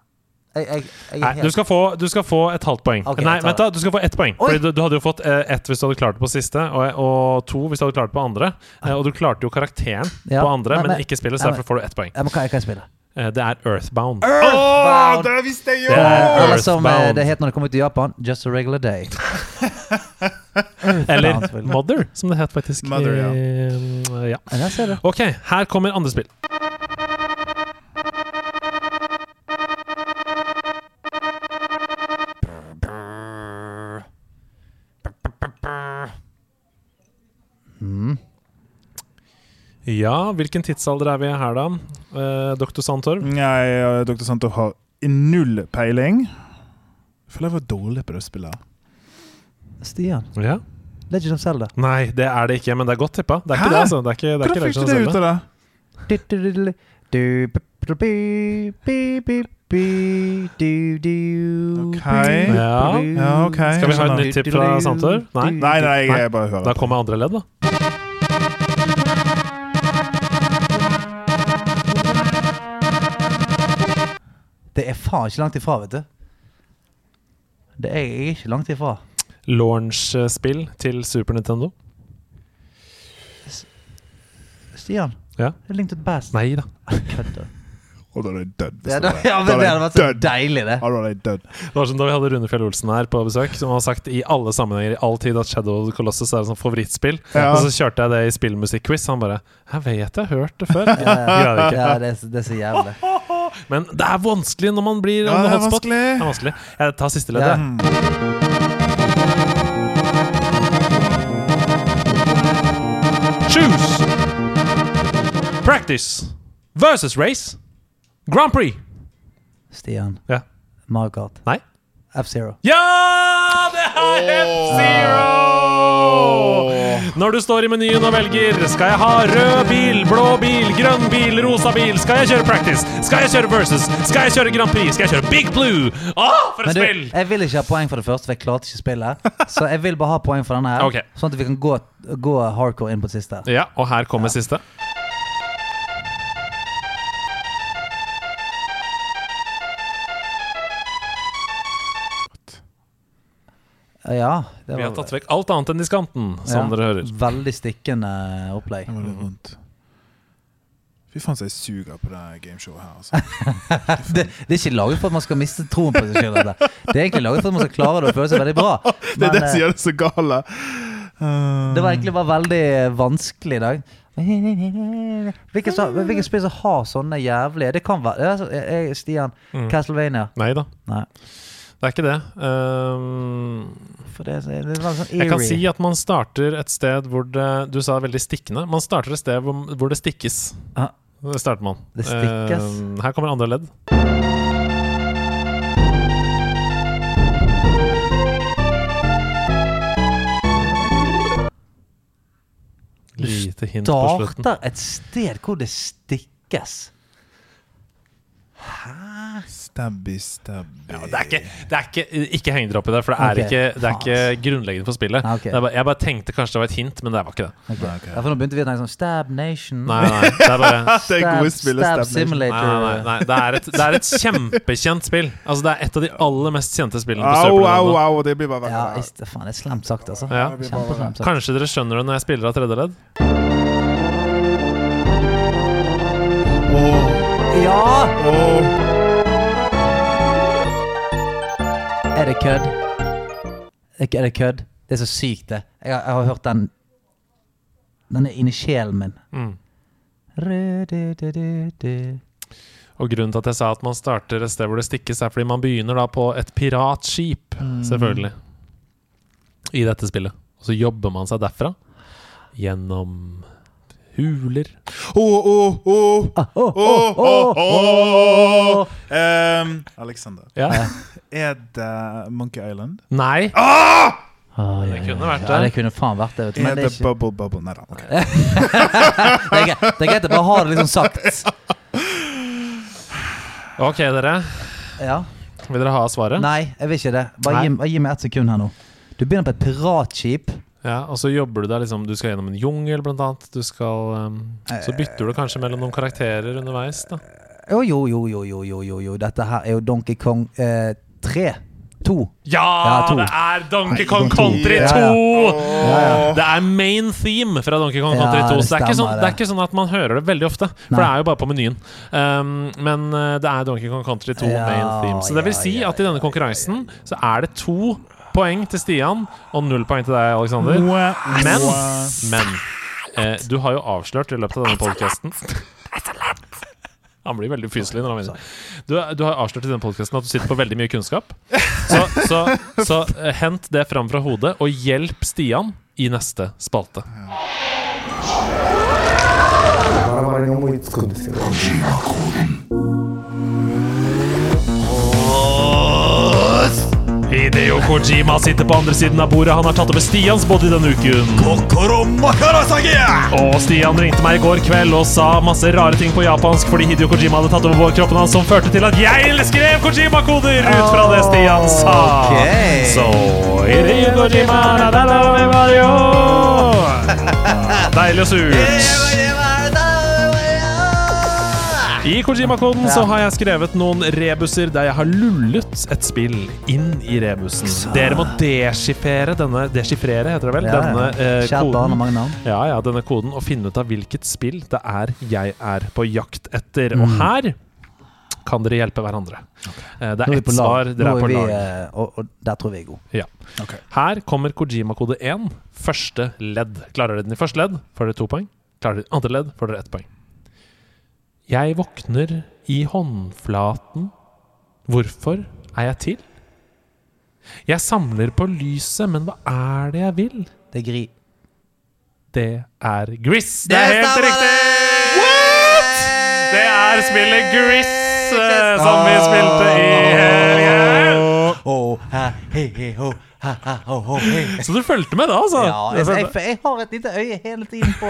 Jeg, jeg, jeg. Nei, du skal, få, du skal få et halvt poeng. Okay, Nei, vent da, du skal få ett poeng. Oi! Fordi du, du hadde jo fått eh, ett hvis du hadde klart det på siste, og, og to hvis du hadde klart det på andre. Eh, og du klarte jo karakteren Ja, på andre, men- men, men- ikke spillet, så derfor får du ett poeng. men hva, hva jeg spiller? Eh, det er Earthbound. Earthbound! Oh, det visste jeg jo! Det er Eller som eh, det het når det kom ut i Japan, Just a Regular Day. *laughs* Eller Mother, som det het faktisk. Mother, ja. Ja. Ok, her kommer andre spill. Ja, hvilken tidsalder er vi her, da? Eh, Dr. Santor? Eh, Dr. Santor har null peiling. Jeg føler jeg var dårlig på det spillet. Stian. Ja. Legend of Zelda. Nei, det er det ikke, men det er godt tippa. Det er ikke Hæ? det, altså. Det er ikke, det er Hvordan ikke fikk du det ut av det? Ok. Ja. Ja, ok. Skal vi ha et nytt tipp fra Santor? Nei? Nei, nei, jeg Nei. bare hører. Da kommer andre ledd, da. Det er faen ikke langt ifra, vet du. Det er jeg ikke langt ifra. Launch-spill til Super Nintendo. Stian. Ja. Det er Link to the Past. Nei da. Kødder. Og da er jeg død. Ja, det da, ja, men det hadde vært så deilig, det. Ja, da er. Det var som da vi hadde Rune Fjell Olsen her på besøk, som har sagt i alle sammenhenger i all tid at Shadow of the Colossus er et sånt favorittspill. Ja. Og så kjørte jeg det i spillmusikk-quiz. Han bare Jeg vet jeg har hørt det før. *laughs* Ja, ja. Ja det, er, det er så jævlig. Men det er vanskelig når man blir Ja, det er vanskelig. Det er vanskelig. Jeg tar siste ledd, Ja. Choose! Practice versus race. Grand Prix. Stian. Ja. Margot. Nei. F-Zero. Ja! Det er F-Zero! Når du står i menyen og velger Skal jeg ha rød bil, blå bil, grønn bil, rosa bil Skal jeg kjøre practice? Skal jeg kjøre versus? Skal jeg kjøre Grand Prix? Skal jeg kjøre Big Blue? Å, for et spill! jeg vil ikke ha poeng for det første, for jeg klarte ikke spillet. Så jeg vil bare ha poeng for denne her, *laughs* okay. sånn at vi kan gå, gå hardcore inn på det siste. Ja, og her kommer siste. Ja, det Vi har tatt vekk alt annet enn diskanten, som Ja. dere hører. veldig stikkende opplegg. Det var litt vondt Fy faen, så jeg suger på det gameshowet her. Altså. *laughs* Det, det er ikke laget for at man skal miste troen på seg sjøl. Det. Det er egentlig laget for at man skal klare det og føle seg veldig bra. *laughs* Det er det eh, som gjør det så gale. Uh, Det var egentlig bare veldig vanskelig i dag. Hvilke, hvilke spill som har sånne jævlige Det kan være altså, Stian, Mm. Castlevania. Nei da. Det er ikke det. Um, For det, er- det var sånn jeg kan si at man starter et sted hvor det Du sa veldig stikkende. Man starter et sted hvor, hvor det stikkes. Ah. Det starter man. Det stikkes. Um, her kommer andre ledd. Lite hint på slutten. Starter et sted hvor det stikkes. Stabby, stabby. Ja, det er ikke, det er ikke, ikke heng dere opp i det, for det er, okay. ikke, det er ikke grunnleggende for spillet. Ah, ok. Det er bare, jeg bare tenkte kanskje det var et hint, men det var ikke det. Okay. okay. Ja, for nå begynte vi å tenke sånn Stab Nation. Nei, nei, det er bare *laughs* Stab, spillet, Stab Stab Simulator. nei, nei, nei. Det, er et, det er et *laughs* kjempekjent spill. Altså Det er et av de aller mest kjente spillene på Au, au, au. Det blir bare Ja, verre. ist- faen, det er slemt sagt, altså. Ja. Sagt. Kanskje dere skjønner det når jeg spiller av tredje ledd? Ja! Åh, Er det kødd? Er det kødd? Det er så sykt, det. Jeg har, jeg har hørt den Den er inni sjelen min. Mm. Og grunnen til at jeg sa at man starter et sted hvor det stikkes, er fordi man begynner da på et piratskip, selvfølgelig, i dette spillet. Og så jobber man seg derfra gjennom huler. Ah, Alexander. Er det Monkey Island? Nei! Åh, ja, Det kunne vært ja, det. det kunne faen vært det. Vet du. Men det er, ikke, Bubble Bubble? Nei da. Okay. *laughs* det, er greit, det er greit å bare ha det liksom sagt. Ok, dere. Ja. Vil dere ha svaret? Nei, jeg vil ikke det. Bare gi, bare gi meg ett sekund her nå. Du begynner på et piratskip. Ja, Og så jobber du deg liksom Du skal gjennom en jungel, blant annet. Du skal um, Så bytter du kanskje mellom noen karakterer underveis, da. Jo, jo, jo, jo, jo, jo, jo, jo. Dette her er jo Donkey Kong eh, 3. To. Ja, Ja, to. det er Donkey Kong. Country 2! Ja, ja. Det er main theme fra Donkey Kong Country Ja, 2. det Så det er, stemmer sånn, det. det er ikke sånn at man hører det veldig ofte, for Nei. det er jo bare på menyen. Um, men uh, det er Donkey Kong Country 2 Ja, main theme. Så det vil ja, si ja, at i denne konkurransen så er det to poeng til Stian og null poeng til deg, Alexander. Men, men eh, du har jo avslørt i løpet av denne podkasten Han blir veldig fyselig når han vinner. Du, du har avslørt i denne podkasten at du sitter på veldig mye kunnskap. Så, så, så eh, hent det fram fra hodet, og hjelp Stian i neste spalte. Hideo Kojima sitter på andre siden av bordet. Han har tatt over Stians body denne uken. Og Stian ringte meg i går kveld og sa masse rare ting på japansk fordi Hideo Kojima hadde tatt over kroppen hans, som førte til at jeg skrev Kojima-koder ut fra det Stian sa. Ok. Så Hideo Kojima. Deilig og surt. I Kojima-koden så har jeg skrevet noen rebuser der jeg har lullet et spill inn i rebusen. Dere må deschiffrere denne Deschiffrere, heter det vel? Ja, Denne eh, koden. Ja, ja, denne koden og finne ut av hvilket spill det er jeg er på jakt etter. Og her kan dere hjelpe hverandre. Okay. Det er ett svar, dere er på lag. eh, og, og der tror vi er gode. Ja. Her kommer Kojima-kode 1, første ledd. Klarer dere den i første ledd, får dere to poeng. Klarer dere andre ledd, får dere ett poeng. Jeg våkner i håndflaten. Hvorfor er jeg til? Jeg samler på lyset, men hva er det jeg vil? Det er Gri. Det er Gris. Det er helt riktig! What?! Det er spillet Gris eh, som vi spilte i helgen. Ha, ha, ho, ho. *laughs* Så du fulgte med da, altså? Ja, jeg, jeg, jeg har et lite øye hele tiden på.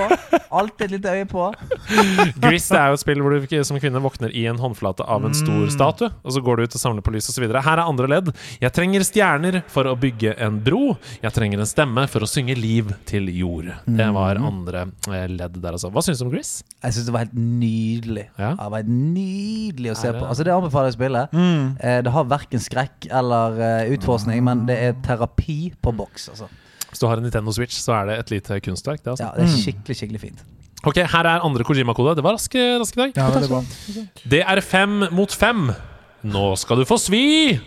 Alltid et lite øye på. *laughs* Gris det er jo et spill hvor du som kvinne våkner i en håndflate av en Mm. stor statue, og så går du ut og samler på lys osv. Her er andre ledd. Jeg trenger stjerner for å bygge en bro. Jeg trenger en stemme for å synge liv til jord. Det Mm. var andre eh, ledd der, altså. Hva syns du om Gris? Jeg syns det var helt nydelig. Ja. Det var helt nydelig å se det- på. Altså Det anbefaler jeg å spille. Mm. det har verken skrekk eller eh, utforskning, men det er terapi på boks. Altså. Hvis du har en Nintendo Switch, så er det et lite kunstverk. Det, altså. Ja, det er skikkelig, skikkelig fint. Ok, her er andre Kojima-kode. Det var rask, rask i dag. Ja, det, var Det er fem mot fem. Nå skal du få svi!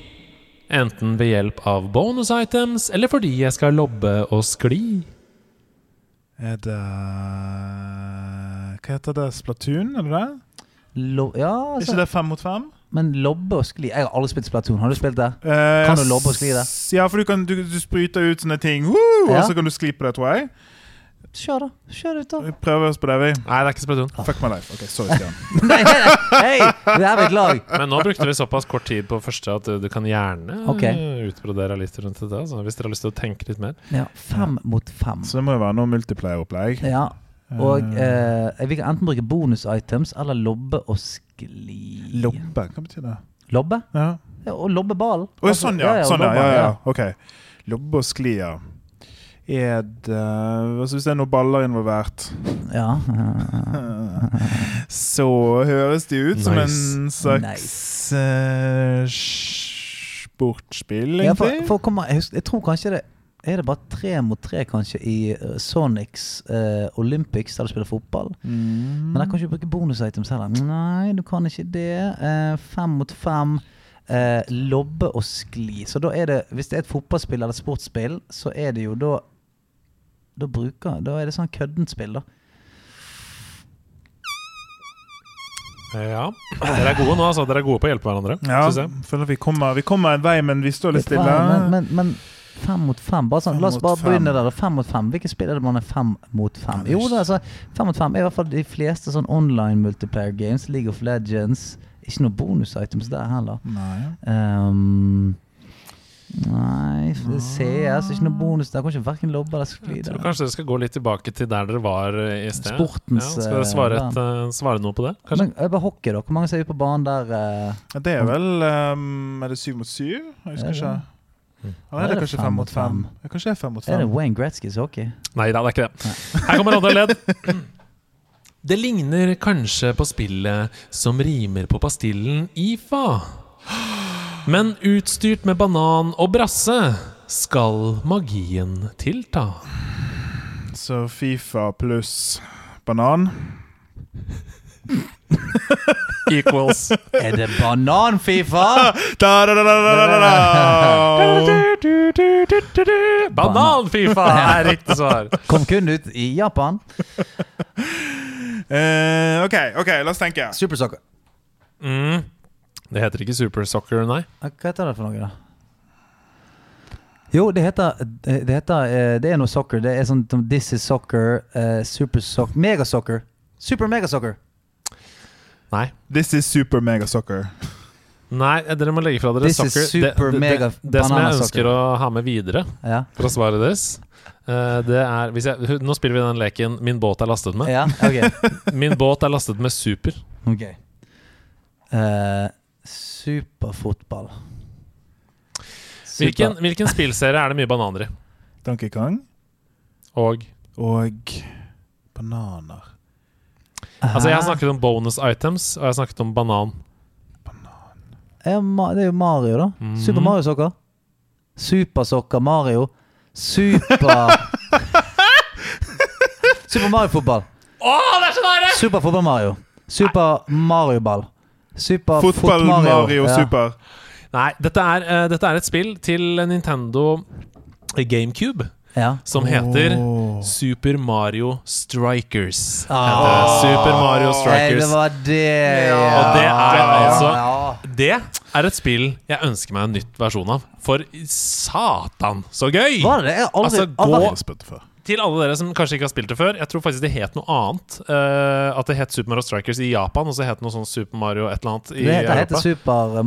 Enten ved hjelp av bonus items, eller fordi jeg skal lobbe og skli. Er det Hva heter det? Splatoon, eller det? Lo ja, Er altså, ikke det fem mot fem? Men lobbe og skli Jeg har aldri spilt Splatoon. Har du spilt det? Uh, Kan du lobbe og skli det? Ja, for du, kan, du, du spruter ut sånne ting, Woo! Ja. og så kan du skli på det, tror jeg. Kjør, da. Kjør ut, da. Vi prøver oss på det, vi. Nei, det er ikke Splatoon. Fuck my life. Ok, sorry, *laughs* Stian. Nei, nei, nei. Hei! det er et lag. Men nå brukte vi såpass kort tid på første at du, du kan gjerne Ok. eh, utbrodere litt rundt dette. Altså, hvis dere har lyst til å tenke litt mer. Ja, fem mot fem. Så det må jo være noe multiplayer-opplegg. Ja. Og eh, vi kan enten bruke bonus-items eller lobbe og skli. Lobbe, hva betyr det? Lobbe? Ja. Ja, og lobbe ball. Å, Altså, sånn, ja. Sånn, ja, lobbe, ja, ja. Ok. Lobbe og skli, ja. Er det altså Hvis det er noen baller involvert, Ja. *laughs* så høres det ut som en slags eh, sportsspill, ja for, for kom, jeg, husker, jeg tror kanskje det Er det bare tre mot tre kanskje i eh, Sonics eh, Olympics, der du spiller fotball? Mm. Men der kan du ikke bruke bonus-items heller. Nei, du kan ikke det. Eh, fem mot fem. Eh, lobbe og skli. Så da er det Hvis det er et fotballspill eller et sportsspill, så er det jo da Da bruker Da er det sånn køddent spill, da. Ja. Dere er gode nå, altså. Dere er gode på å hjelpe hverandre. Ja, føler vi kommer, vi kommer en vei, men vi står litt stille. Men, men, men fem mot fem bare sånn, Fem La oss bare begynne der. Fem mot fem. Hvilke spill er det man er fem mot fem? Jo, det er altså, fem mot fem er i hvert fall de fleste sånn online multiplayer games. League of Legends. Ikke noe bonus-items der heller. Nei. Um, nei, for det CS ikke noe bonus der. Kan ikke verken lobbe eller skli Jeg tror kanskje dere skal gå litt tilbake til der dere var eh, i sted. Sportens, ja, Skal dere svare, eh, et, eh, svare noe på det? Kanskje? Men bare hockey, da. Hvor mange ser vi på banen der? Uh, Det er vel um, Er det syv mot syv? Jeg husker Er ikke. Eller er det kanskje fem mot fem? Kanskje det er fem mot Er det. Wayne Gretzkys hockey? Nei det er ikke det. Her kommer andre ledd. *laughs* Det ligner kanskje på spillet som rimer på pastillen IFA. Men utstyrt med banan og brasse skal magien tilta. Så Fifa pluss banan. *laughs* *laughs* Equals. Er det banan-Fifa? *laughs* *laughs* Banan-Fifa er riktig svar. Kom kun ut i Japan. Eh, OK, ok, la oss tenke. Super Soccer. Mm. Det heter ikke Super Soccer, nei. Hva heter det for noe, da? Jo, det heter Det, heter, eh, det er noe soccer. Det er sånn som This is soccer, uh, Super Soccer Megasoccer. Super Megasoccer. Nei. This is super mega soccer. Nei, dere må legge fra dere This soccer. super det, det, det som jeg banana ønsker å ha med videre Ja. fra svaret deres, eh, det er hvis jeg, Nå spiller vi den leken 'Min båt er lastet med'. ja, okay. *laughs* Min båt er lastet med super. Ok. Uh, superfotball. Super. Hvilken, hvilken *laughs* spillserie er det mye bananer i? Donkey Kong Og og bananer. Altså, jeg har snakket om bonus items, og jeg har snakket om banan. Det er jo Mario, da. Mhm. Super Mario-sokker. Supersokker Mario. Super *laughs* Super Mario-fotball. Oh, det er så nære! Super fotball-Mario. Super Mario-ball. Super Fotball fot-Mario. Mario Ja. Super. Nei, dette er, uh, dette er et spill til Nintendo GameCube Ja. som heter oh. Super Mario Strikers. Ah. Super Mario Strikers. Strikers. det var det, ja. Og det er altså- Det er et spill jeg ønsker meg en nytt versjon av. For satan, så gøy! Var det? Jeg har aldri, Altså, gå- Jeg det. Til alle dere som kanskje ikke har spilt det før. Jeg tror faktisk det het noe annet. Uh, at det het Super Mario Strikers i Japan, og så het det noe sånn Super Mario et eller annet i Det heter, Europa. heter Super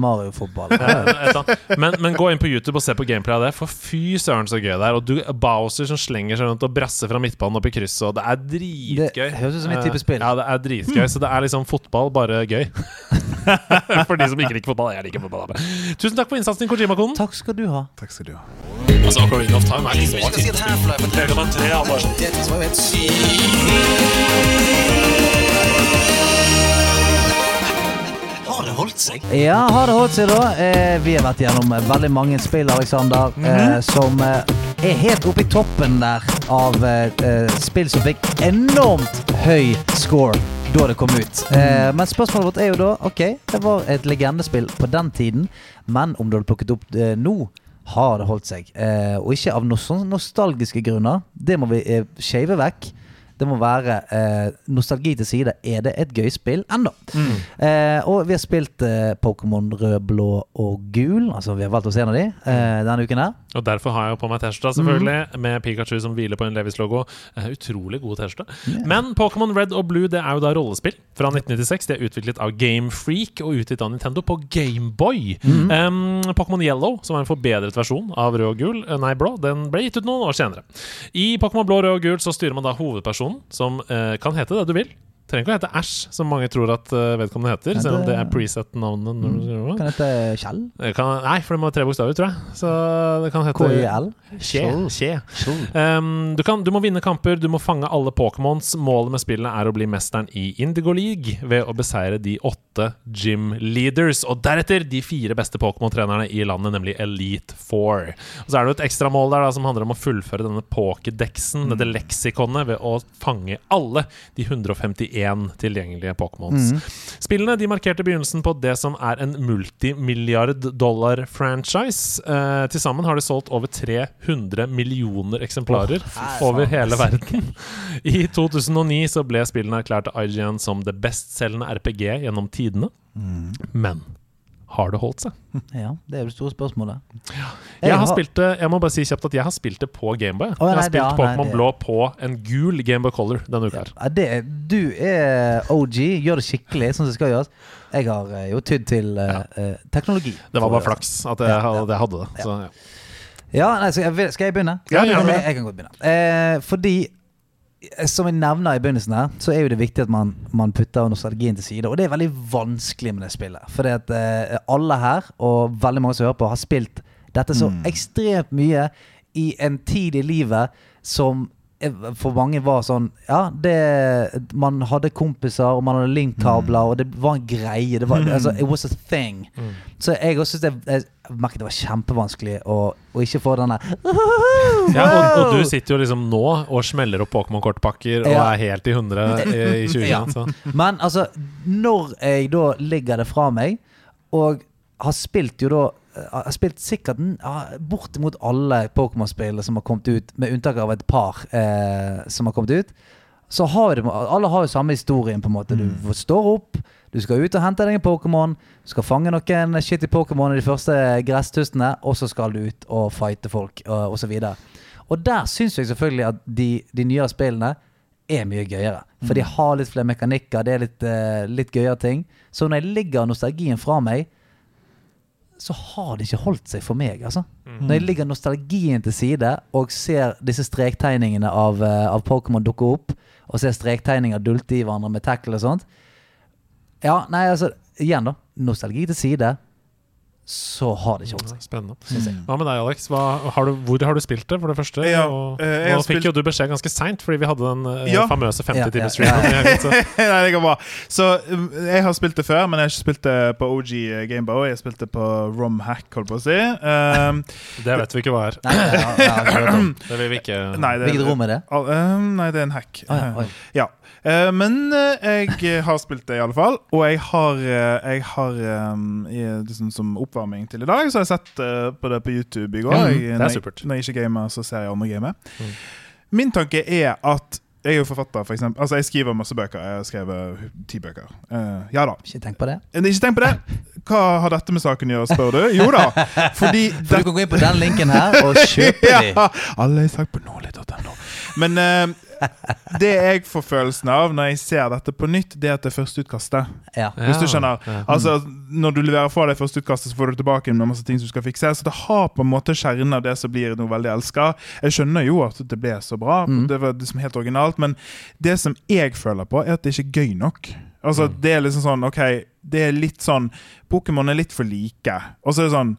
eller annet. men, men gå inn på YouTube og se på gameplay av det, for fy søren så gøy det er. Og du, Bowser som slenger seg rundt og brasser fra midtbanen opp i krysset, og det er dritgøy. Det høres ut som min type spill. spill. Ja, det er dritgøy. Så det er liksom fotball, bare gøy. *laughs* *laughs* for de som ikke liker fotball. Jeg liker fotball. da. Tusen takk for innsatsen, Kojima-konen. Takk skal du ha. Takk skal du ha. Altså, Ocarina of Time er ikke så seg? Ja, har det holdt seg, da? Eh, vi har vært gjennom eh, veldig mange spill, Alexander, eh, som eh, er helt oppe i toppen der av eh, eh, spill som fikk enormt høy score da det kom ut. Eh, men spørsmålet vårt er jo da Ok, det var et legendespill på den tiden, men om du hadde plukket opp det nå, har det holdt seg? Eh, og ikke av noen sånne nostalgiske grunner. Det må vi eh, shave vekk. Det må være eh, nostalgi til side. Er det et gøy spill ennå? Eh, og vi har spilt eh, Pokémon rød, blå og gul. Altså Vi har valgt oss en av de eh, denne uken her. Og derfor har jeg jo på meg T-skjorta, selvfølgelig, med Pikachu som hviler på en Levis-logo. Eh, Utrolig god T-skjorte. Men Pokémon Red og Blue det er jo da rollespill fra 1996. De er utviklet av Game Freak og utgitt av Nintendo på Gameboy. Um, Pokémon Yellow, som er en forbedret versjon av rød og gul, eh, nei blå, den ble gitt ut noen år senere. I Pokémon blå, rød og gul så styrer man da hovedpersonen, som eh, kan hete det du vil. Trenger ikke å hete Ash, som mange tror at eh, vedkommende heter, selv om det er preset-navnet. Mm. det. Kan hete Kjell. Kan, nei, for det må være tre bokstaver, tror jeg. Så det kan hete KIL. Kje. Kje. Um, du, kan, du må vinne kamper, du må fange alle Pokémons. Målet med spillet er å bli mesteren i Indigo League ved å beseire de åtte gym leaders. Og deretter de fire beste Pokémon-trenerne i landet, nemlig Elite Four. Og så er det jo et ekstra mål der da, som handler om å fullføre denne Pokédexen, dette leksikonet, ved å fange alle de 151 tilgjengelige Pokémons. Spillene de markerte begynnelsen på det som er en multimilliard dollar-franchise. Eh, Til sammen har det solgt over 300 millioner eksemplarer over hele verden. *laughs* I 2009 så ble spillene erklært av IGN som det bestselgende RPG gjennom tidene. Men har det holdt seg? *laughs* Ja, det er jo det store spørsmålet. Jeg har spilt det Jeg må bare si kjapt at jeg har spilt det på Gameboy. Oh, Jeg har spilt ja, Pokémon Blå på en gul Gameboy Color denne uka. Ja, det, du er OG, gjør det skikkelig, sånn som det skal gjøres. Jeg har eh, jo tydd til eh, teknologi. Det var bare flaks at jeg, Ja, ja. at jeg hadde det. Så, ja. Ja, nei, jeg, skal jeg begynne? Ja, gjerne det. jeg, jeg kan godt begynne. Eh, fordi, som jeg nevner i begynnelsen her, så er jo det viktig at man, man putter nostalgien til side. Og det er veldig vanskelig med det spillet. Fordi at eh, alle her, og veldig mange som hører på, har spilt dette så ekstremt mye i en tid i livet som eh, for mange var sånn Ja, det Man hadde kompiser, og man hadde linkkabler, og det var en greie. Det var, altså, it was a thing. Så jeg også synes jeg, Jeg merket det var kjempevanskelig å, å ikke få den der Ja, og, og du sitter jo liksom nå og smeller opp Pokémon-kortpakker og Ja. er helt i 100 i, i 2021. Ja. Så. Men altså, når jeg da ligger det fra meg, og har spilt jo da Jeg har spilt sikkert ja, bortimot alle Pokémon-spill som har kommet ut, med unntak av et par eh, som har kommet ut, så har det, alle har jo samme historien, på en måte. Du står opp, du skal ut og hente deg en Pokémon, du skal fange noen shitty Pokémon i de første gresstustene, og så skal du ut og fighte folk, og, og så videre. Og der syns jeg selvfølgelig at de, de nyere spillene er mye gøyere. For de har litt flere mekanikker, det er litt, uh, litt gøyere ting. Så når jeg ligger nostalgien fra meg, så har det ikke holdt seg for meg, altså. Når jeg ligger nostalgien til side og ser disse strektegningene av, eh, av Pokémon dukke opp, og ser strektegninger dulte i hverandre med tackle og sånt Ja, nei, altså, igjen, da. Nostalgi til side, så har det ikke holdt seg. Spennende. Hva med deg, Alex? Hva, har du, hvor har du spilt det, for det første? Ja, og, eh, nå fikk spilt- jo du beskjed ganske seint, fordi vi hadde den eh, Ja. famøse Ja, ja, 50-timers-streamen. *laughs* så- Nei, det går bra. Så um, jeg har spilt det før, men jeg har ikke spilt det på OG Gameboy. Jeg har spilt det på RomHack, holdt på å si. Um, *laughs* Det vet vi ikke hva er. Nei, om. Det vil vi ikke nei, det, Hvilket rom er det? Um, nei, det er en hack. Ah, ja. Ja. Eh, men eh, jeg har spilt det, i alle fall. Og jeg har, eh, jeg har liksom, Som oppvarming til i dag, så har jeg sett eh, på det på YouTube i går. Ja, jeg, det er supert. når jeg ikke gamer, så ser jeg andre game. Mm. Min tanke er at jeg er jo forfatter, for eksempel. Altså, jeg skriver masse bøker. Jeg har skrevet ti bøker. Uh, ja da. Ikke tenk på det. Eh, Ikke tenk på det! Hva har dette med saken å gjøre, spør du? Jo da, *laughs* fordi For du kan gå inn på den linken her og *laughs* kjøpe de. alle har sagt på nordli.no. Men eh, det jeg får følelsen av når jeg ser dette på nytt, det er at det er førsteutkastet. Ja. Hvis du skjønner. Altså, Når du leverer fra deg førsteutkastet, så får du tilbake med masse ting som du skal fikse. Så det har på en måte kjernen av det som blir noe veldig elska. Jeg skjønner jo at det ble så bra, Mm. det var liksom helt originalt, men det som jeg føler på, er at det ikke er gøy nok. Altså, Det er liksom sånn OK, det er litt sånn Pokémon er litt for like. Og så er det sånn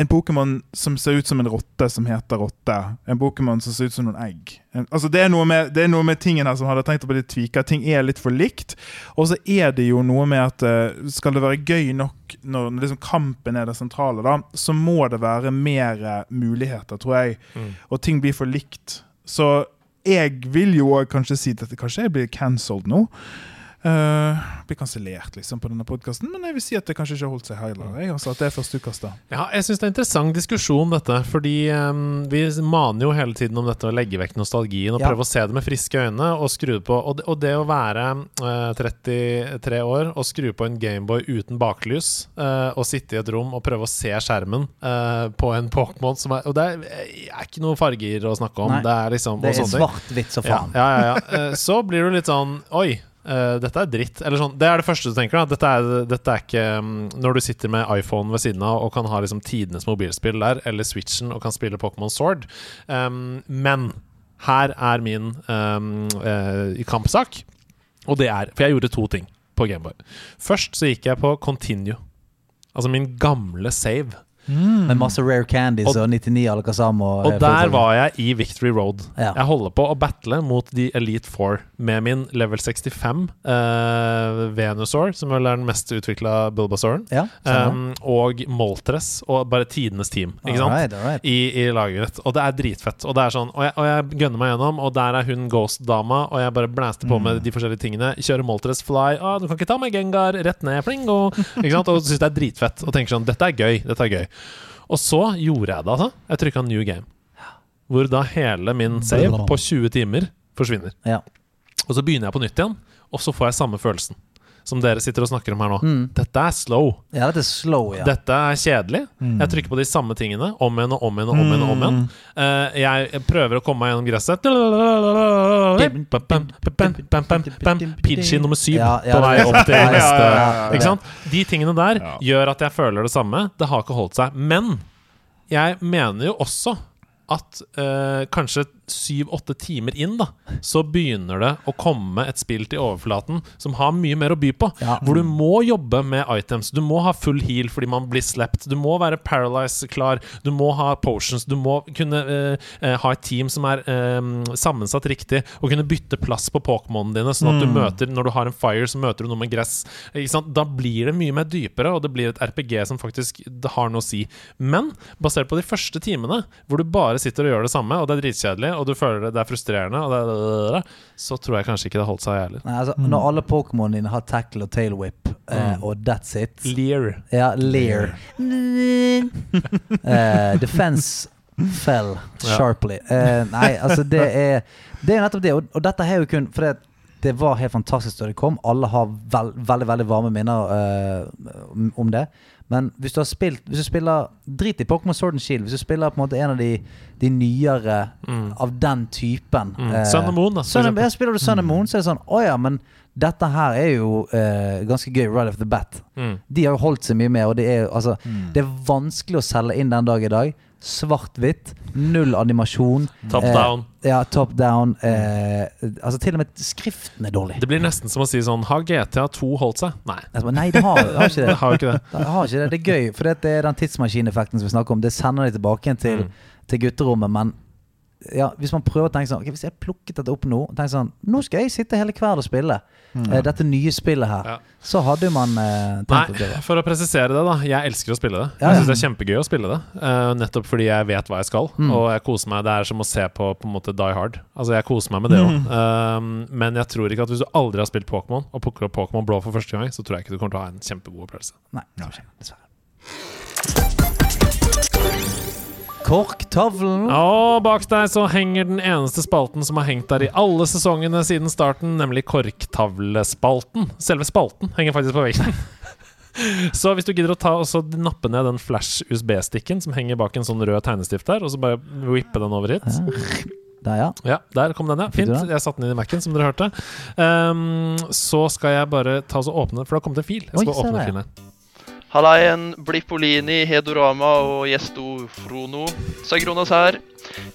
en Pokémon som ser ut som en rotte som heter rotte. En Pokémon som ser ut som noen egg. En, altså det, er med, det er noe med tingen her som hadde tenkt å bli litt tvika. Ting er litt for likt. Og så er det jo noe med at eh, skal det være gøy nok når liksom kampen er det sentrale, da, så må det være mer eh, muligheter, tror jeg. Mm. Og ting blir for likt. Så jeg vil jo kanskje si at kanskje jeg blir cancelled nå. Eh, blir kansellert liksom på denne podkasten, men jeg vil si at det kanskje ikke har holdt seg heller. Jeg, altså, at det er førsteutkastet. Ja, jeg syns det er en interessant diskusjon, dette. Fordi um, vi maner jo hele tiden om dette å legge vekk nostalgien og Ja. prøve å se det med friske øyne og skru på. Og det, og det å være uh, 33 år og skru på en Gameboy uten baklys uh, og sitte i et rom og prøve å se skjermen eh, på en Pokémon som er Og det er, er ikke noe farger å snakke om. Nei. Det er liksom Det er svart-hvitt så faen. ja, ja, ja. Eh, Så blir du litt sånn Oi, eh, dette er dritt. Eller sånn, det er det første du tenker. Dette er, dette er ikke um, Når du sitter med iPhone ved siden av og kan ha liksom tidenes mobilspill der, eller Switchen og kan spille Pokémon Sword. Um, men her er min um, uh, kampsak, og det er For jeg gjorde to ting på Gameboy. Først så gikk jeg på Continue. Altså min gamle save. Med masse rare candies Og- og, 99 Alakazam og Og eh, der var jeg i Victory Road. Ja. Jeg holder på å battle mot de Elite Four med min level 65 eh, Venusaur, som vel er den mest utvikla Bulbasauren, Ja, um, og Moltres, og bare tidenes team. Ikke sant? Right, all right. I, i laget mitt. Og det er dritfett. Og det er sånn Og jeg, og jeg gønner meg gjennom, og der er hun Ghost-dama, og jeg bare blæster på Mm. med de forskjellige tingene. Kjører Moltres Fly. Ah, 'Du kan ikke ta meg Gengar!' Rett ned, plingo! Ikke sant? Og syns det er dritfett. Og tenker sånn 'Dette er gøy'. Dette er gøy. Og så gjorde jeg det, altså. Jeg trykka new game. Hvor da hele min save på 20 timer forsvinner. Ja. Og så begynner jeg på nytt igjen, og så får jeg samme følelsen som dere sitter og snakker om her nå. Mm. Dette er slow. ja, dette er slow, ja. Dette er kjedelig. Jeg trykker på de samme tingene om igjen og om igjen og om igjen. og om igjen Uh, Jeg prøver å komme meg gjennom gresset. Pidgey nummer syv Ja, ja, på vei opp til *laughs* neste. ja, ja, ja. Ikke sant? De tingene der Ja. gjør at jeg føler det samme. Det har ikke holdt seg. Men jeg mener jo også at uh, kanskje syv-åtte timer inn, da, så begynner det å komme et spill til overflaten som har mye mer å by på. Ja. Hvor du må jobbe med items. Du må ha full heal fordi man blir slept. Du må være paralyze-klar. Du må ha potions. Du må kunne eh, eh, ha et team som er eh, sammensatt riktig, og kunne bytte plass på Pokémonene dine, sånn at du møter Når du har en fire, så møter du noe med gress. Da blir det mye mer dypere, og det blir et RPG som faktisk har noe å si. Men basert på de første timene, hvor du bare sitter og gjør det samme, og det er dritkjedelig, og du føler det, det er frustrerende, og det er, så tror jeg kanskje ikke det holdt seg, jævlig. Nei, altså, Når alle Pokémonene dine har tackle og tail whip, eh, Mm. og that's it Lear. Ja, Lear. uh, defense fell *laughs* Ja. sharply. Eh, nei, altså det er Det er nettopp det, og, og dette har jo kun fordi at det var helt fantastisk da det kom. Alle har veld, veldig veldig varme minner eh, om- om det. Men hvis du har spilt Hvis du spiller Drit i Pokémon Sword and Shield. Hvis du spiller på en måte en av de, de nyere Mm. av den typen Mm. eh, Sun and Moon, da. Sun ja, spiller du Sun and Moon, så er det sånn Å ja, men dette her er jo eh, ganske gøy right off the bat. Mm. De har jo holdt seg mye med, og det er, altså, det er vanskelig å selge inn den dag i dag. Svart-hvitt, null animasjon. Top Eh, down. Ja, top down. Eh, altså Til og med skriften er dårlig. Det blir nesten som å si sånn Har GTA 2 holdt seg? Nei. Jeg Nei, det har, har ikke Det *laughs* det. har ikke det. Det har ikke det. Det er gøy, for det er den tidsmaskineffekten som vi snakker om. Det sender de tilbake til, Mm. til gutterommet, men ja, hvis man prøver å tenke sånn ok, Hvis jeg plukket dette opp nå og tenker sånn Nå skal jeg sitte hele kvelden og spille eh, dette nye spillet her. Ja. Så hadde man uh, tenkt at det Nei, for å presisere det, da. Jeg elsker å spille det. Ja, Jeg ja. syns det er kjempegøy å spille det. Uh, nettopp fordi jeg vet hva jeg skal, Mm. og jeg koser meg. Det er som å se på på en måte Die Hard. Altså, jeg koser meg med det òg. Mm. men jeg tror ikke at hvis du aldri har spilt Pokémon, og plukker opp Pokémon Blå for første gang, så tror jeg ikke du kommer til å ha en kjempegod opplevelse. Nei, dessverre. Korktavlen. Og bak deg så henger den eneste spalten som har hengt der i alle sesongene siden starten, nemlig korktavlespalten. Selve spalten henger faktisk på veggen. *laughs* Så hvis du gidder å ta og så nappe ned den flash-USB-stikken som henger bak en sånn rød tegnestift der, og så bare whippe den over hit Der, ja. Ja, der kom den, ja. Fint. Jeg satte den inn i Mac-en, som dere hørte. Um, så skal jeg bare ta og åpne For det har kommet en fil. Jeg Oi, skal se åpne filen her. Hallaien, Blippolini, Hedorama og Gjesto Frono. Sagronas her.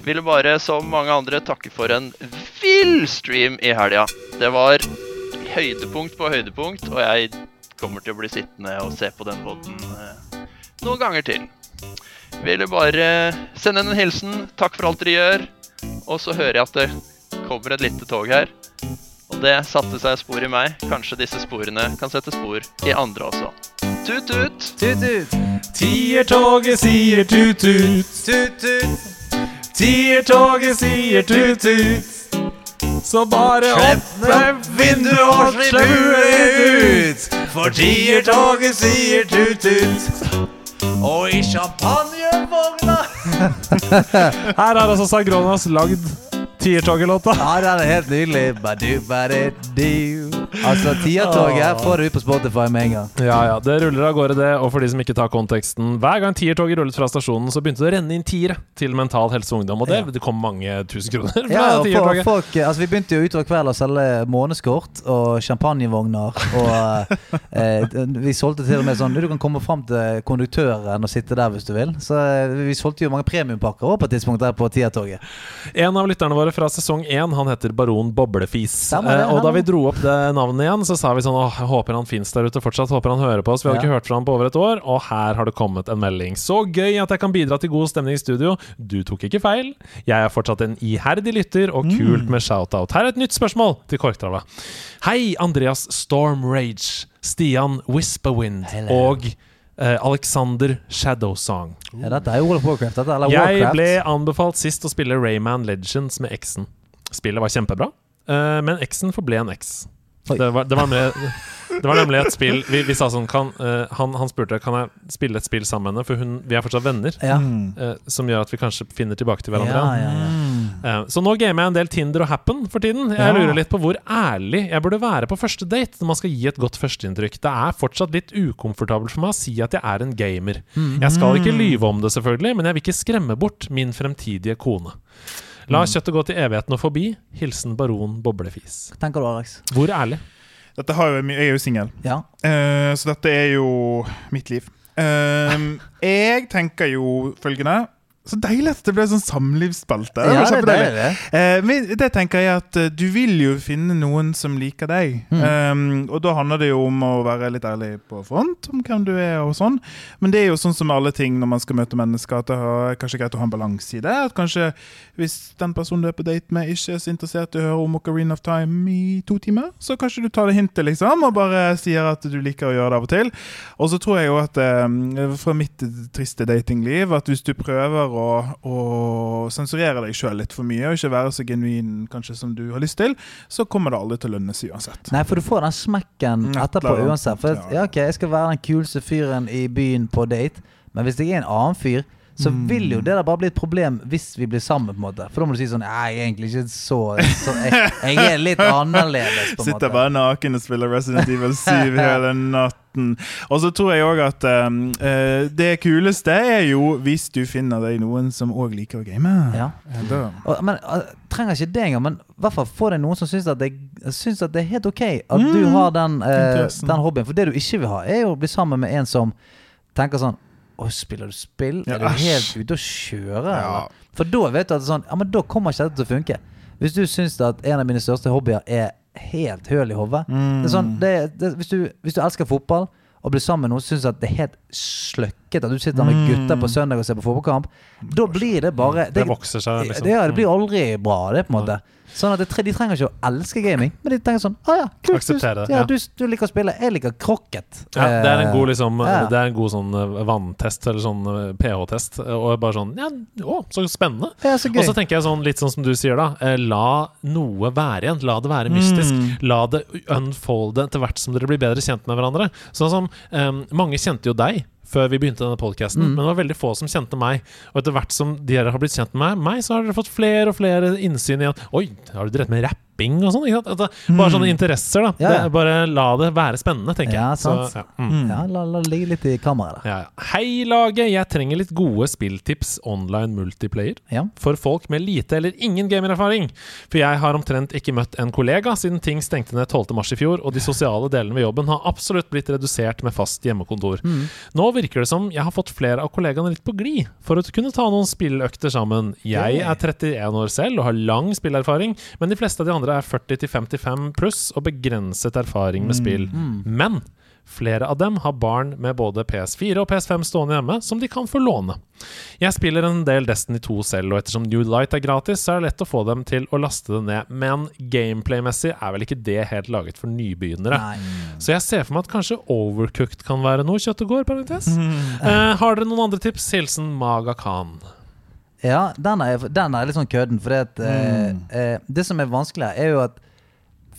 Ville bare, som mange andre, takke for en vill stream i helga. Det var høydepunkt på høydepunkt, og jeg kommer til å bli sittende og se på den poden eh, noen ganger til. Ville bare sende en hilsen. Takk for alt dere gjør. Og så hører jeg at det kommer et lite tog her. Og det satte seg spor i meg. Kanskje disse sporene kan sette spor i andre også. Tut-tut! Tut-tut. Tiertoget sier tut-tut. Tut-tut. Tiertoget sier tut-tut. Så bare åpne vinduet og slipp huet ut, for tiertoget sier tut-tut. Og i champagnevogna *laughs* Her har altså Sagronas lagd Tiertoget-låta. Ja, den er helt nydelig. Badu, badu. Altså, Tiertoget får du på Spotify med en gang. Ja, ja, det ruller av gårde, det. Og for de som ikke tar konteksten Hver gang Tiertoget rullet fra stasjonen, så begynte det å renne inn tiere til Mental Helse og Ungdom. Og det, det kom mange tusen kroner fra Ja, og Tiertoget. folk, altså Vi begynte jo utover kvelden å selge månedskort og champagnevogner. Og *laughs* eh, vi solgte til og med sånn Du kan komme fram til konduktøren og sitte der hvis du vil. Så eh, vi solgte jo mange premiumpakker òg på et tidspunkt der på Tiertoget. En av lytterne våre fra sesong én Han heter Baron Boblefis. Det, Eh, og da vi dro opp det navnet igjen, så sa vi sånn Åh, jeg håper han fins der ute fortsatt. Håper han hører på oss. Vi har Ja. ikke hørt fra han på over et år, og her har det kommet en melding. Så gøy at jeg kan bidra til god stemning i studio. Du tok ikke feil. Jeg er fortsatt en iherdig lytter, og Mm. kult med shout-out. Her er et nytt spørsmål til Korktrava. Hei, Andreas Storm Rage, Stian Whisperwind Hello. og eh, Alexander Shadowsong. Ja, dette er jo World of Warcraft. Dette, eller Jeg ble anbefalt sist å spille Rayman Legends med eksen. Spillet var kjempebra, uh, men eksen forble en eks. Det var, det, var nemlig, det var nemlig et spill Vi, vi sa sånn kan, uh, han, han spurte Kan jeg spille et spill sammen med henne, for hun, vi er fortsatt venner. ja. Uh, som gjør at vi kanskje finner tilbake til hverandre. ja, ja. uh, så nå gamer jeg en del Tinder og Happen for tiden. Jeg Ja. lurer litt på hvor ærlig jeg burde være på første date når man skal gi et godt førsteinntrykk. Det er fortsatt litt ukomfortabelt for meg å si at jeg er en gamer. Jeg skal ikke lyve om det, selvfølgelig, men jeg vil ikke skremme bort min fremtidige kone. La kjøttet gå til evigheten og forbi. Hilsen baron Boblefis. Hva tenker du, Alex? Hvor ærlig? Dette har jo, jeg er jo singel, Ja. uh, så dette er jo mitt liv. Uh, jeg tenker jo følgende Så deilig at det ble sånn samlivsspalte. Det Ja, det er det. Eh, men det tenker jeg at eh, du vil jo finne noen som liker deg. Mm. Um, og da handler det jo om å være litt ærlig på front om hvem du er og sånn. Men det er jo sånn som alle ting når man skal møte mennesker, at det er kanskje greit å ha en balanse i det. At kanskje hvis den personen du er på date med, ikke er så interessert i å høre om Ocarina of Time i to timer, så kanskje du tar det hintet, liksom, og bare sier at du liker å gjøre det av og til. Og så tror jeg jo at eh, fra mitt triste datingliv, at hvis du prøver å, å sensurere deg sjøl litt for mye, og ikke være så genuin kanskje som du har lyst til, så kommer det aldri til å lønne seg uansett. Nei, for du får den smekken etterpå uansett. For ja, ok, jeg skal være den kuleste fyren i byen på date, men hvis jeg er en annen fyr, så Mm. vil jo det der bare bli et problem hvis vi blir sammen, på en måte. For da må du si sånn jeg er egentlig ikke så, så jeg, jeg er litt annerledes, på en måte Sitter bare naken og spiller Resident Evil 7 *laughs* hele natten. Og så tror jeg òg at um, eh, det kuleste er jo hvis du finner deg noen som òg liker å game. Ja. Eh, Og, men uh, trenger ikke det engang, men i hvert fall få deg noen som syns at, det- syns at det er helt ok at du Mm. har den, uh, den hobbyen. For det du ikke vil ha, er jo å bli sammen med en som tenker sånn Å, spiller du spill? Ja, er du helt ute å kjøre? Ja. For da vet du at det sånn Ja, men da kommer ikke dette til å funke. Hvis du syns at en av mine største hobbyer er helt høl i hodet Mm. sånn, det, det, hvis, du, hvis du elsker fotball og blir sammen med noen syns at det er helt sløkket at du sitter med Mm. gutter på søndag og ser på fotballkamp, da blir det bare Det vokser seg, liksom. det, ja, det blir aldri bra, det, på en måte. Sånn at tre- De trenger ikke å elske gaming, men de tenker sånn Å ja, kult. Du, ja, ja. du, du liker å spille. Jeg liker krokket. Ja, det er en god, liksom, ja. det er en god sånn eh, vanntest, eller sånn eh, pH-test. Og bare sånn Ja, å, så spennende. Så. Og så tenker jeg sånn, litt sånn som du sier, da. Eh, la noe være igjen. La det være mystisk. Mm. La det unfolde etter hvert som dere blir bedre kjent med hverandre. Sånn som um, Mange kjente jo deg før vi begynte denne podkasten, Mm. men det var veldig få som kjente meg. Og etter hvert som dere har blitt kjent med meg, så har dere fått flere og flere innsyn i at Oi, har du drevet med rapping og sånn? sant? Bare sånne interesser, da. Mm. Ja, ja. Det, bare la det være spennende, tenker Ja, jeg. Så, sant. ja. Mm. Ja, la, la det ligge litt i kammeret da. Ja, ja. Hei, laget! Jeg trenger litt gode spilltips online multiplayer Ja. for folk med lite eller ingen gamererfaring. For jeg har omtrent ikke møtt en kollega siden ting stengte ned 12. mars i fjor, og de sosiale delene ved jobben har absolutt blitt redusert med fast hjemmekontor. Mm. Nå virker det som jeg har fått flere av kollegaene litt på glid for å kunne ta noen spilløkter sammen. Jeg er 31 år selv og har lang spillerfaring, men de fleste av de andre er 40-55 pluss og begrenset erfaring med spill. Men flere av dem har barn med både PS4 og PS5 stående hjemme, som de kan få låne. Jeg spiller en del Destiny 2 selv, og ettersom New Light er gratis, så er det lett å få dem til å laste det ned. Men gameplay-messig er vel ikke det helt laget for nybegynnere. Nei. Så jeg ser for meg at kanskje Overcooked kan være noe kjøtt og går, parentes. *laughs* Eh, har dere noen andre tips? Hilsen Maga Khan. Ja, den er, den er litt sånn kødden. For det, at, mm. eh, det som er vanskelig, her er jo at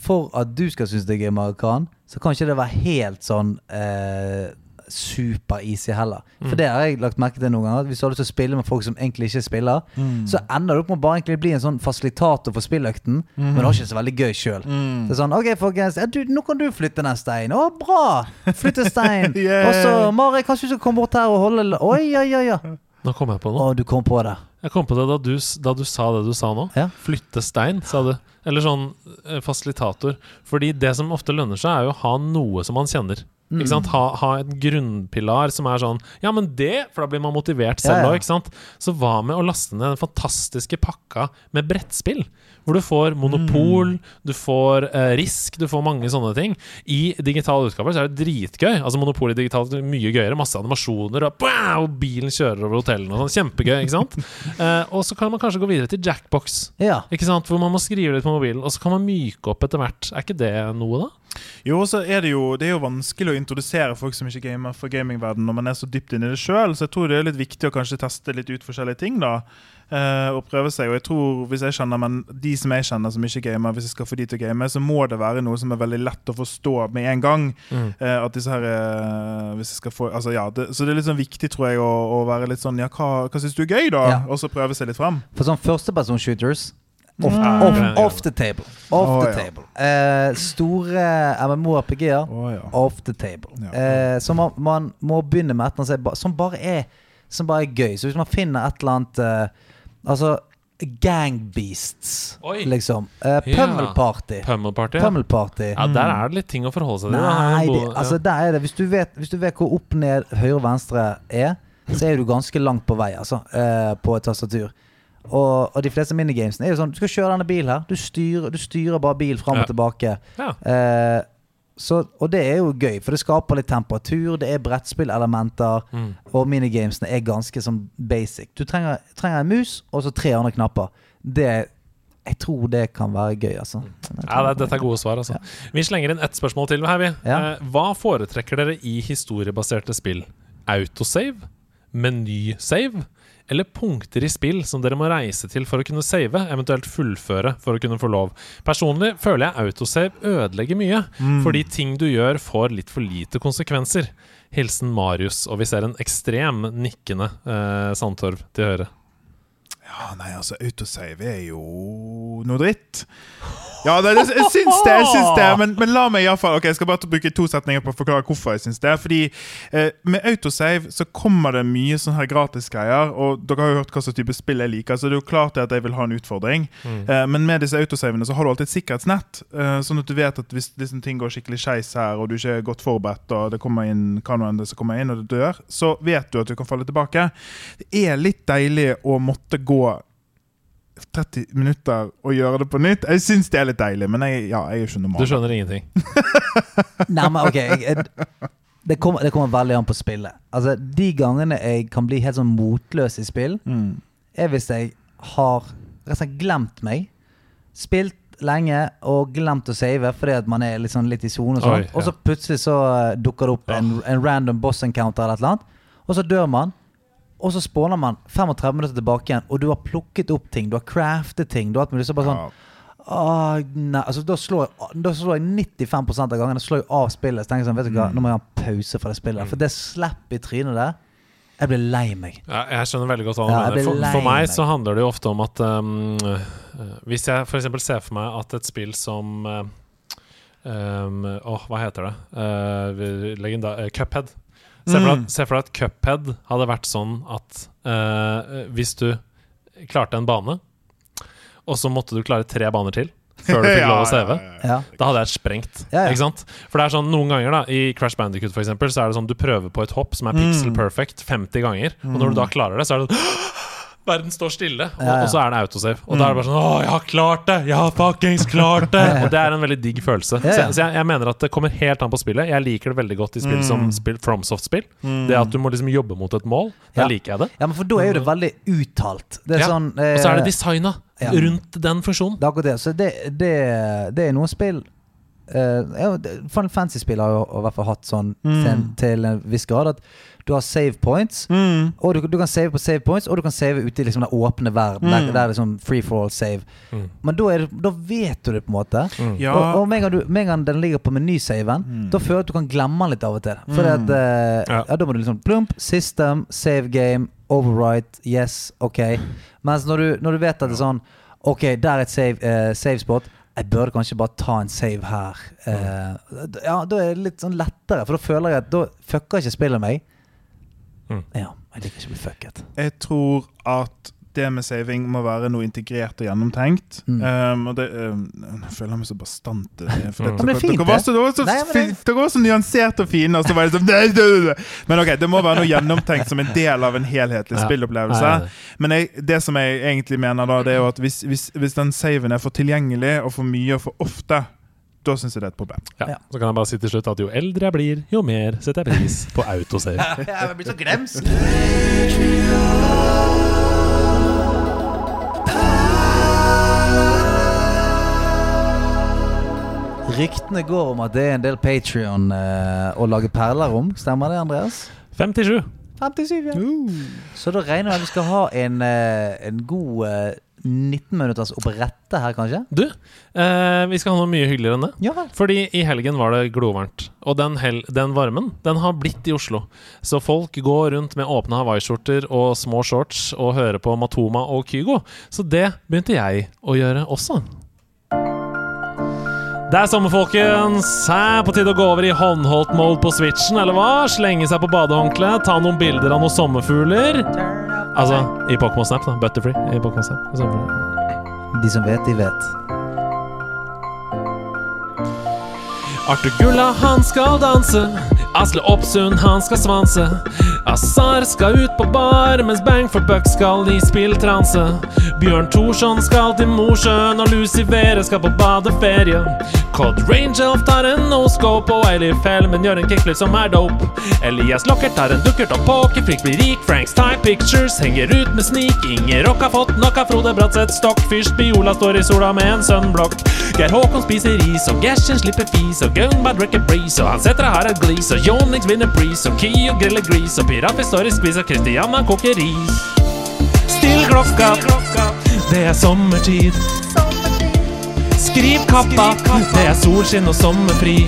for at du skal synes det er Arakan, så kan ikke det være helt sånn eh, super-easy heller. For det har jeg lagt merke til noen ganger. Hvis du har lyst til å spille med folk som egentlig ikke spiller, så ender du opp med å bare egentlig bli en sånn fasilitator for spilløkten, men du har ikke så veldig gøy sjøl. Mm. sånn OK, folkens, ja, du, nå kan du flytte den steinen. Å, bra! Flytte stein. *laughs* Yeah. Og så, Mari, kanskje du skal komme bort her og holde Oi, oi, oi. oi. Nå kom jeg på Å, du kom på det. Jeg kom på det da du, da du sa det du sa nå. Ja. Flytte stein, sa du. Eller sånn eh, fasilitator. Fordi det som ofte lønner seg, er jo å ha noe som man kjenner. Mm. Ikke sant? Ha, ha et grunnpilar som er sånn Ja, men det For da blir man motivert selv Ja, òg, ja. ikke sant? Så hva med å laste ned den fantastiske pakka med brettspill? Hvor du får monopol, du får eh, risk, du får mange sånne ting. I digitale utgaver så er det dritgøy. Altså Monopol i digitalt er mye gøyere. Masse animasjoner, og, og bilen kjører over hotellene og sånn. Kjempegøy, ikke sant? *laughs* Eh, og så kan man kanskje gå videre til Jackbox. Ja. Ikke sant? Hvor man må skrive litt på mobilen, og så kan man myke opp etter hvert. Er ikke det noe, da? Jo, så er det jo Det er jo vanskelig å introdusere folk som ikke gamer for gamingverdenen når man er så dypt inni i det sjøl, så jeg tror det er litt viktig å kanskje teste litt ut forskjellige ting, da. Eh, og prøve seg. Og jeg tror, hvis jeg kjenner Men de som jeg kjenner som ikke gamer, hvis jeg skal få de til å game, så må det være noe som er veldig lett å forstå med en gang. Mm. Eh, at disse her eh, Hvis jeg skal få Altså, ja. Det, så det er litt sånn viktig, tror jeg, å, å være litt sånn Ja, hva, hva syns du er gøy, da? Ja. Og så prøve seg litt fram. For sånn førstepersonshooters Off, Mm. off, Ja, ja. off the table. Off oh, the ja. table. Eh, store MMO-RPG-er. Oh, ja. Off the table. Ja. Eh, så man, man må begynne med et eller annet som som bare er Som bare er gøy. Så hvis man finner et eller annet eh, Altså Gangbeasts, liksom. Uh, Pømmelparty. Pømmelparty. Ja. Pummel Party. ja, der er det litt ting å forholde seg til. Nei, det, altså der er det Hvis du vet, hvis du vet hvor opp, ned, høyre og venstre er, så er du ganske langt på vei, altså, Uh, på et tastatur. Og, og de fleste minigamesene er jo sånn Du skal kjøre denne bilen her. Du styrer, du styrer bare bil fram Ja. og tilbake. Ja. Eh, så, og det er jo gøy, for det skaper litt temperatur. Det er brettspillelementer. Mm. Og minigamesene er ganske sånn basic. Du trenger, trenger en mus og så tre andre knapper. Det Jeg tror det kan være gøy, altså. Ja, det, det- dette er gode svar, altså. Vi slenger inn ett spørsmål til her, vi. Ja. Eh, hva foretrekker dere i historiebaserte spill? Autosave? Menysave? Eller punkter i spill som dere må reise til for å kunne save, eventuelt fullføre for å kunne få lov? Personlig føler jeg autosave ødelegger mye, fordi ting du gjør får litt for lite konsekvenser. Hilsen Marius, og vi ser en ekstrem nikkende eh, Sandtorv til høyre. Ja, nei, altså, autosave er jo noe dritt. Ja, det, jeg, jeg syns det, jeg syns det. Men, men la meg iallfall okay, jeg skal bare bruke to setninger på å forklare hvorfor jeg syns det. Fordi eh, med autosave så kommer det mye sånne her gratisgreier. Og dere har jo hørt hva slags type spill jeg liker, så det er jo klart at jeg vil ha en utfordring. Eh, men med disse autosavene så har du alltid et sikkerhetsnett, eh, sånn at du vet at hvis liksom, ting går skikkelig skeis her, og du ikke er godt forberedt, og det kommer inn det som kommer inn, og du dør, så vet du at du kan falle tilbake. Det er litt deilig å måtte gå 30 minutter og gjøre det på nytt. Jeg syns det er litt deilig, men jeg, ja, jeg er jo ikke normal. Du skjønner ingenting. *laughs* Nei, men ok jeg, jeg, det, kommer, det kommer veldig an på spillet. Altså, De gangene jeg kan bli helt sånn motløs i spill, Mm. er hvis jeg har rett og slett glemt meg. Spilt lenge og glemt å save fordi at man er sånn litt i sone. Og, sånn. Ja. og så plutselig så eh, dukker det opp en, en random boss encounter eller et eller annet. Og så dør man. Og så spåner man 35 minutter tilbake igjen, og du har plukket opp ting. Du har craftet ting. Du har hatt bare sånn Ja. Åh, nei. Altså, da, slår jeg, da slår jeg 95 av gangene slår jeg av spillet. Så tenker jeg sånn, vet du hva, Nå må jeg ha en pause fra det spillet. For det slapp i trynet der Jeg blir lei meg. Ja, jeg skjønner veldig godt hva du Ja, mener. For, for meg så handler det jo ofte om at um, øh, Hvis jeg f.eks. ser for meg at et spill som øh, um, Åh, hva heter det? Uh, legenda uh, Cuphead. Se for, deg, at- se for deg at Cuphead hadde vært sånn at øh, hvis du klarte en bane, og så måtte du klare tre baner til før du *laughs* fikk lov å CV, Ja. da hadde jeg sprengt. Ja, ja. Ikke sant? For det er sånn noen ganger da I Crash Bandicoot for eksempel, så er det sånn du prøver på et hopp som er pixel Mm. perfect 50 ganger. Og når du da klarer det, så er det sånn Verden står stille, og, og så er det autosave. Og da er det bare sånn Å, jeg har klart det! Jeg har fuckings klart det! *laughs* Og det er en veldig digg følelse. Så, jeg, så jeg, jeg mener at det kommer helt an på spillet. Jeg liker det veldig godt i spill som spill, FromSoft-spill. Det at du må liksom jobbe mot et mål. da liker jeg det. ja, men for da er jo det veldig uttalt. Det er sånn Og så er det eh, designa rundt den funksjonen. Det er akkurat det. Så det, det, det er noen spill eh, det- Final Fantasy-spill har jo i hvert fall hatt sånn til, til en viss grad at du har save points. Mm. Og du, du kan save på save points, og du kan save ute i liksom den åpne verden. Der, der er det sånn free for all save. Mm. Men da, er det, da vet du det, på en måte. Ja. Og, og med en gang, du, med en gang den ligger på menysaven, da føler jeg at du kan glemme den litt av og til. For at, uh, Ja. ja. da må du liksom plump, system, save game, overwrite, yes, ok. Mens når du, når du vet at det er sånn Ok, der er et save, uh, save spot. Jeg bør kanskje bare ta en save her. Eh, ja, Da er det litt sånn lettere, for da føler jeg at da fucker ikke spillet meg. Mm. Ja, jeg liker ikke å bli fucket. Jeg tror at det med saving må være noe integrert og gjennomtenkt. Mm. Um, og det, um, jeg føler meg så bastant. eh, Mm. dere, er var så, så, nyanserte og fine, og så var det sånn. *laughs* Men ok, det må være noe gjennomtenkt som en del av en helhetlig Ja. spillopplevelse. Men jeg, det som jeg egentlig mener da, det er jo at hvis, hvis, hvis den saven er for tilgjengelig og for mye og for ofte, da syns jeg det er et problem. Ja. Ja. Så kan jeg bare si til slutt at jo eldre jeg blir, jo mer setter jeg pris på autosave. *laughs* jeg blir så glemsk. Ryktene går om at det er en del Patrion eh, å lage perler om. Stemmer det, Andreas? 57. 57, ja. Så da regner jeg med at vi skal ha en, eh, en god eh, 19 minutters opprette her, kanskje? Du, eh, vi skal ha noe mye hyggeligere enn det. Ja vel. Fordi i helgen var det glovarmt. Og den, hel den varmen den har blitt i Oslo. Så folk går rundt med åpne hawaiiskjorter og små shorts og hører på Matoma og Kygo. Så det begynte jeg å gjøre også. Det er sommer, folkens. Her på tide å gå over i håndholdt-mode på switchen, eller hva? Slenge seg på badehåndkleet, ta noen bilder av noen sommerfugler. Altså i Pokémon Snap, da. Butterfree i Pokémon Snap. De som vet, de vet. Arthur Gulla, han skal danse. Asle Oppsund, han skal svanse. Azar skal ut på bar, mens Bang for buck skal i spilltranse. Bjørn Thorsson skal til Mosjøen, og Lucy Vere skal på badeferie. Cod Rangelf tar en no-scope, og Eilif Helmen gjør en kickflip som er dope. Elias Lockert tar en dukkert og pokerfrik blir rik. Franks Time Pictures henger ut med snik. Inger Rock har fått nok av Frode Bratseth Stockfyrst. Biola står i sola med en sunblock. Geir Håkon spiser is, og Gersten slipper fis, og Gunbad drikker breeze, og han setter har et glis, og Jonix vinner pris, og Kio griller gris, og Pirafi står i skvis, og Christiana koker ris. Still klokka, det er sommertid. Skriv kappa, det er solskinn og sommerfri.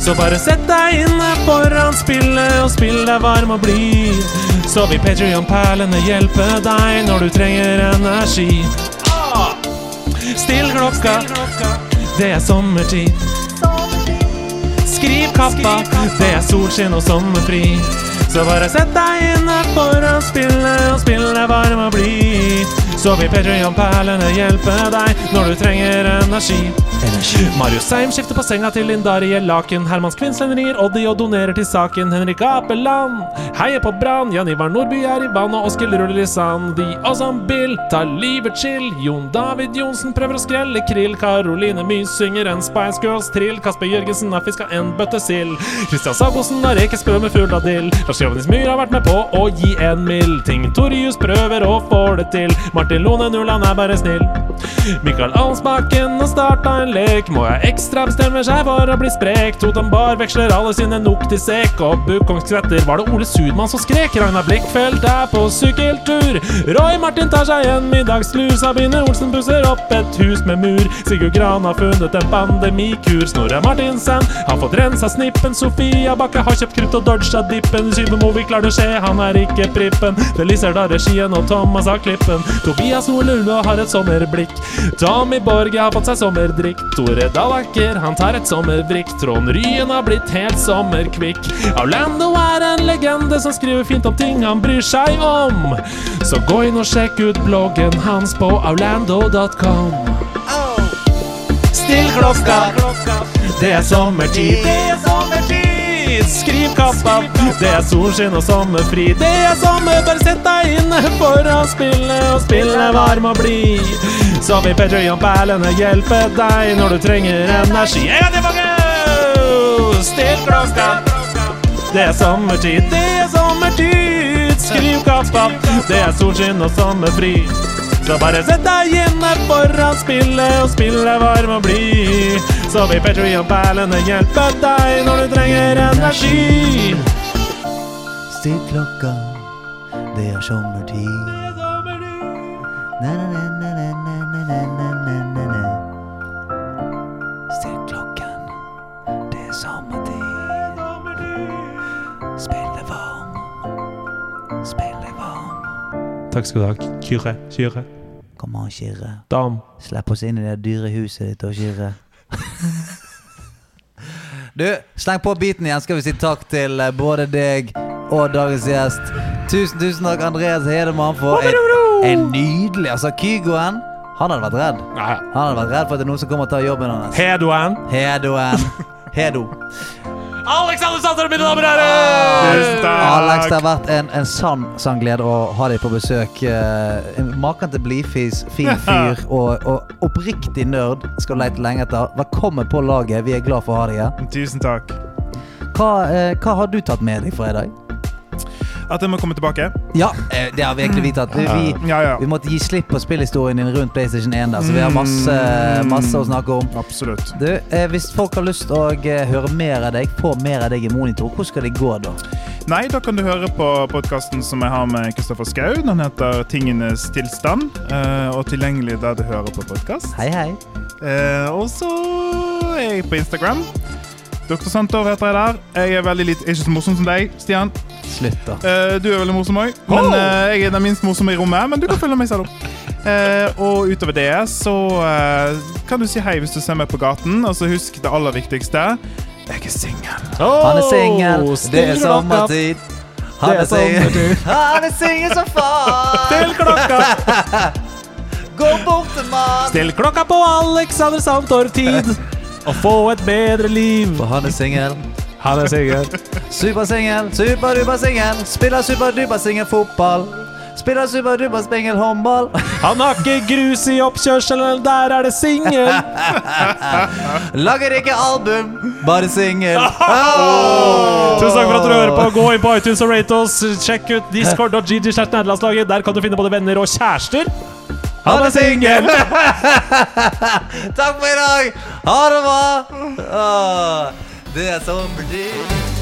Så bare sett deg inne foran spillet og spill deg varm og blid. Så vil Patrion-perlene hjelpe deg når du trenger energi. Ah! Still klokka, det er sommertid. Skriv kappa, det er solskinn og sommerfri. Så bare sett deg inne for å spille, og spill deg varm og blid. Så vil Patrion-perlene hjelpe deg når du trenger energi. Marius Seim skifter på senga til Lindarie Laken. Hermans Kvinnsland rir Oddi og donerer til saken. Henrik Apeland heier på Brann. Jan Ivar Nordby er i vann, og Oskil ruller i sand. De Awesome Bill tar livet chill. Jon David Johnsen prøver å skrelle krill. Karoline Mys synger en Spice Girls-trill. Kasper Jørgensen har fiska en bøtte sild. Kristian Sagosen har rekespø med full av dill. Lars Jovenis Myhr har vært med på å gi en mild ting. Torjus prøver å få det til. Martin Lone han er bare snill. Mikael Alsbakken har starta en lek. Må jeg ekstra bestemme seg for å bli sprek? Totan Bar veksler alle sine nok til sekk. Og Bukong skvetter. Var det Ole Sudmann som skrek? Ragnar Blikkfeldt er på sykkeltur. Roy Martin tar seg en middagslur. Sabine Olsen pusser opp et hus med mur. Sigurd Gran har funnet en pandemikur. Snorre Martinsen har fått rensa snippen. Sofia Bakke har kjøpt krutt og dodga dippen. Sybemovik lar det skje, han er ikke prippen. Det lyser da regien og Thomas har klippen. Tobias Nordlund har et sommerblikk. Tommy Borge har fått seg sommerdrikk. Tore Dalaker, han tar et sommervrikk. Trond Ryen har blitt helt sommerkvikk. Orlando er en legende som skriver fint om ting han bryr seg om. Så gå inn og sjekk ut bloggen hans på orlando.com. Still klokka, det er sommertid. Det er sommertid! Skriv kappa, det er solskinn og sommerfri. Det er sommer, bare sett deg inne for å spille og spille varm og blid. Så vil Patrion-perlene hjelpe deg når du trenger energi. En gang tilbake! Still klokka, det er sommertid. Det er sommertid! Skriv kappa, det er solskinn og sommerfri. Så bare sett deg inne for å spille og spille varm og blid så vil Petry og Berlene hjelpe deg når du trenger energi. Still klokka, det er sommertid. Still klokken, det er sommertid. Spill deg varm, spill deg varm. Takk skal du ha, Kyrre. Kyrre. Kom an, Kyrre. Dam. Slipp oss inn i det dyre huset ditt og Kyrre. Du, sleng på beaten igjen, skal vi si takk til eh, både deg og dagens gjest. Tusen, tusen takk, Andreas Hedemann, for en, en nydelig Altså, Kygoen, han hadde vært redd. Han hadde vært redd for at det er noen som kommer og tar jobben hans. Hedoen. Hedoen. Hedo. Alexander Sander, mine damer og herrer! Alex, det har vært en, en sann, sann glede å ha deg på besøk. Eh, Maken til blidfis, fin fyr og, og oppriktig nerd skal du lete lenge etter. Velkommen på laget. Vi er glad for å ha deg her. Tusen takk. Hva, eh, hva har du tatt med deg for i dag? At jeg må komme tilbake? Ja, eh, det har vi egentlig vitatt. Vi, vi, Ja, ja. vi måtte gi slipp på spillhistorien din rundt PlayStation 1, der, så vi har masse, masse å snakke om. Absolutt. Du, eh, Hvis folk har lyst å eh, høre mer av deg, få mer av deg i monitor, hvor skal de gå da? Nei, da kan du høre på podkasten som jeg har med Kristoffer Skau. Den heter Tingenes tilstand, eh, og tilgjengelig der du hører på podkast. Hei, hei. Eh, og så er jeg på Instagram. Dr. Santor heter jeg der. Jeg er veldig lite, ikke så morsom som deg, Stian. Slutt, da. Eh, du er veldig morsom òg, men eh, jeg er den minst morsomme i rommet. Men du kan følge meg selv opp. Eh, og utover det så eh, kan du si hei hvis du ser meg på gaten. Og så husk det aller viktigste. Jeg er singel. Han er singel, det er sommertid. Han er singel, han er singel som faen. Still klokka! Gå bort til mann. Still klokka på Alexander Santor-tid. Og få et bedre liv. For han er singel. Han er singel. Supersingel, superdupersingel. Spiller superdupersingel fotball. Spiller superduper singel håndball. Han har ikke grus i oppkjørselen, der er det singel. *laughs* Lager ikke album, bare singel. *laughs* Tusen takk for at du hører på. Gå inn på iTunes og rate oss. Sjekk ut discord.gg. Der kan du finne både venner og kjærester. Han er singel! *laughs* Takk for i dag. Ha det bra. Det er sommertid.